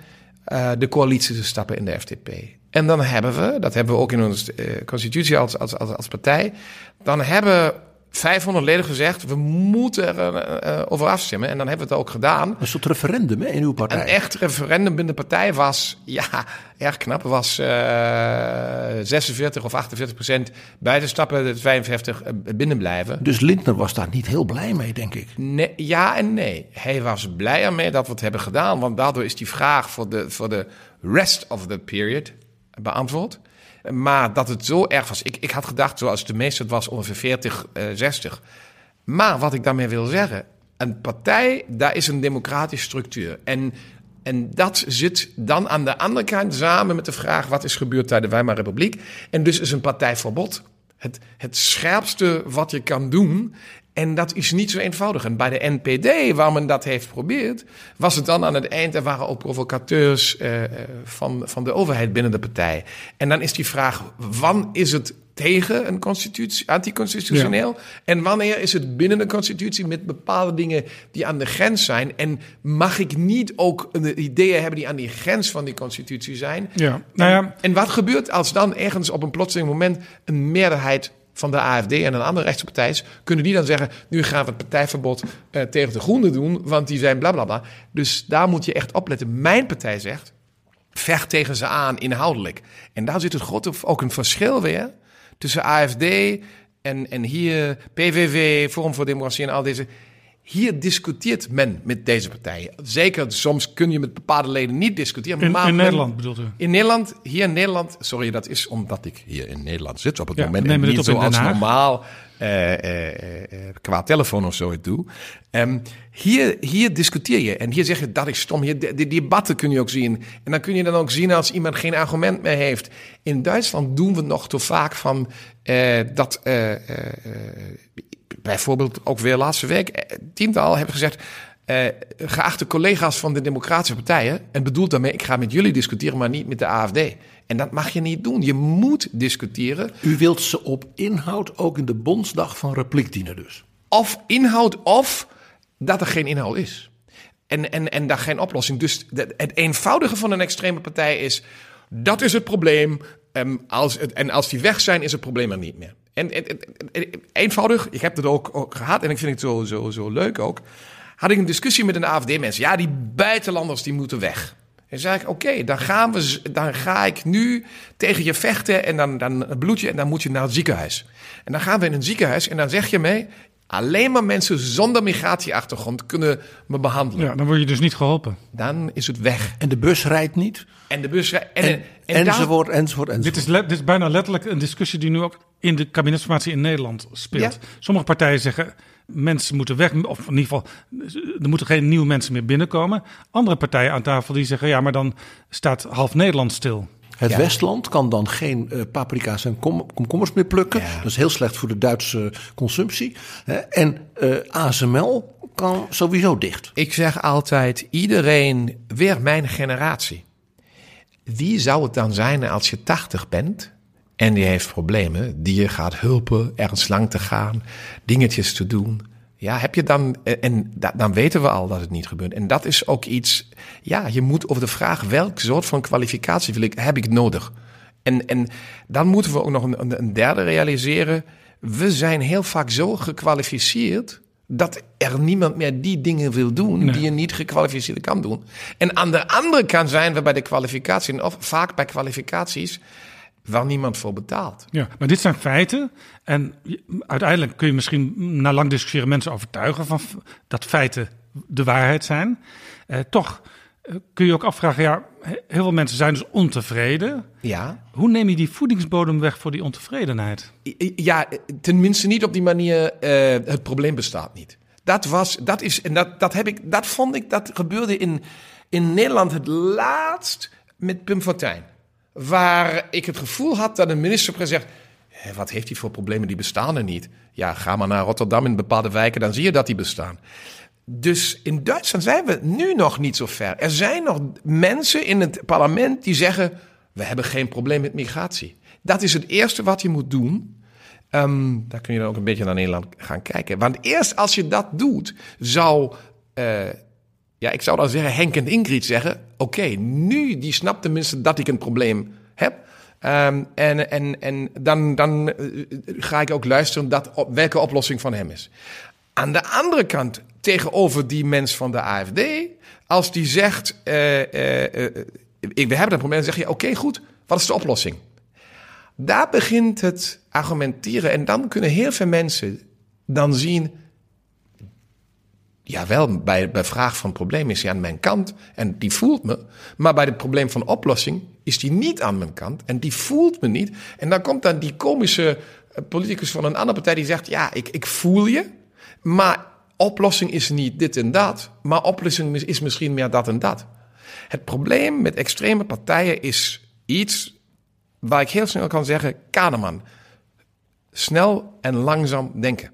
uh, de coalitie te stappen in de FDP. En dan hebben we, dat hebben we ook in onze uh, constitutie als, als, als, als partij, dan hebben 500 leden gezegd, we moeten er uh, over afstemmen. En dan hebben we het ook gedaan. Een soort referendum hè, in uw partij. Een echt referendum binnen de partij was, ja, erg knap. was uh, 46 of 48 procent buiten stappen, 55 binnen blijven. Dus Lindner was daar niet heel blij mee, denk ik. Nee, ja en nee. Hij was blij ermee dat we het hebben gedaan. Want daardoor is die vraag voor de, voor de rest of the period beantwoord. Maar dat het zo erg was. Ik, ik had gedacht, zoals de meeste het was, ongeveer 40, uh, 60. Maar wat ik daarmee wil zeggen, een partij, daar is een democratische structuur. En, en dat zit dan aan de andere kant samen met de vraag: wat is gebeurd tijdens de Weimar Republiek? En dus is een partijverbod het, het scherpste wat je kan doen. En dat is niet zo eenvoudig. En bij de NPD, waar men dat heeft geprobeerd, was het dan aan het eind, er waren ook provocateurs uh, van, van de overheid binnen de partij. En dan is die vraag, wanneer is het tegen een constitutie, anticonstitutioneel? Ja. En wanneer is het binnen de constitutie met bepaalde dingen die aan de grens zijn? En mag ik niet ook ideeën hebben die aan die grens van die constitutie zijn? Ja. Nou ja. En, en wat gebeurt als dan ergens op een plotseling moment een meerderheid van de AFD en een andere rechtse partij is, kunnen die dan zeggen: nu gaan we het partijverbod uh, tegen de Groenen doen, want die zijn blablabla. Bla, bla. Dus daar moet je echt opletten. Mijn partij zegt: vecht tegen ze aan inhoudelijk. En daar zit het grote ook een verschil weer tussen AFD en, en hier PVV, Forum voor Democratie en al deze. Hier discuteert men met deze partijen. Zeker, soms kun je met bepaalde leden niet discussiëren. In, maar in men, Nederland bedoelt u? In Nederland, hier in Nederland, sorry, dat is omdat ik hier in Nederland zit op het Ja, moment. En niet op zoals normaal eh, eh, eh, qua telefoon of zo doe. Ehm, hier, hier discuteer je en hier zeg je dat is stom. Hier, die, die debatten kun je ook zien. En dan kun je dan ook zien als iemand geen argument meer heeft. In Duitsland doen we nog te vaak van dat. Bijvoorbeeld ook weer laatste week, eh, tiental hebben gezegd. eh, geachte collega's van de Democratische Partijen, en bedoelt daarmee, ik ga met jullie discussiëren, maar niet met de AFD. En dat mag je niet doen. Je moet discussiëren. U wilt ze op inhoud ook in de Bondsdag van repliek dienen dus. Of inhoud, of dat er geen inhoud is. En, en, en daar geen oplossing. Dus het eenvoudige van een extreme partij is, dat is het probleem. Ehm, als het, en als die weg zijn, is het probleem er niet meer. En, en, en- en- eenvoudig, ik heb het ook, ook gehad en ik vind het zo, zo, zo leuk ook. Had ik een discussie met een AFD-mensen. Ja, die buitenlanders die moeten weg. En zei ik, oké, dan gaan we, dan ga ik nu tegen je vechten en dan, dan bloed je en dan moet je naar het ziekenhuis. En dan gaan we in een ziekenhuis en dan zeg je mee, alleen maar mensen zonder migratieachtergrond kunnen me behandelen. Ja, dan word je dus niet geholpen. Dan is het weg. En de bus rijdt niet. En de bus... En, en, En, en enzovoort, enzovoort, enzovoort. Dit is, le- dit is bijna letterlijk een discussie die nu ook in de kabinetsformatie in Nederland speelt. Ja. Sommige partijen zeggen mensen moeten weg, of in ieder geval er moeten geen nieuwe mensen meer binnenkomen. Andere partijen aan tafel die zeggen ja, maar dan staat half Nederland stil. Het Ja. Westland kan dan geen eh, paprika's en kom komkommers meer plukken. Ja. Dat is heel slecht voor de Duitse consumptie. Hè. En eh, ASML kan sowieso dicht. Ik zeg altijd, iedereen, weer mijn generatie. Wie zou het dan zijn als je 80 bent en die heeft problemen, die je gaat helpen ergens lang te gaan, dingetjes te doen? Ja, heb je dan, en da- dan weten we al dat het niet gebeurt. En dat is ook iets, ja, je moet over de vraag welk soort van kwalificatie wil ik, heb ik nodig? En, en dan moeten we ook nog een, een- een derde realiseren. We zijn heel vaak zo gekwalificeerd dat er niemand meer die dingen wil doen die je niet gekwalificeerd kan doen. En aan de andere kant zijn we bij de kwalificatie, of vaak bij kwalificaties, waar niemand voor betaalt. Ja, maar dit zijn feiten. En uiteindelijk kun je misschien na lang discussiëren mensen overtuigen van dat feiten de waarheid zijn. Eh, toch eh, kun je ook afvragen, ja, he- heel veel mensen zijn dus ontevreden. Ja, Hoe neem je die voedingsbodem weg voor die ontevredenheid? ja tenminste niet op die manier, eh, het probleem bestaat niet. Dat was, dat is, en dat, dat heb ik, dat vond ik, dat gebeurde in, in Nederland het laatst met Pim Fortuyn. Waar ik het gevoel had dat een minister-president zegt, "Hé, wat heeft hij voor problemen, die bestaan er niet. Ja, ga maar naar Rotterdam in bepaalde wijken, dan zie je dat die bestaan. Dus in Duitsland zijn we nu nog niet zo ver. Er zijn nog mensen in het parlement die zeggen: we hebben geen probleem met migratie. Dat is het eerste wat je moet doen. Ehm, daar kun je dan ook een beetje naar Nederland gaan kijken. Want eerst als je dat doet, zou, Ja, ik zou dan zeggen, Henk en Ingrid zeggen... oké, nu die snapt tenminste dat ik een probleem heb... Ehm, en en, en dan, dan eh, ga ik ook luisteren dat, welke oplossing van hem is. Aan de andere kant, tegenover die mens van de AFD, als die zegt: eh, eh, We hebben een probleem, dan zeg je: Oké, goed, wat is de oplossing? Daar begint het argumenteren en dan kunnen heel veel mensen dan zien. Ja, wel, bij, bij vraag van probleem is hij aan mijn kant en die voelt me. Maar bij het probleem van oplossing is die niet aan mijn kant en die voelt me niet. En dan komt dan die komische eh, politicus van een andere partij die zegt: Ja, ik, ik voel je, maar oplossing is niet dit en dat, maar oplossing is, is misschien meer dat en dat. Het probleem met extreme partijen is iets waar ik heel snel kan zeggen: Kahneman, snel en langzaam denken.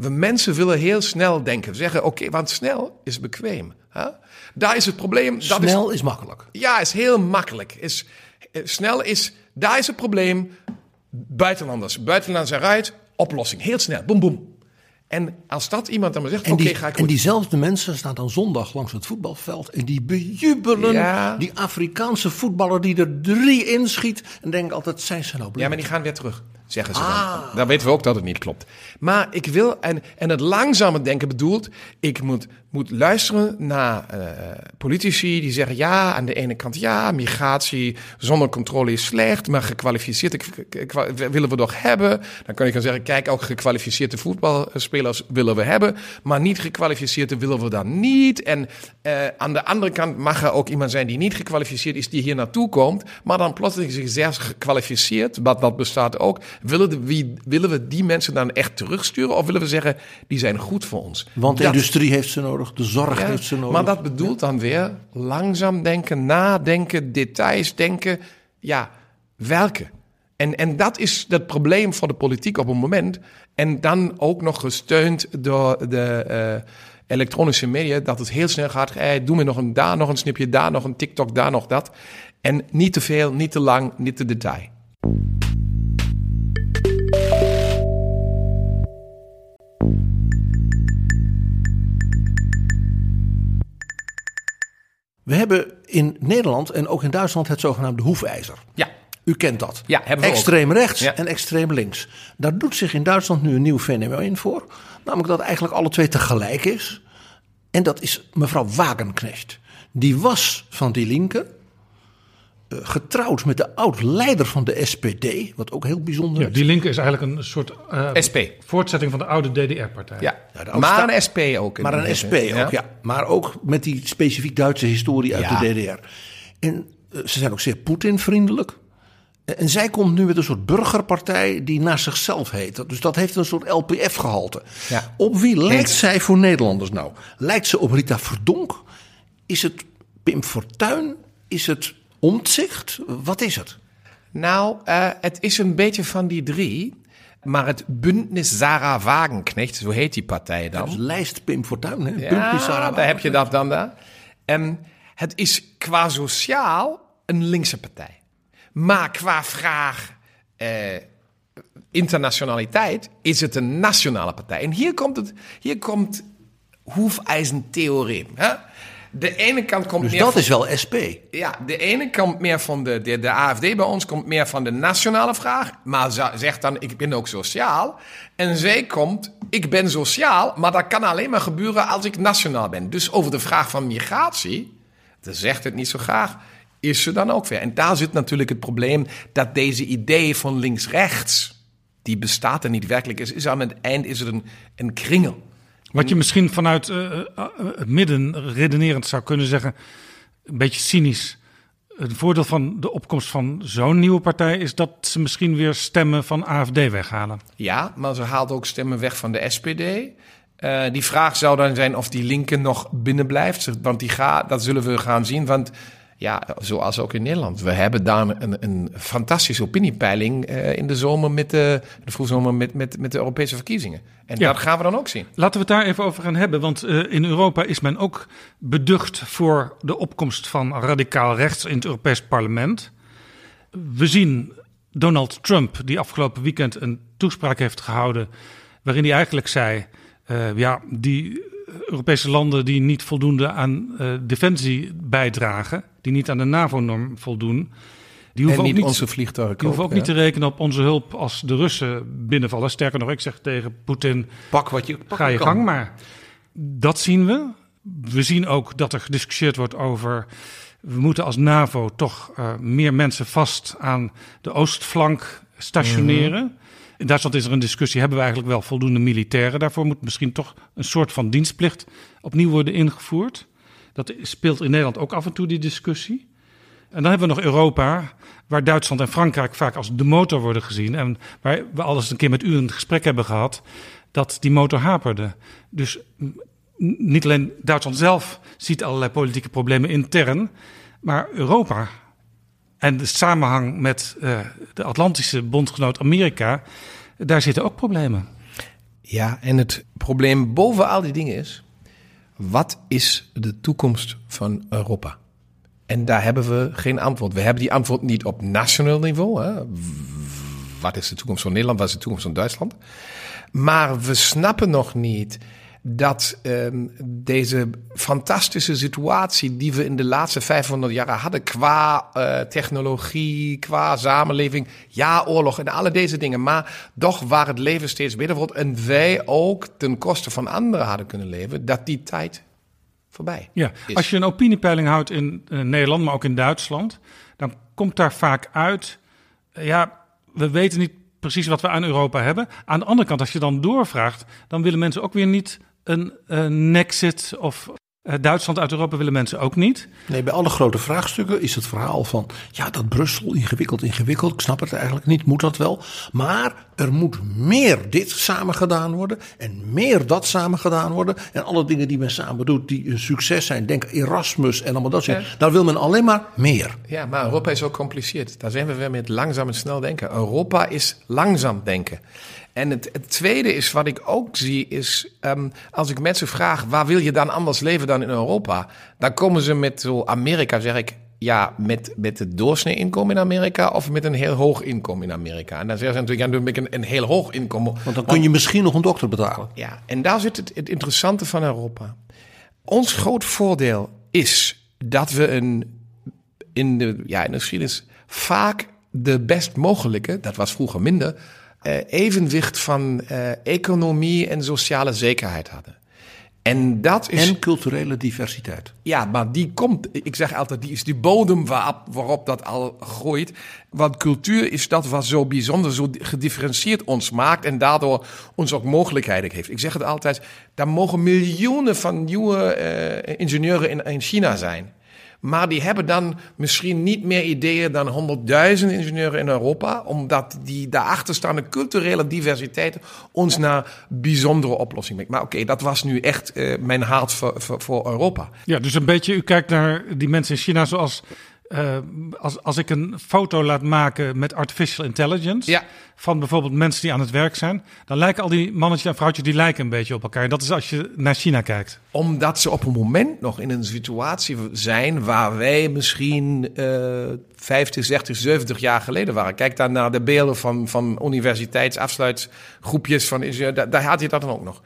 We mensen willen heel snel denken. Zeggen, oké, want snel is bequem. Hè? Daar is het probleem. Dat Snel is, makkelijk. Ja, is heel makkelijk. Is, eh, snel is, daar is het probleem. Buitenlanders. Buitenlanders eruit, oplossing. Heel snel, boem, boem. En als dat iemand dan maar zegt, En, oké, ga ik en diezelfde mensen staan dan zondag langs het voetbalveld en die bejubelen Ja. die Afrikaanse voetballer die er drie inschiet. En denken altijd, zijn ze nou Ja, blij? maar die gaan weer terug, zeggen ze Ah. dan. Dan weten we ook dat het niet klopt. Maar ik wil, en, en het langzame denken bedoelt, ik moet, moet luisteren naar eh, politici die zeggen, ja, aan de ene kant ja, migratie zonder controle is slecht, maar gekwalificeerde willen we toch hebben. Dan kan je gaan zeggen, kijk, ook gekwalificeerde voetbalspelers willen we hebben, maar niet gekwalificeerde willen we dan niet. En eh, aan de andere kant mag er ook iemand zijn die niet gekwalificeerd is, die hier naartoe komt, maar dan plotseling zich zelfs gekwalificeerd, wat, wat bestaat ook. Willen, de, wie, willen we die mensen dan echt terugsturen of willen we zeggen, die zijn goed voor ons? Want de Dat- industrie heeft ze nodig, de zorg ja, heeft ze nodig. Maar dat bedoelt dan weer langzaam denken, nadenken, details denken. Ja, welke? En, en dat is het probleem voor de politiek op een moment. En dan ook nog gesteund door de eh, elektronische media, dat het heel snel gaat. Hey, doe me nog een daar nog een snipje, daar nog een TikTok, daar nog dat. En niet te veel, niet te lang, niet te detail. We hebben in Nederland en ook in Duitsland het zogenaamde hoefijzer. Ja, U kent dat. Ja, hebben we ook. extreem rechts Ja. en extreem links. Daar doet zich in Duitsland nu een nieuw fenomeen voor. Namelijk dat eigenlijk alle twee tegelijk is. En dat is mevrouw Wagenknecht. Die was van die linker. Eh, Getrouwd met de oud-leider van de SPD. Wat ook heel bijzonder Ja, is. die linker is eigenlijk een soort eh, SP. voortzetting van de oude DDR-partij. Ja, maar een SP ook. in Maar een SP ook, ja. Maar ook met die specifiek Duitse historie uit Ja. de DDR. En eh, ze zijn ook zeer Poetin-vriendelijk. En zij komt nu met een soort burgerpartij die naar zichzelf heet. Dus dat heeft een soort LPF-gehalte. Ja. Op wie lijkt Eens. zij voor Nederlanders nou? Lijkt ze op Rita Verdonk? Is het Pim Fortuyn? Is het Omtzigt? Wat is het? Nou, eh, het is een beetje van die drie. Maar het Bündnis Sarah Wagenknecht, zo heet die partij dan. Dus lijst Pim Fortuyn, hè? Ja, Bündnis Sarah daar heb je dat dan daar. Ehm, het is qua sociaal een linkse partij. Maar qua vraag eh, internationaliteit is het een nationale partij. En hier komt het, hier komt. Hè? De ene kant komt Dus meer dat van- is wel SP. ja, de ene komt meer van de, de, de AFD bij ons, komt meer van de nationale vraag. Maar ze- zegt dan, ik ben ook sociaal. En zij komt, ik ben sociaal, maar dat kan alleen maar gebeuren als ik nationaal ben. Dus over de vraag van migratie, dat zegt het niet zo graag, is ze dan ook weer. En daar zit natuurlijk het probleem dat deze idee van links-rechts, die bestaat er niet werkelijk. Is, is aan het eind is het een, een kringel. Wat je misschien vanuit eh, eh, het midden redenerend zou kunnen zeggen, een beetje cynisch. Het voordeel van de opkomst van zo'n nieuwe partij is dat ze misschien weer stemmen van AFD weghalen. Ja, maar ze haalt ook stemmen weg van de SPD. Eh, die vraag zou dan zijn of die linker nog binnen blijft. Want die ga, dat zullen we gaan zien. Want ja, zoals ook in Nederland. We hebben daar een, een fantastische opiniepeiling eh, in de zomer met de, de vroegzomer met, met, met de Europese verkiezingen. En Ja. dat gaan we dan ook zien. Laten we het daar even over gaan hebben, want eh, in Europa is men ook beducht voor de opkomst van radicaal rechts in het Europees Parlement. We zien Donald Trump, die afgelopen weekend een toespraak heeft gehouden, waarin hij eigenlijk zei: eh, ja, die Europese landen die niet voldoende aan uh, defensie bijdragen, die niet aan de NAVO-norm voldoen, die hoeven en niet, ook onze vliegtuigen die hoeven ook niet te rekenen op onze hulp als de Russen binnenvallen. Sterker nog, ik zeg tegen Poetin, Pak wat je ga je kan. gang maar. Dat zien we. We zien ook dat er gediscussieerd wordt over... we moeten als NAVO toch uh, meer mensen vast aan de oostflank stationeren. In Duitsland is er een discussie, hebben we eigenlijk wel voldoende militairen? Daarvoor moet misschien toch een soort van dienstplicht opnieuw worden ingevoerd. Dat speelt in Nederland ook af en toe, die discussie. En dan hebben we nog Europa, waar Duitsland en Frankrijk vaak als de motor worden gezien. En waar we al eens een keer met u een gesprek hebben gehad, dat die motor haperde. Dus niet alleen Duitsland zelf ziet allerlei politieke problemen intern, maar Europa en de samenhang met uh, de Atlantische bondgenoot Amerika, daar zitten ook problemen. Ja, en het probleem boven al die dingen is, wat is de toekomst van Europa? En daar hebben we geen antwoord. We hebben die antwoord niet op nationaal niveau. Hè? Wat is de toekomst van Nederland? Wat is de toekomst van Duitsland? Maar we snappen nog niet dat um, deze fantastische situatie die we in de laatste 500 jaar hadden qua uh, technologie, qua samenleving, ja, oorlog en alle deze dingen, maar toch waar het leven steeds beter wordt en wij ook ten koste van anderen hadden kunnen leven, dat die tijd voorbij. Ja, is. als je een opiniepeiling houdt in uh, Nederland, maar ook in Duitsland, dan komt daar vaak uit, uh, ja, we weten niet precies wat we aan Europa hebben. Aan de andere kant, als je dan doorvraagt, dan willen mensen ook weer niet een, een Nexit of uh, Duitsland uit Europa willen mensen ook niet. Nee, bij alle grote vraagstukken is het verhaal van ja, dat Brussel ingewikkeld, ingewikkeld. Ik snap het eigenlijk niet, moet dat wel. Maar er moet meer dit samen gedaan worden en meer dat samen gedaan worden. En alle dingen die men samen doet, die een succes zijn. Denk Erasmus en allemaal dat soort. Ja. Daar wil men alleen maar meer. Ja, maar Europa is ook compliceerd. Daar zijn we weer met langzaam en snel denken. Europa is langzaam denken. En het, het, tweede is, wat ik ook zie, is um, als ik mensen vraag, waar wil je dan anders leven dan in Europa? Dan komen ze met zo Amerika, zeg ik, ja, met, met het doorsnee inkomen in Amerika of met een heel hoog inkomen in Amerika. En dan zeggen ze natuurlijk, ja, dan heb ik een, een heel hoog inkomen. Want dan kun je Want, misschien nog een dokter betalen. Ja, en daar zit het, het interessante van Europa. Ons groot voordeel is dat we een, in de, ja, in de geschiedenis vaak de best mogelijke, dat was vroeger minder, uh, evenwicht van uh, economie en sociale zekerheid hadden. En dat is. En culturele diversiteit. Ja, maar die komt, ik zeg altijd, die is die bodem waarop, waarop dat al groeit. Want cultuur is dat wat zo bijzonder, zo gedifferentieerd ons maakt en daardoor ons ook mogelijkheden geeft. Ik zeg het altijd, daar mogen miljoenen van nieuwe uh, ingenieuren in, in China zijn. Maar die hebben dan misschien niet meer ideeën dan 100.000 ingenieuren in Europa, omdat die daarachter staande culturele diversiteit ons naar bijzondere oplossingen brengt. Maar oké, okay, dat was nu echt uh, mijn voor, voor, voor, Europa. Ja, dus een beetje, u kijkt naar die mensen in China zoals. Uh, als, als ik een foto laat maken met artificial intelligence. Ja. van bijvoorbeeld mensen die aan het werk zijn. dan lijken al die mannetjes en vrouwtjes die lijken een beetje op elkaar. Dat is als je naar China kijkt. Omdat ze op een moment nog in een situatie zijn. waar wij misschien uh, 50, 60, 70 jaar geleden waren. Kijk dan naar de beelden van, van universiteitsafsluitgroepjes. Van, daar, daar had je dat dan ook nog.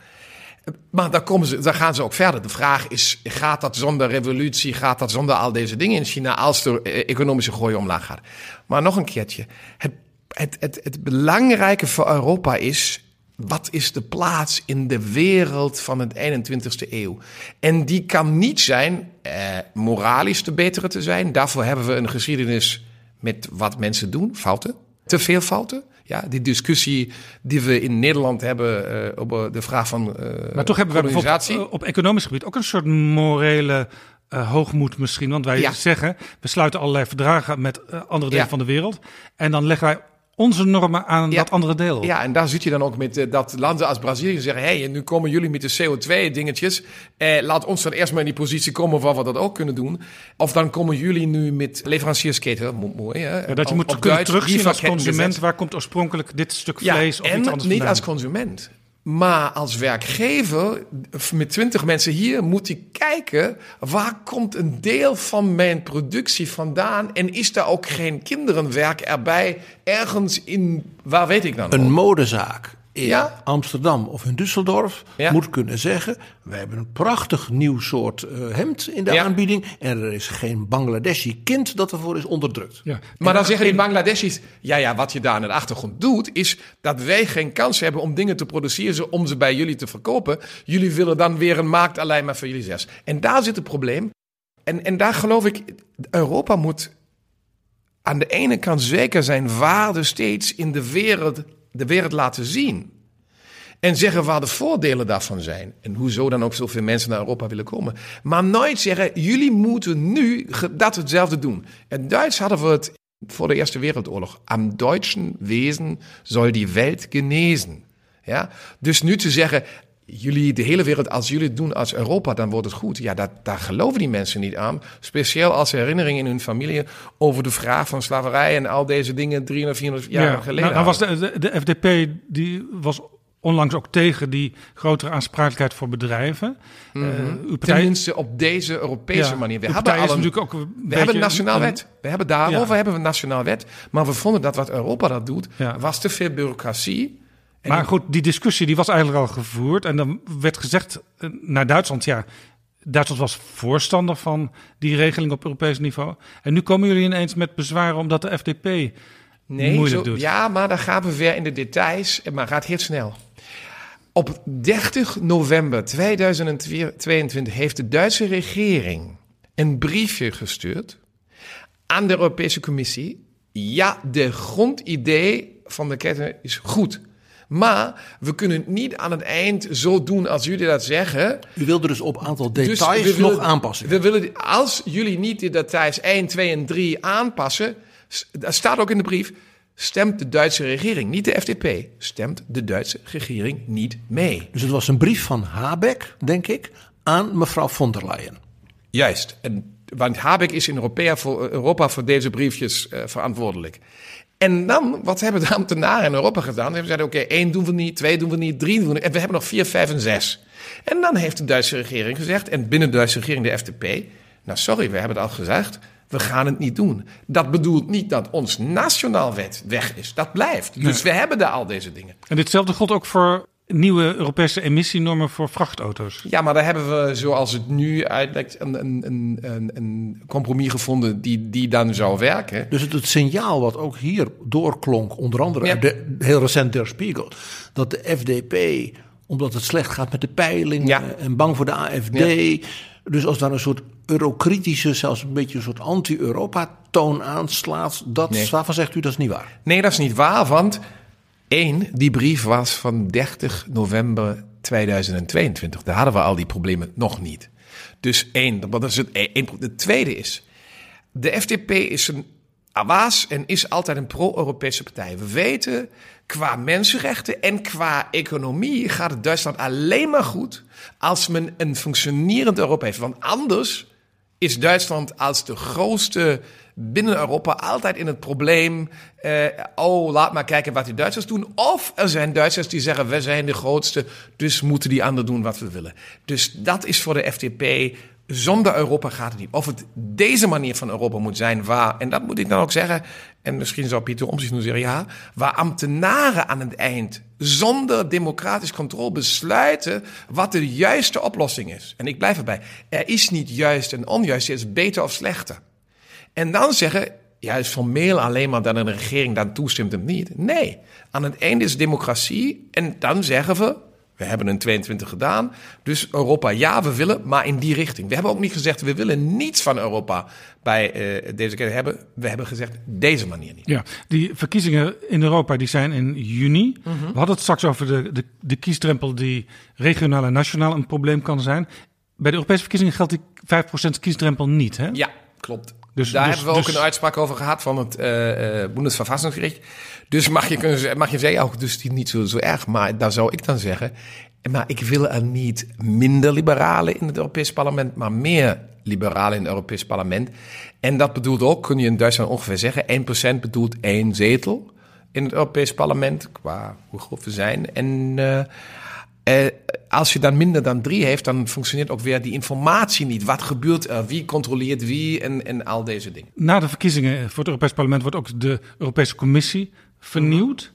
Maar daar, komen ze, daar gaan ze ook verder. De vraag is, gaat dat zonder revolutie, gaat dat zonder al deze dingen in China, als de economische groei omlaag gaat? Maar nog een keertje. Het, het, het, het belangrijke voor Europa is, wat is de plaats in de wereld van het 21ste eeuw? En die kan niet zijn eh, moralisch te betere te zijn. Daarvoor hebben we een geschiedenis met wat mensen doen, fouten, te veel fouten. Ja, die discussie die we in Nederland hebben uh, op de vraag van. Uh, maar toch hebben we bijvoorbeeld op economisch gebied ook een soort morele uh, hoogmoed misschien. Want wij Ja. zeggen, we sluiten allerlei verdragen met uh, andere delen Ja. van de wereld. En dan leggen wij onze normen aan Ja. dat andere deel. Ja, en daar zit je dan ook met eh, dat landen als Brazilië zeggen: hé, hey, nu komen jullie met de CO2-dingetjes. Eh, laat ons dan eerst maar in die positie komen waar we dat ook kunnen doen. Of dan komen jullie nu met leveranciersketen. Mo- Mooi, hè? Ja, dat je moet op kunnen Duits, terugzien als consument. Waar komt oorspronkelijk dit stuk Ja, vlees of en iets anders niet als consument. Maar als werkgever, met twintig mensen hier, moet ik kijken... waar komt een deel van mijn productie vandaan... en is daar ook geen kinderenwerk erbij... ergens in, waar weet ik dan Een modezaak in Ja. Amsterdam of in Düsseldorf Ja. moet kunnen zeggen: we hebben een prachtig nieuw soort eh, hemd in de Ja. aanbieding en er is geen Bangladeshi kind dat ervoor is onderdrukt. Maar dan zeggen die Bangladeshis, ja, ja, wat je daar in de achtergrond doet, is dat wij geen kans hebben om dingen te produceren om ze bij jullie te verkopen. Jullie willen dan weer een markt alleen maar voor jullie zes. En daar zit het probleem. En, en daar geloof ik, Europa moet aan de ene kant zeker zijn waarde steeds in de wereld, de wereld laten zien. En zeggen waar de voordelen daarvan zijn. En hoezo dan ook zoveel mensen naar Europa willen komen. Maar nooit zeggen, jullie moeten nu dat hetzelfde doen. In Duits hadden we het voor de Eerste Wereldoorlog. Am deutschen Wesen soll die Welt genezen. Ja? Dus nu te zeggen, jullie, de hele wereld, als jullie het doen als Europa, dan wordt het goed. Ja, dat, daar geloven die mensen niet aan. Speciaal als herinneringen in hun familie over de vraag van slaverij en al deze dingen 300, 400 jaar geleden. Nou, nou was de, de, de FDP die was onlangs ook tegen die grotere aansprakelijkheid voor bedrijven. Eh, uw partij, Tenminste op deze Europese Ja, manier. We hebben, al een, natuurlijk ook een we beetje hebben een nationaal wet. We hebben daarover Ja. hebben we een nationaal wet. Maar we vonden dat wat Europa dat doet, Ja. was te veel bureaucratie. En maar goed, die discussie die was eigenlijk al gevoerd. En dan werd gezegd eh, naar Duitsland, ja, Duitsland was voorstander van die regeling op Europees niveau. En nu komen jullie ineens met bezwaren omdat de FDP Nee, moeilijk zo- doet. Ja, maar dan gaan we weer in de details. Maar gaat heel snel. Op 30 november 2022 heeft de Duitse regering een briefje gestuurd aan de Europese Commissie. Ja, de grondidee van de keten is goed. Maar we kunnen het niet aan het eind zo doen als jullie dat zeggen. U wilde dus op een aantal Dus details willen- nog aanpassingen. We willen, als jullie niet de details 1, 2 en 3 aanpassen, dat staat ook in de brief, stemt de Duitse regering, niet de FDP, stemt de Duitse regering niet mee. Dus het was een brief van Habeck, denk ik, aan mevrouw von der Leyen. Juist. En, want Habeck is in Europa voor, Europa voor deze briefjes eh, verantwoordelijk. En dan, wat hebben de ambtenaren in Europa gedaan? Ze hebben gezegd, oké, één doen we niet, twee doen we niet, drie doen we niet. En we hebben nog vier, vijf en zes. En dan heeft de Duitse regering gezegd, en binnen de Duitse regering de FDP... Nou, sorry, we hebben het al gezegd, we gaan het niet doen. Dat bedoelt niet dat ons nationaal wet weg is. Dat blijft. Dus we hebben daar al deze dingen. En ditzelfde geldt ook voor nieuwe Europese emissienormen voor vrachtauto's. Ja, maar daar hebben we, zoals het nu uitlekt, een, een, een, een, een compromis gevonden die, die dan zou werken. Dus het, het signaal wat ook hier doorklonk, onder andere Ja. de, heel recent Der Spiegel, dat de FDP, omdat het slecht gaat met de peiling Ja. en bang voor de AFD, dus als daar een soort eurokritische, zelfs een beetje een soort anti-Europa-toon aanslaat, dat, Nee. waarvan zegt u dat is niet waar? Nee, dat is niet waar, want één, die brief was van 30 november 2022. Daar hadden we al die problemen nog niet. Dus één, dat is het één. De tweede is, de FDP is een was en is altijd een pro-Europese partij. We weten, qua mensenrechten en qua economie gaat het Duitsland alleen maar goed als men een functionerend Europa heeft. Want anders is Duitsland als de grootste binnen Europa altijd in het probleem. eh, oh, laat maar kijken wat die Duitsers doen. Of er zijn Duitsers die zeggen: we zijn de grootste, dus moeten die anderen doen wat we willen. Dus dat is voor de FDP. Zonder Europa gaat het niet. Of het deze manier van Europa moet zijn, waar, en dat moet ik dan ook zeggen, en misschien zou Pieter Omtzigt nu zeggen, ja, waar ambtenaren aan het eind zonder democratisch controle besluiten wat de juiste oplossing is. En ik blijf erbij. Er is niet juist en onjuist, er is beter of slechter. En dan zeggen, ja, is formeel alleen maar dat een regering dan toestemt en niet. Nee, aan het einde is democratie en dan zeggen we, we hebben een 22 gedaan, dus Europa, ja, we willen, maar in die richting. We hebben ook niet gezegd, we willen niets van Europa bij eh, deze keer hebben. We hebben gezegd, deze manier niet. Ja, die verkiezingen in Europa die zijn in juni. Mhm. We hadden het straks over de, de, de kiesdrempel die regionaal en nationaal een probleem kan zijn. Bij de Europese verkiezingen geldt die 5% kiesdrempel niet, hè? Ja, klopt. Dus- Daar dus- hebben we ook dus- een uitspraak over gehad van het uh, Bundesverfassungsgericht. Dus mag je, kunnen, mag je zeggen, ook dus die niet zo, zo erg. Maar daar zou ik dan zeggen, maar ik wil er niet minder liberalen in het Europees parlement, maar meer liberalen in het Europees parlement. En dat bedoelt ook, kun je in Duitsland ongeveer zeggen, 1% bedoelt één zetel in het Europees parlement, qua hoe groot we zijn. En uh, uh, als je dan minder dan drie heeft, dan functioneert ook weer die informatie niet. Wat gebeurt er? Wie controleert wie? En, en al deze dingen. Na de verkiezingen voor het Europees Parlement wordt ook de Europese Commissie vernieuwd.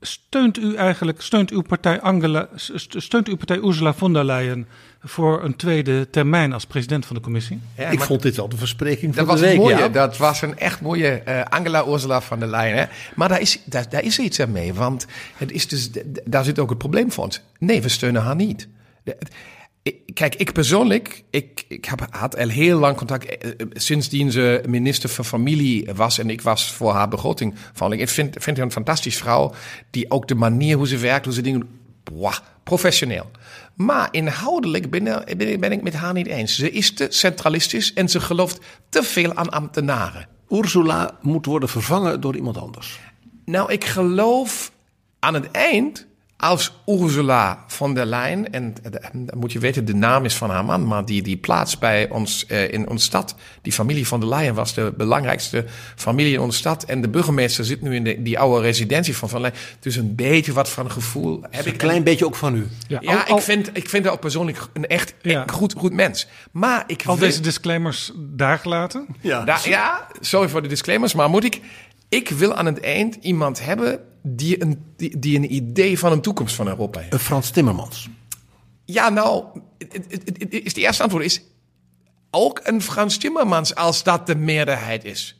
Steunt u eigenlijk, steunt uw partij Angela, steunt uw partij Ursula von der Leyen voor een tweede termijn als president van de commissie? Ja, ik vond dit wel de verspreking van dat de was week. Mooie, ja. Dat was een echt mooie uh, Angela Ursula van der Leyen. Hè? Maar daar is, daar, daar is iets aan mee, want het is dus, daar zit ook het probleem voor ons. Nee, we steunen haar niet. Kijk, ik persoonlijk, ik, ik heb, had al heel lang contact, eh, sindsdien ze minister van Familie was en ik was voor haar begroting van. Ik vind, vind haar een fantastische vrouw, die ook de manier hoe ze werkt, hoe ze dingen, boah, professioneel. Maar inhoudelijk ben, ben, ik met haar niet eens. Ze is te centralistisch en ze gelooft te veel aan ambtenaren. Ursula moet worden vervangen door iemand anders. Nou, ik geloof aan het eind als Ursula von der Leyen, en dan moet je weten, de naam is van haar man, maar die, die plaats bij ons uh, in onze stad, die familie van der Leyen was de belangrijkste familie in onze stad. En de burgemeester zit nu in de, die oude residentie van Van Leyen. Dus een beetje wat van gevoel heb een ik. klein beetje ook van u. Ja, ja al, al, ik, vind, ik vind haar ook persoonlijk een echt ja. goed, goed mens. Maar ik al deze disclaimers daar gelaten? Ja. Da, ja, sorry voor de disclaimers, maar moet ik. Ik wil aan het eind iemand hebben die een, die, die een idee van een toekomst van Europa heeft. Een Frans Timmermans. Ja, nou, het, het, het, is de eerste antwoord is ook een Frans Timmermans als dat de meerderheid is.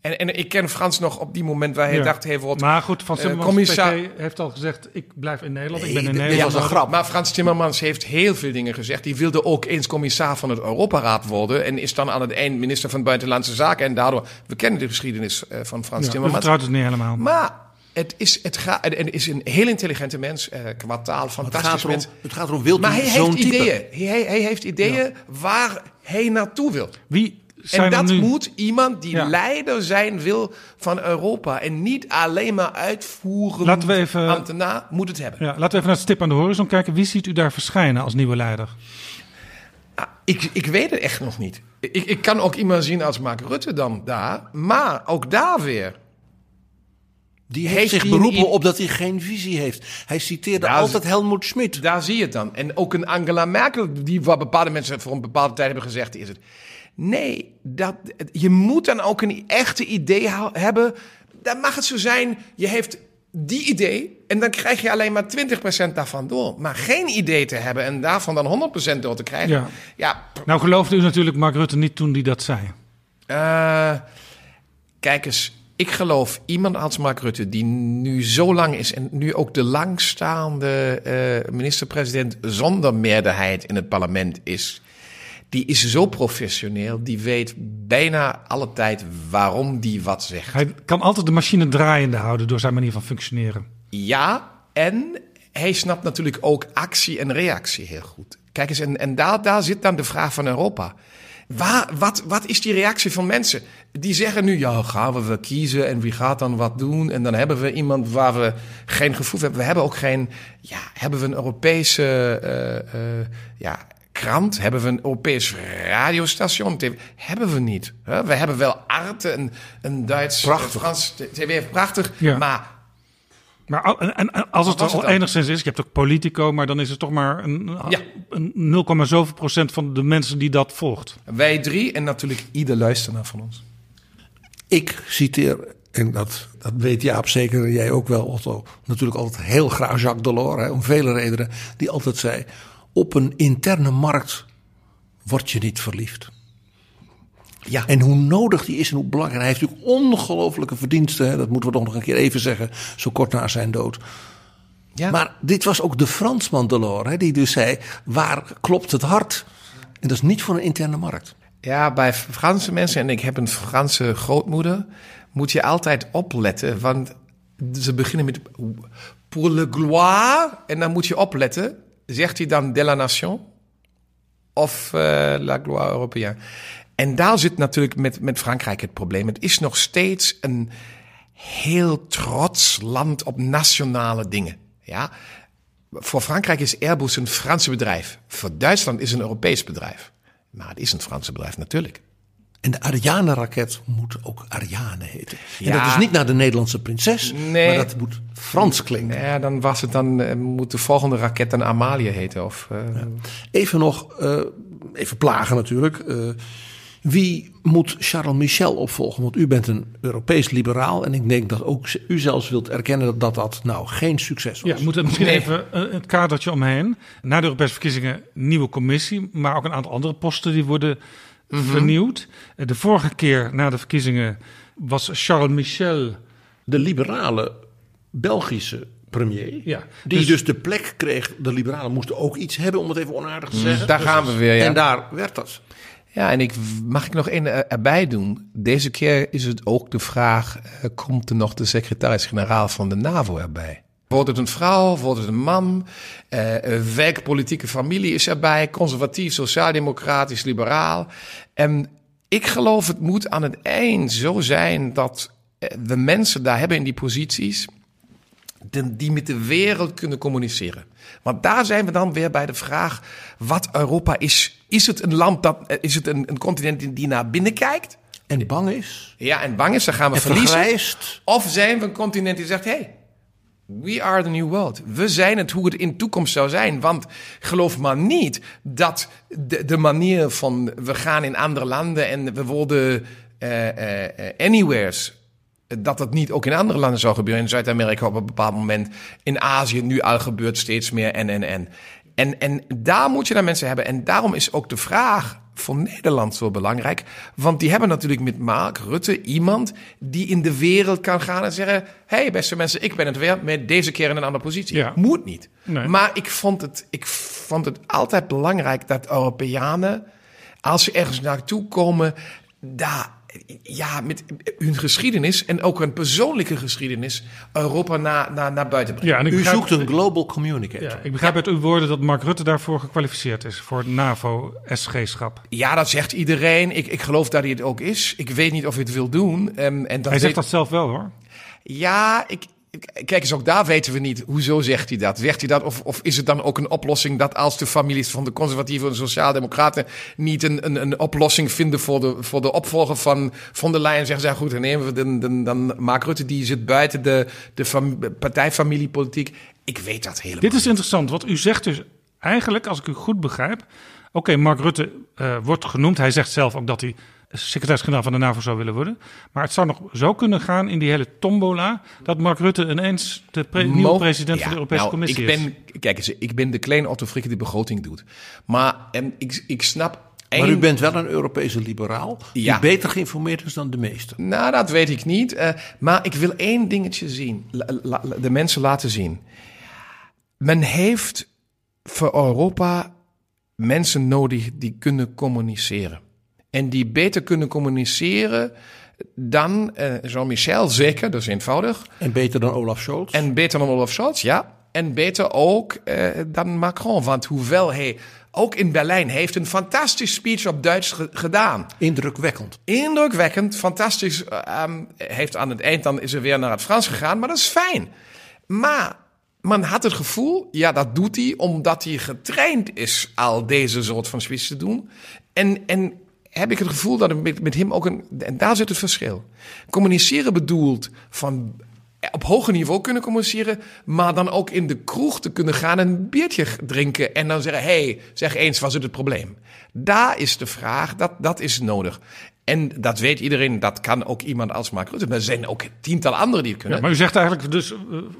En, en ik ken Frans nog op die moment waar hij Ja. dacht... Hij wordt, Maar goed, Van eh, Timmermans commissa- PP heeft al gezegd, ik blijf in Nederland, ik ben in Nederland. was een grap. Maar Frans Timmermans heeft heel veel dingen gezegd. Die wilde ook eens commissaris van het Europaraad worden. En is dan aan het eind minister van Buitenlandse Zaken. En daardoor, we kennen de geschiedenis eh, van Frans Ja, Timmermans. vertrouwt het niet helemaal. Maar het is, het gaat, en het is een heel intelligente mens, eh, qua taal, Het fantastisch gaat, erom, mens. het gaat erom, wilt Maar hij zo'n heeft type? ideeën. Hij, hij heeft ideeën waar hij naartoe wil. Wie zijn En dat nu... moet iemand die Ja. leider zijn wil van Europa. En niet alleen maar uitvoeren. Laten we even- ambtenaar moet het hebben. Ja, laten we even naar het stip aan de horizon kijken. Wie ziet u daar verschijnen als nieuwe leider? Ah, Ik, ik weet het echt nog niet. Ik, ik kan ook iemand zien als Mark Rutte dan daar. Maar ook daar weer. Die heeft, Heeft zich beroepen op dat hij geen visie heeft. Hij citeerde altijd Helmoet Schmidt. Daar zie je het dan. En ook een Angela Merkel, die waar bepaalde mensen voor een bepaalde tijd hebben gezegd, is het. Nee, dat, je moet dan ook een echte idee hebben. Dan mag het zo zijn, je heeft die idee en dan krijg je alleen maar 20% daarvan door. Maar geen idee te hebben en daarvan dan 100% door te krijgen. Ja. ja Nou geloofde u natuurlijk Mark Rutte niet toen hij dat zei. Eh, kijk eens, ik geloof iemand als Mark Rutte, die nu zo lang is en nu ook de langstaande eh, minister-president zonder meerderheid in het parlement is. Die is zo professioneel, die weet bijna alle tijd waarom die wat zegt. Hij kan altijd de machine draaiende houden door zijn manier van functioneren. Ja, en hij snapt natuurlijk ook actie en reactie heel goed. Kijk eens, en, en daar, daar zit dan de vraag van Europa. Waar, wat, wat is die reactie van mensen? Die zeggen nu, ja, gaan we kiezen en wie gaat dan wat doen? En dan hebben we iemand waar we geen gevoel hebben. We hebben ook geen, ja, hebben we een Europese eh, ja, krant? Hebben we een Europees radiostation? TV? Hebben we niet. Hè? We hebben wel Arte, een, een Duits, Frans tv, prachtig. Ja. Maar Maar al- en, als het al het dan? enigszins is, je hebt ook Politico, maar dan is het toch maar een, Ja. een 0, zoveel procent van de mensen die dat volgt. Wij drie en natuurlijk ieder luisteraar van ons. Ik citeer, en dat, dat weet Jaap zeker, en jij ook wel, Otto. Natuurlijk altijd heel graag Jacques Delors, hè, om vele redenen. Die altijd zei, op een interne markt word je niet verliefd. Ja. En hoe nodig die is en hoe belangrijk. Hij heeft natuurlijk ongelofelijke verdiensten. Hè, dat moeten we toch nog een keer even zeggen, zo kort na zijn dood. Ja. Maar dit was ook de Fransman Delors, hè, die dus zei, waar klopt het hart? En dat is niet voor een interne markt. ja, bij Franse mensen, en ik heb een Franse grootmoeder, moet je altijd opletten. Want ze beginnen met pour le gloire. En dan moet je opletten. Zegt hij dan de la nation? Of eh, la gloire européenne? En daar zit natuurlijk met, met Frankrijk het probleem. Het is nog steeds een heel trots land op nationale dingen. Ja? Voor Frankrijk is Airbus een Franse bedrijf. Voor Duitsland is het een Europees bedrijf. Maar het is een Franse bedrijf natuurlijk. En de Ariane-raket moet ook Ariane heten. En Ja. dat is niet naar de Nederlandse prinses, Nee. maar dat moet Frans klinken. Ja, dan was het dan, eh, moet de volgende raket dan Amalia heten. Of, eh, Even nog, eh, even plagen natuurlijk. Wie moet Charles Michel opvolgen? Want u bent een Europees liberaal. En ik denk dat ook u zelfs wilt erkennen dat dat nou geen succes was. Ja, we moeten misschien even een het kadertje omheen. Na de Europese verkiezingen nieuwe commissie, maar ook een aantal andere posten die worden Mhm. vernieuwd. De vorige keer na de verkiezingen was Charles Michel. De liberale Belgische premier. Ja, Die dus, dus- de plek kreeg. De liberalen moesten ook iets hebben, om het even onaardig te zeggen. Daar gaan we weer, ja. En daar werd dat. Ja, en ik, mag ik nog één eh, erbij doen? Deze keer is het ook de vraag, eh, komt er nog de secretaris-generaal van de NAVO erbij? Wordt het een vrouw, wordt het een man? Welke politieke familie is erbij? Conservatief, sociaal-democratisch, liberaal? En ik geloof het moet aan het eind zo zijn dat we mensen daar hebben in die posities de- die met de wereld kunnen communiceren. Want daar zijn we dan weer bij de vraag wat Europa is. Is het een land dat, eh, is het een, een continent die- naar binnen kijkt? En bang is. Ja, en bang is, dan gaan we En verliezen. vergrijst. Of zijn we een continent die zegt, hey, we are the new world. We zijn het hoe het in de toekomst zou zijn. Want geloof maar niet dat de, de manier van we gaan in andere landen en we worden eh, anywheres. Dat dat niet ook in andere landen zou gebeuren. In Zuid-Amerika op een bepaald moment. In Azië nu al gebeurt steeds meer en en en. En, en daar moet je dan mensen hebben. En daarom is ook de vraag voor Nederland zo belangrijk. Want die hebben natuurlijk met Mark Rutte iemand die in de wereld kan gaan en zeggen: Hé, hey, beste mensen, ik ben het weer met deze keer in een andere positie. Ja. Moet niet. Nee. Maar ik vond, het, ik vond het altijd belangrijk dat Europeanen, als ze ergens naartoe komen, daar. Ja, met hun geschiedenis en ook een persoonlijke geschiedenis Europa naar, naar, naar buiten brengen. Ja, en ik U begrijp, zoekt een global communicator. ja, ik begrijp uit uw woorden dat Mark Rutte daarvoor gekwalificeerd is. Voor het NAVO-SG-schap. Ja, dat zegt iedereen. Ik, ik geloof dat hij het ook is. Ik weet niet of hij het wil doen. Ehm, en dat Hij weet- zegt dat zelf wel hoor. Ja, ik- kijk eens, ook daar weten we niet. Hoezo zegt hij dat? Zegt hij dat? Of, of is het dan ook een oplossing dat als de families van de conservatieven en de sociaaldemocraten niet een, een, een oplossing vinden voor de, voor de opvolger van von der Leyen, zeggen ze, ja goed, dan nemen we dan, dan, dan Mark Rutte, die zit buiten de, de fam- partijfamiliepolitiek. Ik weet dat helemaal Dit is niet. interessant, want u zegt dus eigenlijk, als ik u goed begrijp... Oké, Mark Rutte eh, wordt genoemd. Hij zegt zelf ook dat hij secretaris-generaal van de NAVO zou willen worden. Maar het zou nog zo kunnen gaan in die hele tombola... dat Mark Rutte ineens de pre- nieuwe president Ja, van de Europese nou, Commissie ik is. ben, Kijk eens, ik ben de kleine Otto Frikke die begroting doet. Maar en ik, ik snap... Maar u bent wel een Europese liberaal. Ja. Die beter geïnformeerd is dan de meesten. Nou, dat weet ik niet. eh, maar ik wil één dingetje zien. La- la- la- de mensen laten zien. Men heeft voor Europa mensen nodig die kunnen communiceren. En die beter kunnen communiceren dan eh, Jean-Michel, zeker, dat is eenvoudig. En beter dan Olaf Scholz. En beter dan Olaf Scholz, ja. En beter ook eh, dan Macron. Want hoewel hij ook in Berlijn heeft een fantastisch speech op Duits ge- gedaan. Indrukwekkend. Indrukwekkend, fantastisch. eh, ehm, heeft aan het eind dan is er weer naar het Frans gegaan, maar dat is fijn. Maar man had het gevoel, ja, dat doet hij omdat hij getraind is al deze soort van speech te doen. En, en heb ik het gevoel dat het met, met hem ook een. En daar zit het verschil. Communiceren bedoelt van op hoger niveau kunnen communiceren, maar dan ook in de kroeg te kunnen gaan en een biertje drinken en dan zeggen: hey, zeg eens, wat is het probleem? Daar is de vraag, dat, dat is nodig. En dat weet iedereen, dat kan ook iemand als Mark Rutte. Maar er zijn ook tientallen anderen die het kunnen. Ja, maar u zegt eigenlijk dus eh,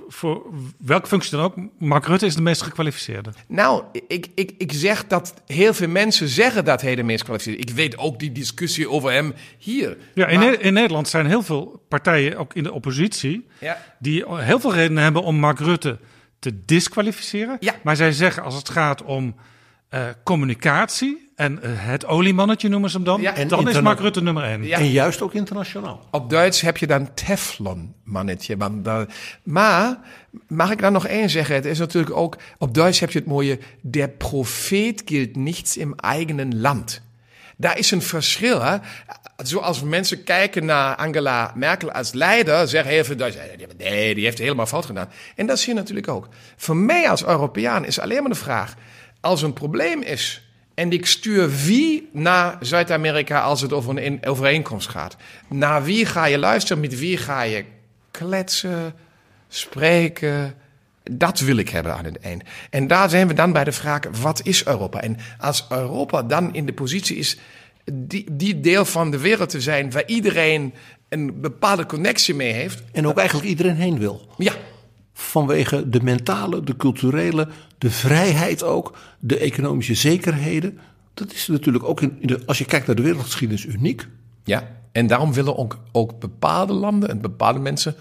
voor welke functie dan ook... Mark Rutte is de meest gekwalificeerde. Nou, ik, ik, ik zeg dat heel veel mensen zeggen dat hij de meest kwalificeerd is. Ik weet ook die discussie over hem hier. Ja, in, Maar- Ne- in Nederland zijn heel veel partijen, ook in de oppositie... Ja. die heel veel redenen hebben om Mark Rutte te disqualificeren. Ja. Maar zij zeggen als het gaat om eh, communicatie en eh, het oliemannetje noemen ze hem dan... Ja, en dan is Mark Rutte nummer één. Ja. En juist ook internationaal. Op Duits heb je dan Teflon, mannetje. Maar, daar- maar mag ik dan nog één zeggen? Het is natuurlijk ook, op Duits heb je het mooie, der Prophet gilt nichts im eigenen Land. Daar is een verschil. Hè? Zoals mensen kijken naar Angela Merkel als leider, zeggen heel veel Duitsers, nee, die heeft helemaal fout gedaan. En dat zie je natuurlijk ook. Voor mij als Europeaan is alleen maar de vraag, als een probleem is en ik stuur wie naar Zuid-Amerika als het over een overeenkomst gaat. Naar wie ga je luisteren, met wie ga je kletsen, spreken. Dat wil ik hebben aan het eind. En daar zijn we dan bij de vraag, wat is Europa? En als Europa dan in de positie is die, die deel van de wereld te zijn waar iedereen een bepaalde connectie mee heeft. En ook eigenlijk iedereen heen wil. Ja, Vanwege de mentale, de culturele, de vrijheid ook, de economische zekerheden. Dat is natuurlijk ook, in, de, als je kijkt naar de wereldgeschiedenis, uniek. ja. En daarom willen ook, ook bepaalde landen en bepaalde mensen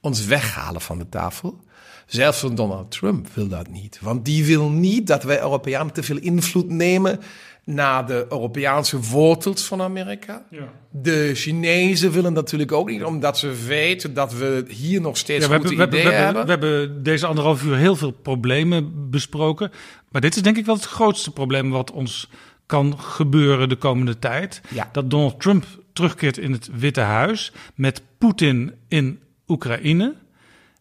ons weghalen van de tafel. Zelfs van Donald Trump wil dat niet. Want die wil niet dat wij Europeanen te veel invloed nemen naar de Europese wortels van Amerika. De Chinezen willen natuurlijk ook niet, omdat ze weten dat we hier nog steeds Ja, we, hebben, we, hebben, ideeën we, hebben, hebben. we hebben deze anderhalf uur heel veel problemen besproken. Maar dit is denk ik wel het grootste probleem wat ons kan gebeuren de komende tijd. Ja. Dat Donald Trump terugkeert in het Witte Huis met Poetin in Oekraïne.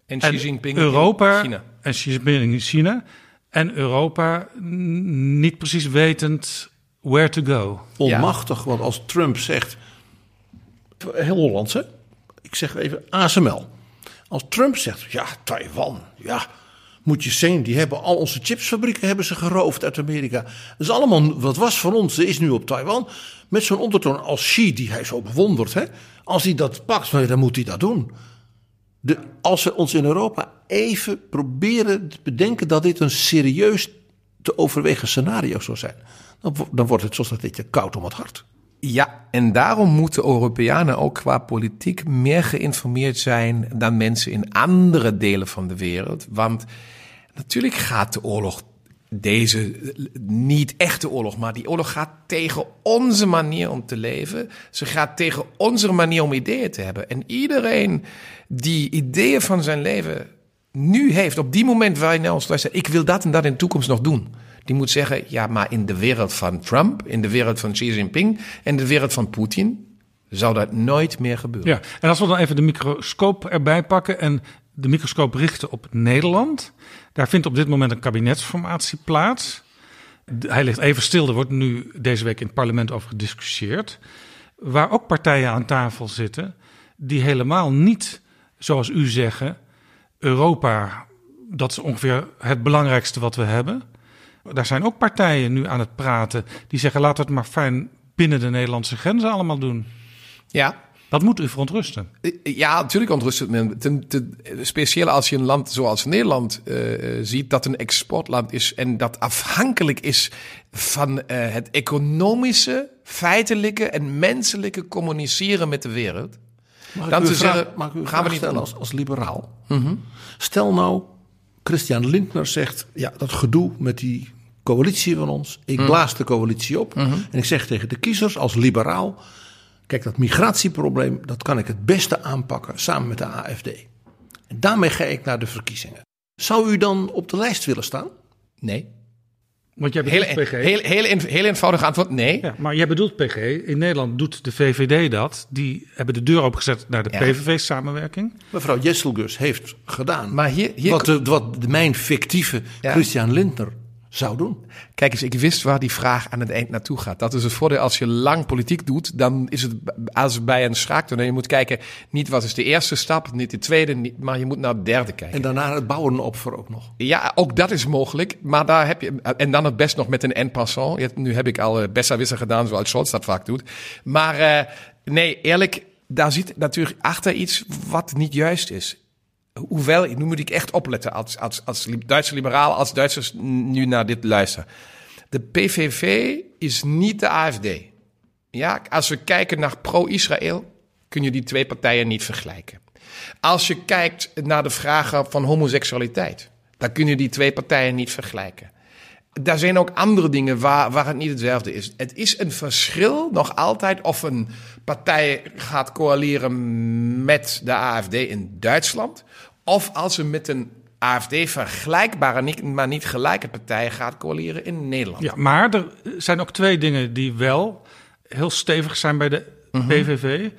En Xi Jinping Europa in China. en Xi Jinping in China. En Europa niet precies wetend where to go. Onmachtig, want als Trump zegt, heel Hollands hè, ik zeg even ASML. Als Trump zegt, ja, Taiwan, ja, moet je zien, die hebben al onze chipsfabrieken hebben ze geroofd uit Amerika. Dat is allemaal, wat was van ons, is nu op Taiwan. Met zo'n ondertoon als Xi, die hij zo bewondert, hè. Als hij dat pakt, nou dan moet hij dat doen. De, als we ons in Europa even proberen te bedenken dat dit een serieus te overwegen scenario zou zijn, dan, wo- dan wordt het zoals dat beetje koud om het hart. Ja, en daarom moeten Europeanen ook qua politiek meer geïnformeerd zijn dan mensen in andere delen van de wereld. Want natuurlijk gaat de oorlog, deze niet echte oorlog, maar die oorlog gaat tegen onze manier om te leven. Ze gaat tegen onze manier om ideeën te hebben. En iedereen die ideeën van zijn leven nu heeft, op die moment waar hij naar ons luistert, ik wil dat en dat in de toekomst nog doen. Die moet zeggen, ja, maar in de wereld van Trump, in de wereld van Xi Jinping en de wereld van Poetin zou dat nooit meer gebeuren. Ja, en als we dan even de microscoop erbij pakken en de microscoop richten op Nederland. Daar vindt op dit moment een kabinetsformatie plaats. Hij ligt even stil, er wordt nu deze week in het parlement over gediscussieerd. Waar ook partijen aan tafel zitten die helemaal niet, zoals u zeggen, Europa, dat is ongeveer het belangrijkste wat we hebben. Daar zijn ook partijen nu aan het praten die zeggen laten we het maar fijn binnen de Nederlandse grenzen allemaal doen. Ja, Dat moet u verontrusten. Ja, natuurlijk ontrust het. Ten, ten, speciaal als je een land zoals Nederland eh, ziet, dat een exportland is en dat afhankelijk is van eh, het economische, feitelijke en menselijke communiceren met de wereld. Mag Dan te vraag- zeggen, mag ik u een gaan we niet stellen als, als liberaal? Stel nou, Christian Lindner zegt, ja, dat gedoe met die coalitie van ons. Ik blaas de coalitie op. En ik zeg tegen de kiezers als liberaal, kijk, dat migratieprobleem, dat kan ik het beste aanpakken samen met de AFD. En daarmee ga ik naar de verkiezingen. Zou u dan op de lijst willen staan? Nee. Want jij Heel, bedoelt PG. heel, heel, heel, heel eenvoudig antwoord, nee. Ja, maar jij bedoelt PG. In Nederland doet de VVD dat. Die hebben de deur opengezet naar de Ja. PVV-samenwerking. Mevrouw Jesselgus heeft gedaan Maar hier, hier wat, de, wat de- mijn fictieve Ja. Christian Lindner zou doen. Kijk eens, ik wist waar die vraag aan het eind naartoe gaat. Dat is het voordeel als je lang politiek doet. Dan is het als bij een schaaktoernooi. Je moet kijken, niet wat is de eerste stap, niet de tweede, niet, maar je moet naar de derde kijken. En daarna het bouwen op voor ook nog. Ja, ook dat is mogelijk. Maar daar heb je. En dan het best nog met een en passant. Nu heb ik al uh, besserwisser gedaan, zoals Scholz dat vaak doet. Maar uh, nee, eerlijk, daar zit natuurlijk achter iets wat niet juist is. Hoewel, nu moet ik echt opletten als, als, als Duitse liberaal, als Duitsers nu naar dit luisteren. De PVV is niet de AFD. Ja, als we kijken naar pro-Israël, kun je die twee partijen niet vergelijken. Als je kijkt naar de vragen van homoseksualiteit, dan kun je die twee partijen niet vergelijken. Daar zijn ook andere dingen waar, waar het niet hetzelfde is. Het is een verschil nog altijd of een partij gaat coaleren met de AFD in Duitsland, of als ze met een AFD vergelijkbare, maar niet gelijke partij gaat coaleren in Nederland. Ja, maar er zijn ook twee dingen die wel heel stevig zijn bij de PVV.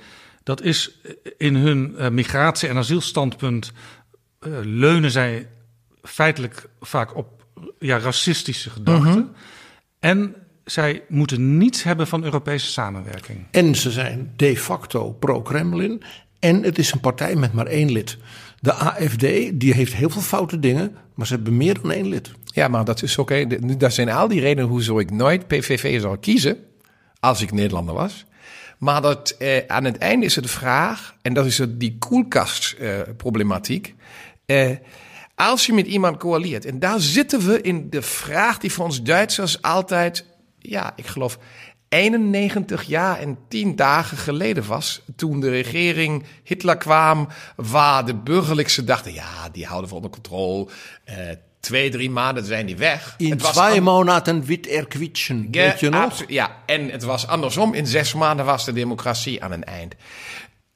Dat is in hun eh, migratie- en asielstandpunt eh, leunen zij feitelijk vaak op ja, racistische gedachten. En zij moeten niets hebben van Europese samenwerking. En ze zijn de facto pro-Kremlin. En het is een partij met maar één lid. De AFD die heeft heel veel foute dingen, maar ze hebben meer dan één lid. Ja, maar dat is oké. Dat zijn al die redenen hoezo ik nooit PVV zou kiezen als ik Nederlander was. Maar dat, eh, aan het einde is het de vraag, en dat is die koelkastproblematiek. Eh, als je met iemand coalieert, en daar zitten we in de vraag die voor ons Duitsers altijd, ja, ik geloof 91 jaar en 10 dagen geleden was. Toen de regering Hitler kwam, waar de burgerlijkse dachten, ja, die houden we onder controle. Eh, twee, drie maanden zijn die weg. In Het was twee an- maanden wit er kwitschen. Ja, Weet je nog? Ja, en het was andersom. In zes maanden was de democratie aan een eind.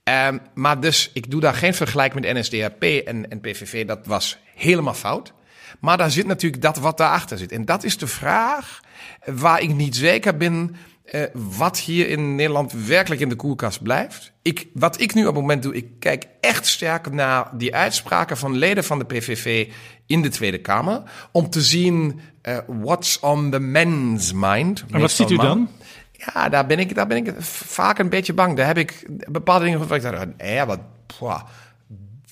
Ehm, maar dus, ik doe daar geen vergelijk met NSDAP en, en PVV. Dat was helemaal fout. Maar daar zit natuurlijk dat wat daarachter zit. En dat is de vraag waar ik niet zeker ben eh, wat hier in Nederland werkelijk in de koelkast blijft. Ik, wat ik nu op het moment doe, ik kijk echt sterk naar die uitspraken van leden van de PVV in de Tweede Kamer. Om te zien eh, what's on the men's mind. En wat ziet u dan? Ja, daar ben ik, daar ben ik vaak een beetje bang. Daar heb ik bepaalde dingen van. Ik dacht, ja, wat, pwa,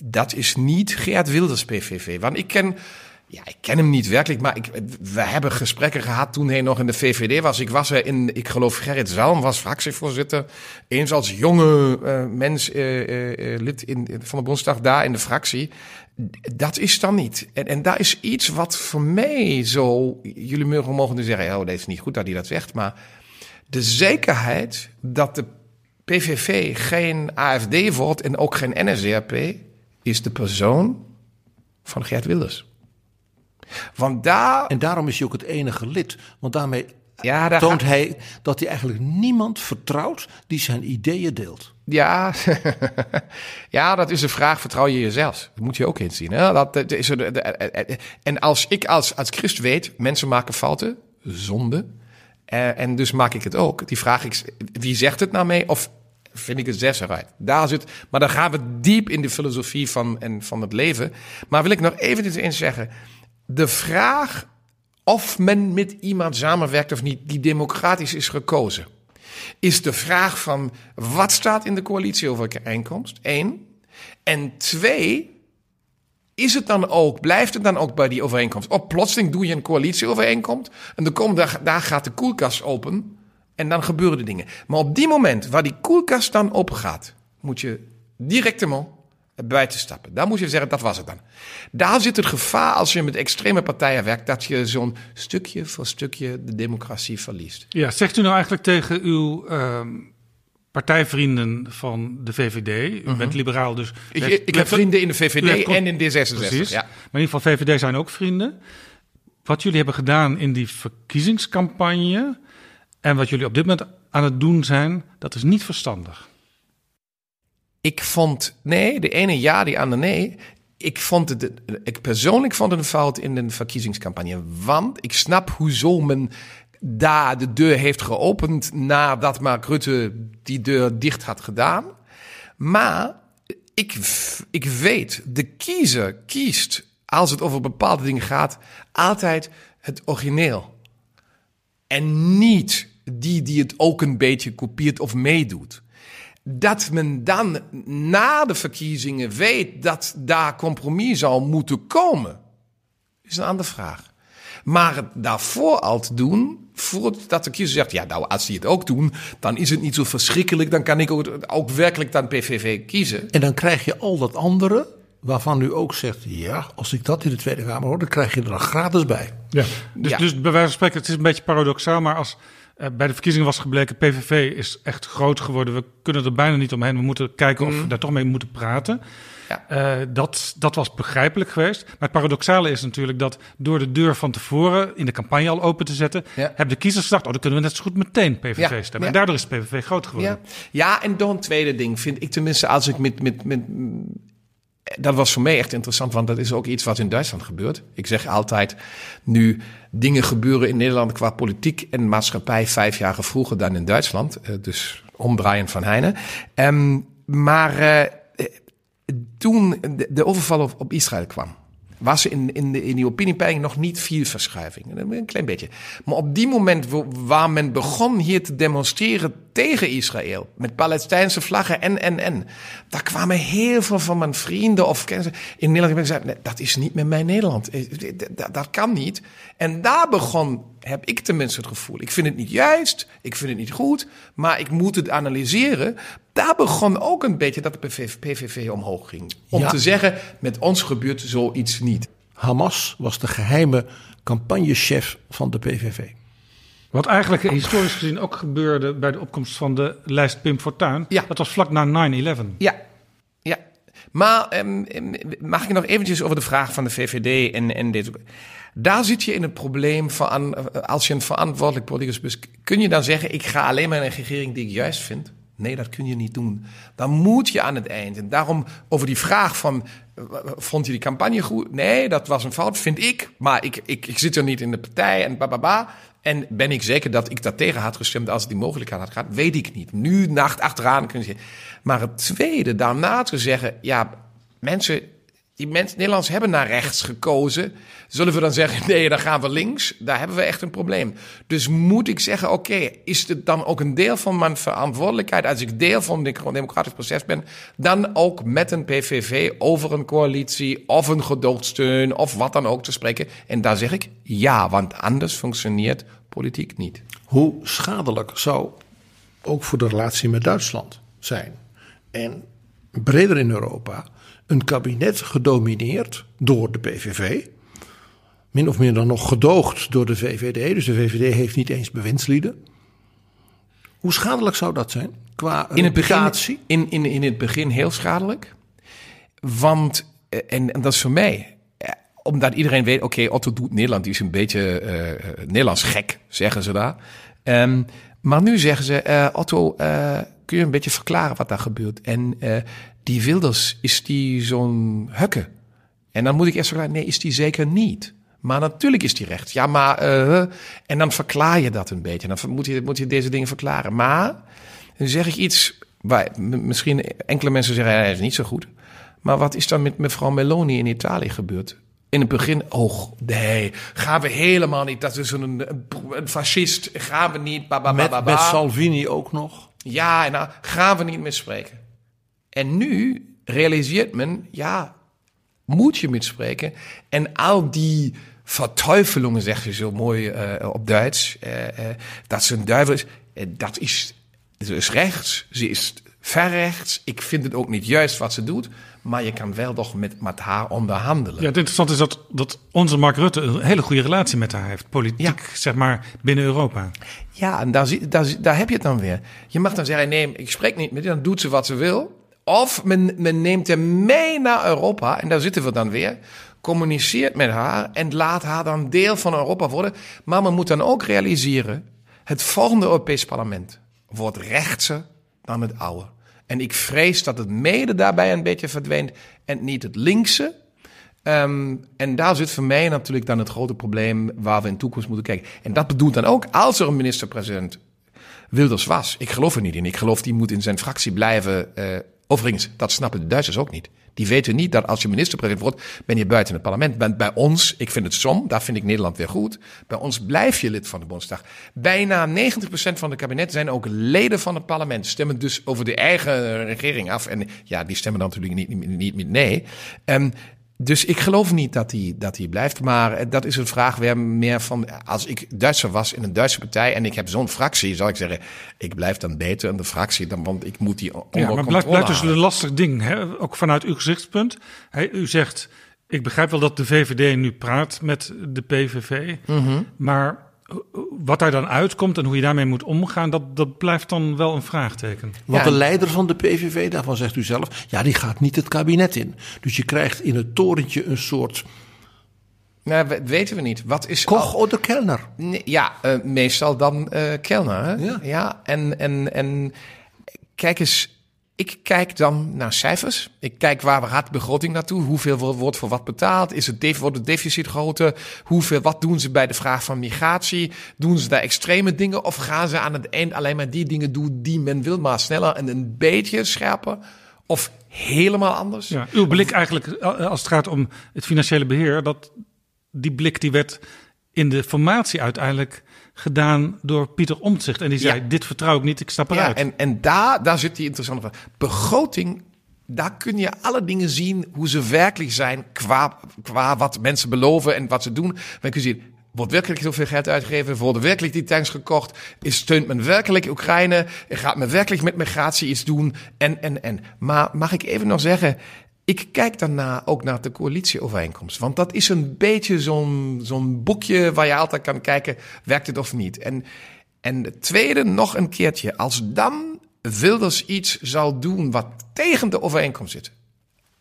dat is niet Geert Wilders PVV. Want ik ken, ja, ik ken hem niet werkelijk, maar ik, we hebben gesprekken gehad toen hij nog in de VVD was. Ik was er in, ik geloof Gerrit Zalm was fractievoorzitter. Eens als jonge eh, mens, eh, eh, lid in, van de Bondsdag daar in de fractie. Dat is dan niet. En, en daar is iets wat voor mij zo. Jullie mogen, mogen nu zeggen: oh, dat is niet goed dat hij dat zegt. Maar de zekerheid dat de PVV geen AFD wordt en ook geen NSDAP, is de persoon van Geert Wilders. Want daar. En daarom is hij ook het enige lid. Want daarmee Ja, daar toont ga- hij dat hij eigenlijk niemand vertrouwt die zijn ideeën deelt. Ja, ja, dat is de vraag: vertrouw je jezelf? Dat moet je ook inzien. Hè? Dat, dat is er, de- de- en als ik als, als christ weet, mensen maken fouten, zonde. Eh, en dus maak ik het ook. Die vraag ik, wie zegt het nou mee? Of vind ik het zes eruit? Daar zit, maar dan gaan we diep in de filosofie van, en van het leven. Maar wil ik nog even iets in zeggen. De vraag of men met iemand samenwerkt of niet, die democratisch is gekozen is de vraag van wat staat in de coalitieovereenkomst? Eén. En twee, is het dan ook, blijft het dan ook bij die overeenkomst? Of plotseling doe je een coalitieovereenkomst en dan komt daar, daar gaat de koelkast open en dan gebeuren de dingen. Maar op die moment waar die koelkast dan open gaat, moet je directement buiten stappen. Dan moet je zeggen, dat was het dan. Daar zit het gevaar als je met extreme partijen werkt, dat je zo'n stukje voor stukje de democratie verliest. Ja, zegt u nou eigenlijk tegen uw ehm, partijvrienden van de VVD, u bent liberaal dus... Mhm. Ik, heeft- heb vrienden in de heeft VVD en in D66. Precies, Ja. maar in ieder geval VVD zijn ook vrienden. Wat jullie hebben gedaan in die verkiezingscampagne en wat jullie op dit moment aan het doen zijn, dat is niet verstandig. Ik vond, nee, de ene ja, die andere nee. Ik vond het, ik persoonlijk vond het een fout in de verkiezingscampagne. Want ik snap hoezo men daar de deur heeft geopend nadat Mark Rutte die deur dicht had gedaan. Maar ik, ik weet, de kiezer kiest, als het over bepaalde dingen gaat, altijd het origineel. En niet die die het ook een beetje kopieert of meedoet. Dat men dan na de verkiezingen weet dat daar compromis zou moeten komen, is een andere vraag. Maar het daarvoor al te doen, voordat de kiezer zegt, ja nou als die het ook doen, dan is het niet zo verschrikkelijk, dan kan ik ook, ook werkelijk dan PVV kiezen. En dan krijg je al dat andere, waarvan u ook zegt: ja, als ik dat in de Tweede Kamer hoor, dan krijg je er dan gratis bij. Ja. Dus, Ja. dus bij wijze van spreken, het is een beetje paradoxaal, maar als bij de verkiezingen was gebleken, PVV is echt groot geworden, we kunnen er bijna niet omheen, we moeten kijken of we daar toch mee moeten praten. Ja. Eh, dat, dat was begrijpelijk geweest. Maar het paradoxale is natuurlijk dat door de deur van tevoren in de campagne al open te zetten, Ja. hebben de kiezers gedacht, oh, dan kunnen we net zo goed meteen PVV Ja. stemmen. En daardoor is PVV groot geworden. Ja, ja en dan een tweede ding vind ik tenminste als ik met, met, met dat was voor mij echt interessant, want dat is ook iets wat in Duitsland gebeurt. Ik zeg altijd, nu dingen gebeuren in Nederland qua politiek en maatschappij vijf jaar vroeger dan in Duitsland. Eh, dus omdraaien van Heine. Ehm, maar eh, toen de, overval op Israël kwam. Was in, in, de, in die opiniepeiling nog niet veel verschuiving. Een klein beetje. Maar op die moment waar men begon hier te demonstreren tegen Israël, met Palestijnse vlaggen en, en, en, daar kwamen heel veel van mijn vrienden of kennissen in Nederland die zeiden, nee, dat is niet meer mijn Nederland. Eh, Dat, dat kan niet. En daar begon, heb ik tenminste het gevoel, ik vind het niet juist, ik vind het niet goed, maar ik moet het analyseren. Daar begon ook een beetje dat de PVV, PVV omhoog ging. Om Ja. te zeggen, met ons gebeurt zoiets niet. Hamas was de geheime campagnechef van de PVV. Wat eigenlijk historisch gezien ook gebeurde bij de opkomst van de lijst Pim Fortuyn. Ja. Dat was vlak na 9-11. Ja, ja. Maar ehm, ehm, mag ik nog eventjes over de vraag van de VVD en, en dit. Daar zit je in het probleem van, als je een verantwoordelijk politicus bent, kun je dan zeggen, ik ga alleen maar een regering die ik juist vind? Nee, dat kun je niet doen. Dan moet je aan het eind. En daarom over die vraag van, eh, vond je die campagne goed? Nee, dat was een fout, vind ik. Maar ik, ik, ik zit er niet in de partij en bababa. En ben ik zeker dat ik dat tegen had gestemd als het die mogelijkheid had gehad? Weet ik niet. Nu, nacht achteraan kun je. Maar het tweede, daarna te zeggen, ja, mensen, die mensen, Nederlanders hebben naar rechts gekozen. Zullen we dan zeggen, nee, dan gaan we links? Daar hebben we echt een probleem. Dus moet ik zeggen, oké, is het dan ook een deel van mijn verantwoordelijkheid, als ik deel van het democratisch proces ben, dan ook met een PVV over een coalitie of een gedoogsteun of wat dan ook te spreken? En daar zeg ik ja, want anders functioneert politiek niet. Hoe schadelijk zou ook voor de relatie met Duitsland zijn? En breder in Europa een kabinet gedomineerd door de PVV. Min of meer dan nog gedoogd door de VVD. Dus de VVD heeft niet eens bewindslieden. Hoe schadelijk zou dat zijn? Qua in het begin, in, in, in het begin heel schadelijk. Want, eh, en, en dat is voor mij, eh, omdat iedereen weet, oké, Otto doet Nederland, die is een beetje eh, Nederlands gek, zeggen ze daar. Ehm, maar nu zeggen ze, eh, Otto, eh, kun je een beetje verklaren wat daar gebeurt? En eh, die Wilders, is die zo'n hukke? En dan moet ik eerst verklaren, nee, is die zeker niet. Maar natuurlijk is die recht. Ja, maar... en dan verklaar je dat een beetje. Dan moet je, moet je deze dingen verklaren. Maar dan zeg ik iets waar misschien enkele mensen zeggen, dat is niet zo goed. Maar wat is dan met mevrouw Meloni in Italië gebeurd? In het begin, oh nee, gaan we helemaal niet. Dat is een, een, fascist, gaan we niet. Ba, ba, ba, Met, met Salvini ook nog. Ja, en dan gaan we niet meer spreken. En nu realiseert men, ja, moet je mitspreken. En al die verteufelingen, zeg je zo mooi eh, op Duits, eh, eh, dat ze een duivel is, dat is, ze is rechts, ze is verrechts. Ik vind het ook niet juist wat ze doet, maar je kan wel toch met, met haar onderhandelen. Ja, het interessante is dat, dat onze Mark Rutte een hele goede relatie met haar heeft. Politiek, zeg maar, binnen Europa. Ja, en daar, daar, heb je het dan weer. Je mag dan zeggen, nee, ik spreek niet met die, dan doet ze wat ze wil. Of men, men neemt hem mee naar Europa, en daar zitten we dan weer. Communiceert met haar en laat haar dan deel van Europa worden. Maar men moet dan ook realiseren, het volgende Europees parlement wordt rechtser dan het oude. En ik vrees dat het mede daarbij een beetje verdwijnt en niet het linkse. Ehm, en daar zit voor mij natuurlijk dan het grote probleem waar we in de toekomst moeten kijken. En dat bedoelt dan ook als er een minister-president Wilders was. Ik geloof er niet in. Ik geloof die moet in zijn fractie blijven. eh overigens, dat snappen de Duitsers ook niet. Die weten niet dat als je minister-president wordt, ben je buiten het parlement. Bij, bij ons, ik vind het som, daar vind ik Nederland weer goed. Bij ons blijf je lid van de Bondsdag. Bijna 90% van de kabinet zijn ook leden van het parlement. Stemmen dus over de eigen regering af. En ja, die stemmen dan natuurlijk niet, niet, niet met nee. Ehm, dus ik geloof niet dat hij dat hij blijft. Maar eh, dat is een vraag weer meer van... Als ik Duitser was in een Duitse partij en ik heb zo'n fractie... zou ik zeggen, ik blijf dan beter in de fractie... Dan, want ik moet die onder Ja, maar blijft, blijft dus een lastig ding, hè? ook vanuit uw gezichtspunt. U zegt, ik begrijp wel dat de VVD nu praat met de PVV, Mhm. maar wat daar dan uitkomt en hoe je daarmee moet omgaan, dat, dat blijft dan wel een vraagteken. Want Ja. de leider van de PVV, daarvan zegt u zelf, ja, die gaat niet het kabinet in. Dus je krijgt in het torentje een soort Nou, we- weten we niet. Wat is... Koch oder Kellner. Nee, Ja, eh, meestal dan eh Kellner. Hè? Ja. en, en, en kijk eens, ik kijk dan naar cijfers. Ik kijk waar gaat de begroting naartoe? Hoeveel wo- wordt voor wat betaald? Is het, wordt het deficit groter? Hoeveel, wat doen ze bij de vraag van migratie? Doen ze daar extreme dingen? Of gaan ze aan het eind alleen maar die dingen doen die men wil, maar sneller en een beetje scherper? of helemaal anders. Ja, uw blik eigenlijk, eh, als het gaat om het financiële beheer, dat die blik die werd in de formatie uiteindelijk gedaan door Pieter Omtzigt. En die zei, Ja. dit vertrouw ik niet, ik stap Ja, eruit. en, en daar, daar zit die interessante. Begroting, daar kun je alle dingen zien hoe ze werkelijk zijn qua, qua wat mensen beloven en wat ze doen. Men kun je zien, wordt werkelijk zoveel geld uitgegeven? Worden werkelijk die tanks gekocht? Is, steunt men werkelijk Oekraïne? Gaat men werkelijk met migratie iets doen? En, en, en. Maar mag ik even nog zeggen, ik kijk daarna ook naar de coalitieovereenkomst. Want dat is een beetje zo'n zo'n boekje waar je altijd kan kijken, werkt het of niet? En, en het tweede, nog een keertje, als dan Wilders iets zal doen wat tegen de overeenkomst zit,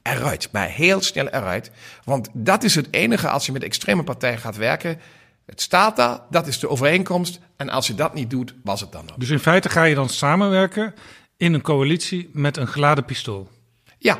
eruit, maar heel snel eruit. Want dat is het enige als je met extreme partijen gaat werken. Het staat daar, dat is de overeenkomst. En als je dat niet doet, was het dan ook. Dus in feite ga je dan samenwerken in een coalitie met een geladen pistool. Ja,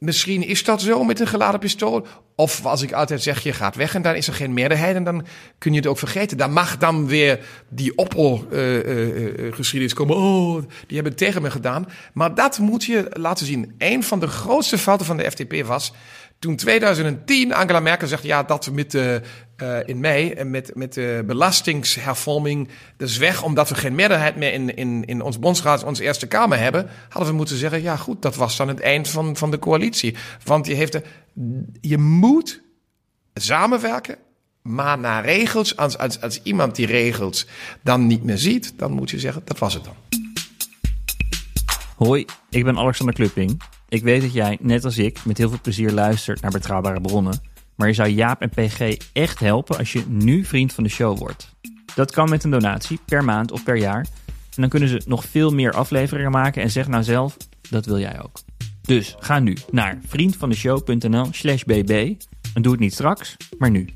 misschien is dat zo met een geladen pistool. Of als ik altijd zeg, je gaat weg en dan is er geen meerderheid en dan kun je het ook vergeten. Dan mag dan weer die ophaalgeschiedenis komen. Oh, die hebben het tegen me gedaan. Maar dat moet je laten zien. Een van de grootste fouten van de FDP was toen 2010 Angela Merkel zegt, ja, dat met de, eh, in mei en met, met de belastingshervorming, is weg omdat we geen meerderheid meer in, in, in ons bondsraad, onze Eerste Kamer hebben, hadden we moeten zeggen, ja goed, dat was dan het eind van, van de coalitie. Want je, heeft de, je moet samenwerken, maar naar regels, als, als, als iemand die regels dan niet meer ziet, dan moet je zeggen, dat was het dan. Hoi, ik ben Alexander Klupping. Ik weet dat jij, net als ik, met heel veel plezier luistert naar betrouwbare bronnen. Maar je zou Jaap en PG echt helpen als je nu vriend van de show wordt. Dat kan met een donatie, per maand of per jaar. En dan kunnen ze nog veel meer afleveringen maken en zeg nou zelf, dat wil jij ook. Dus ga nu naar vriendvandeshow.nl slash bb. En doe het niet straks, maar nu.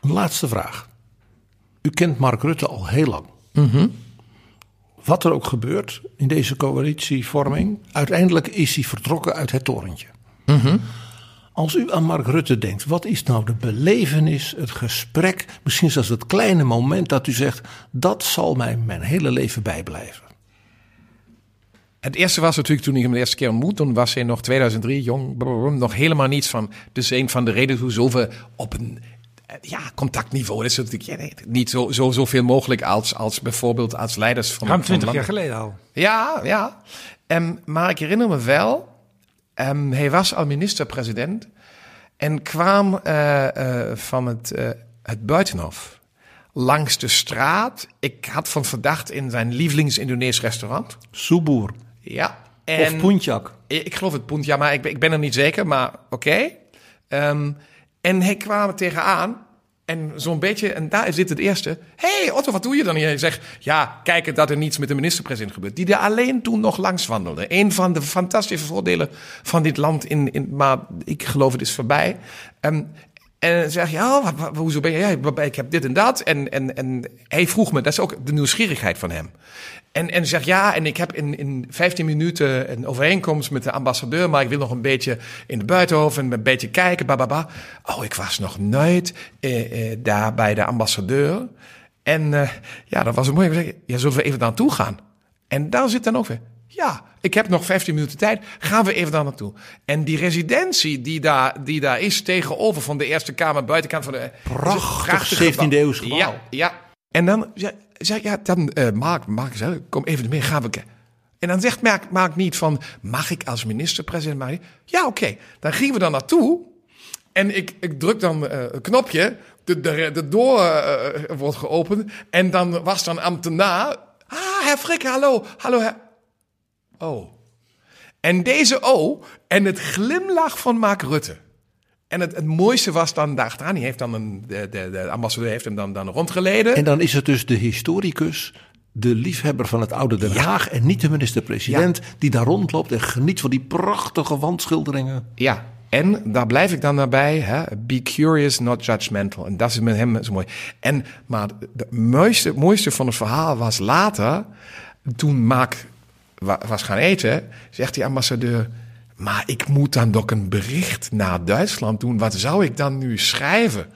Laatste vraag. U kent Mark Rutte al heel lang. Wat er ook gebeurt in deze coalitievorming, uiteindelijk is hij vertrokken uit het torentje. Als u aan Mark Rutte denkt, wat is nou de belevenis, het gesprek, misschien zelfs het kleine moment dat u zegt, dat zal mij mijn hele leven bijblijven? Het eerste was natuurlijk toen ik hem de eerste keer ontmoet. Toen was hij nog 2003, jong, nog helemaal niets van. Dus een van de redenen hoezo we op een eh, ja, contactniveau. Dat is natuurlijk ja, nee, niet zo, zo, zoveel mogelijk als, als bijvoorbeeld als leiders van. Ruim van 20 jaar geleden al. Ja, ja. Ehm, maar ik herinner me wel, ehm, hij was al minister-president en kwam eh, eh, van het, eh, het buitenhof langs de straat. Ik had van verdacht in zijn lievelings-Indonees restaurant. Soeboer Ja. of En Puntjak. ik ik geloof het punt, ja, maar ik, ben- ik ben er niet zeker, maar oké. Ehm, en hij kwam er tegenaan. En zo'n beetje, en daar zit het eerste. hey, Otto, wat doe je dan hier? Hij zegt, ja, kijken dat er niets met de minister-president gebeurt. Die er alleen toen nog langs wandelde. Een van de fantastische voordelen van dit land. In, in, maar ik geloof het is voorbij. Ehm, en dan zeg je, oh, wat, wat- hoezo ben je? Ja, ik heb dit en dat. En, en, en hij vroeg me, dat is ook de nieuwsgierigheid van hem. En, en zegt ja, en ik heb in, in 15 minuten een overeenkomst met de ambassadeur, maar ik wil nog een beetje in de buitenhof en een beetje kijken, bababa. Oh, ik was nog nooit eh, eh, daar bij de ambassadeur. En eh, ja, dat was een mooi. Ik zei, Ja, zullen we even daar naartoe gaan? En daar zit dan ook weer. Ja, ik heb nog 15 minuten tijd. Gaan we even daar naartoe. En die residentie die daar, die daar is tegenover van de Eerste Kamer, buitenkant van de. Prachtig 17e eeuws gebouw. Ja, ja. En dan ik, ja, dan eh Mark, Mark zei, kom even mee, gaan we kijken. En dan zegt Mark, niet van, mag ik als minister-president? Ja, oké. Dan gingen we dan naartoe. En ik, ik druk dan eh, een knopje. De, de, deur eh, wordt geopend. En dan was dan ambtenaar. Ah, Herr Frick, hallo. Hallo. Oh. En deze O en het glimlach van Mark Rutte. En het, het mooiste was dan daarachteraan. Die heeft dan een, de, de, de ambassadeur heeft hem dan, dan rondgeleden. En dan is het dus de historicus, de liefhebber van het oude Den Ja. Haag en niet de minister-president, die daar rondloopt en geniet van die prachtige wandschilderingen. Ja, en daar blijf ik dan daarbij. Hè? Be curious, not judgmental. En dat is met hem zo mooi. En, maar het mooiste, mooiste van het verhaal was later, toen Mark wa- was gaan eten, zegt die ambassadeur... Maar ik moet dan toch een bericht naar Duitsland doen. Wat zou ik dan nu schrijven?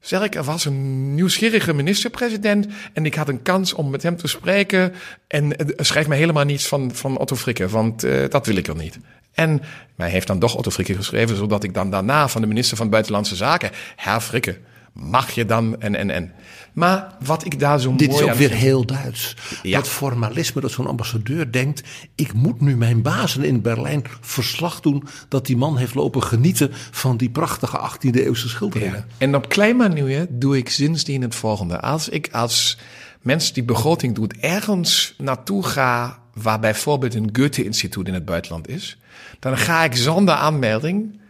Zeg ik, er was een nieuwsgierige minister-president en ik had een kans om met hem te spreken. En uh, schrijf me helemaal niets van, van Otto Frikke, want uh, dat wil ik er niet. En mij heeft dan toch Otto Frikke geschreven, zodat ik dan daarna van de minister van Buitenlandse Zaken, Herr Frikke, mag je dan en en en. Maar wat ik daar zo Dit mooi is ook weer vind- heel Duits. Ja. Dat formalisme dat zo'n ambassadeur denkt... ik moet nu mijn bazen in Berlijn verslag doen... dat die man heeft lopen genieten van die prachtige 18e eeuwse schilderingen. Ja. En op klein manier doe ik sindsdien het volgende. Als ik als mens die begroting doet ergens naartoe ga waar bijvoorbeeld een Goethe-instituut in het buitenland is, dan ga ik zonder aanmelding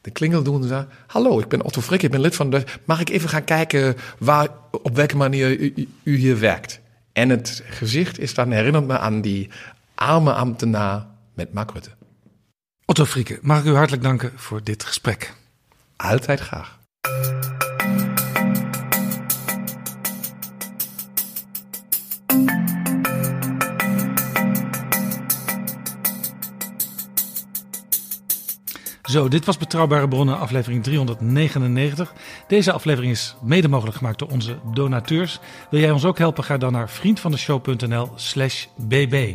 de klingel doen en zeggen: Hallo, ik ben Otto Frick, ik ben lid van de. Mag ik even gaan kijken waar, op welke manier u, u- u hier werkt? En het gezicht is dan herinnert me aan die arme ambtenaar met Mark Rutte. Otto Frieke, mag ik u hartelijk danken voor dit gesprek. Altijd graag. Zo, dit was Betrouwbare Bronnen, aflevering 399. Deze aflevering is mede mogelijk gemaakt door onze donateurs. Wil jij ons ook helpen? Ga dan naar vriendvandeshow.nl slash bb.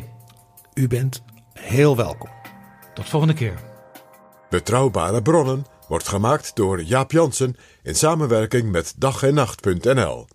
U bent heel welkom. Tot volgende keer. Betrouwbare bronnen wordt gemaakt door Jaap Jansen in samenwerking met dag en nacht.nl.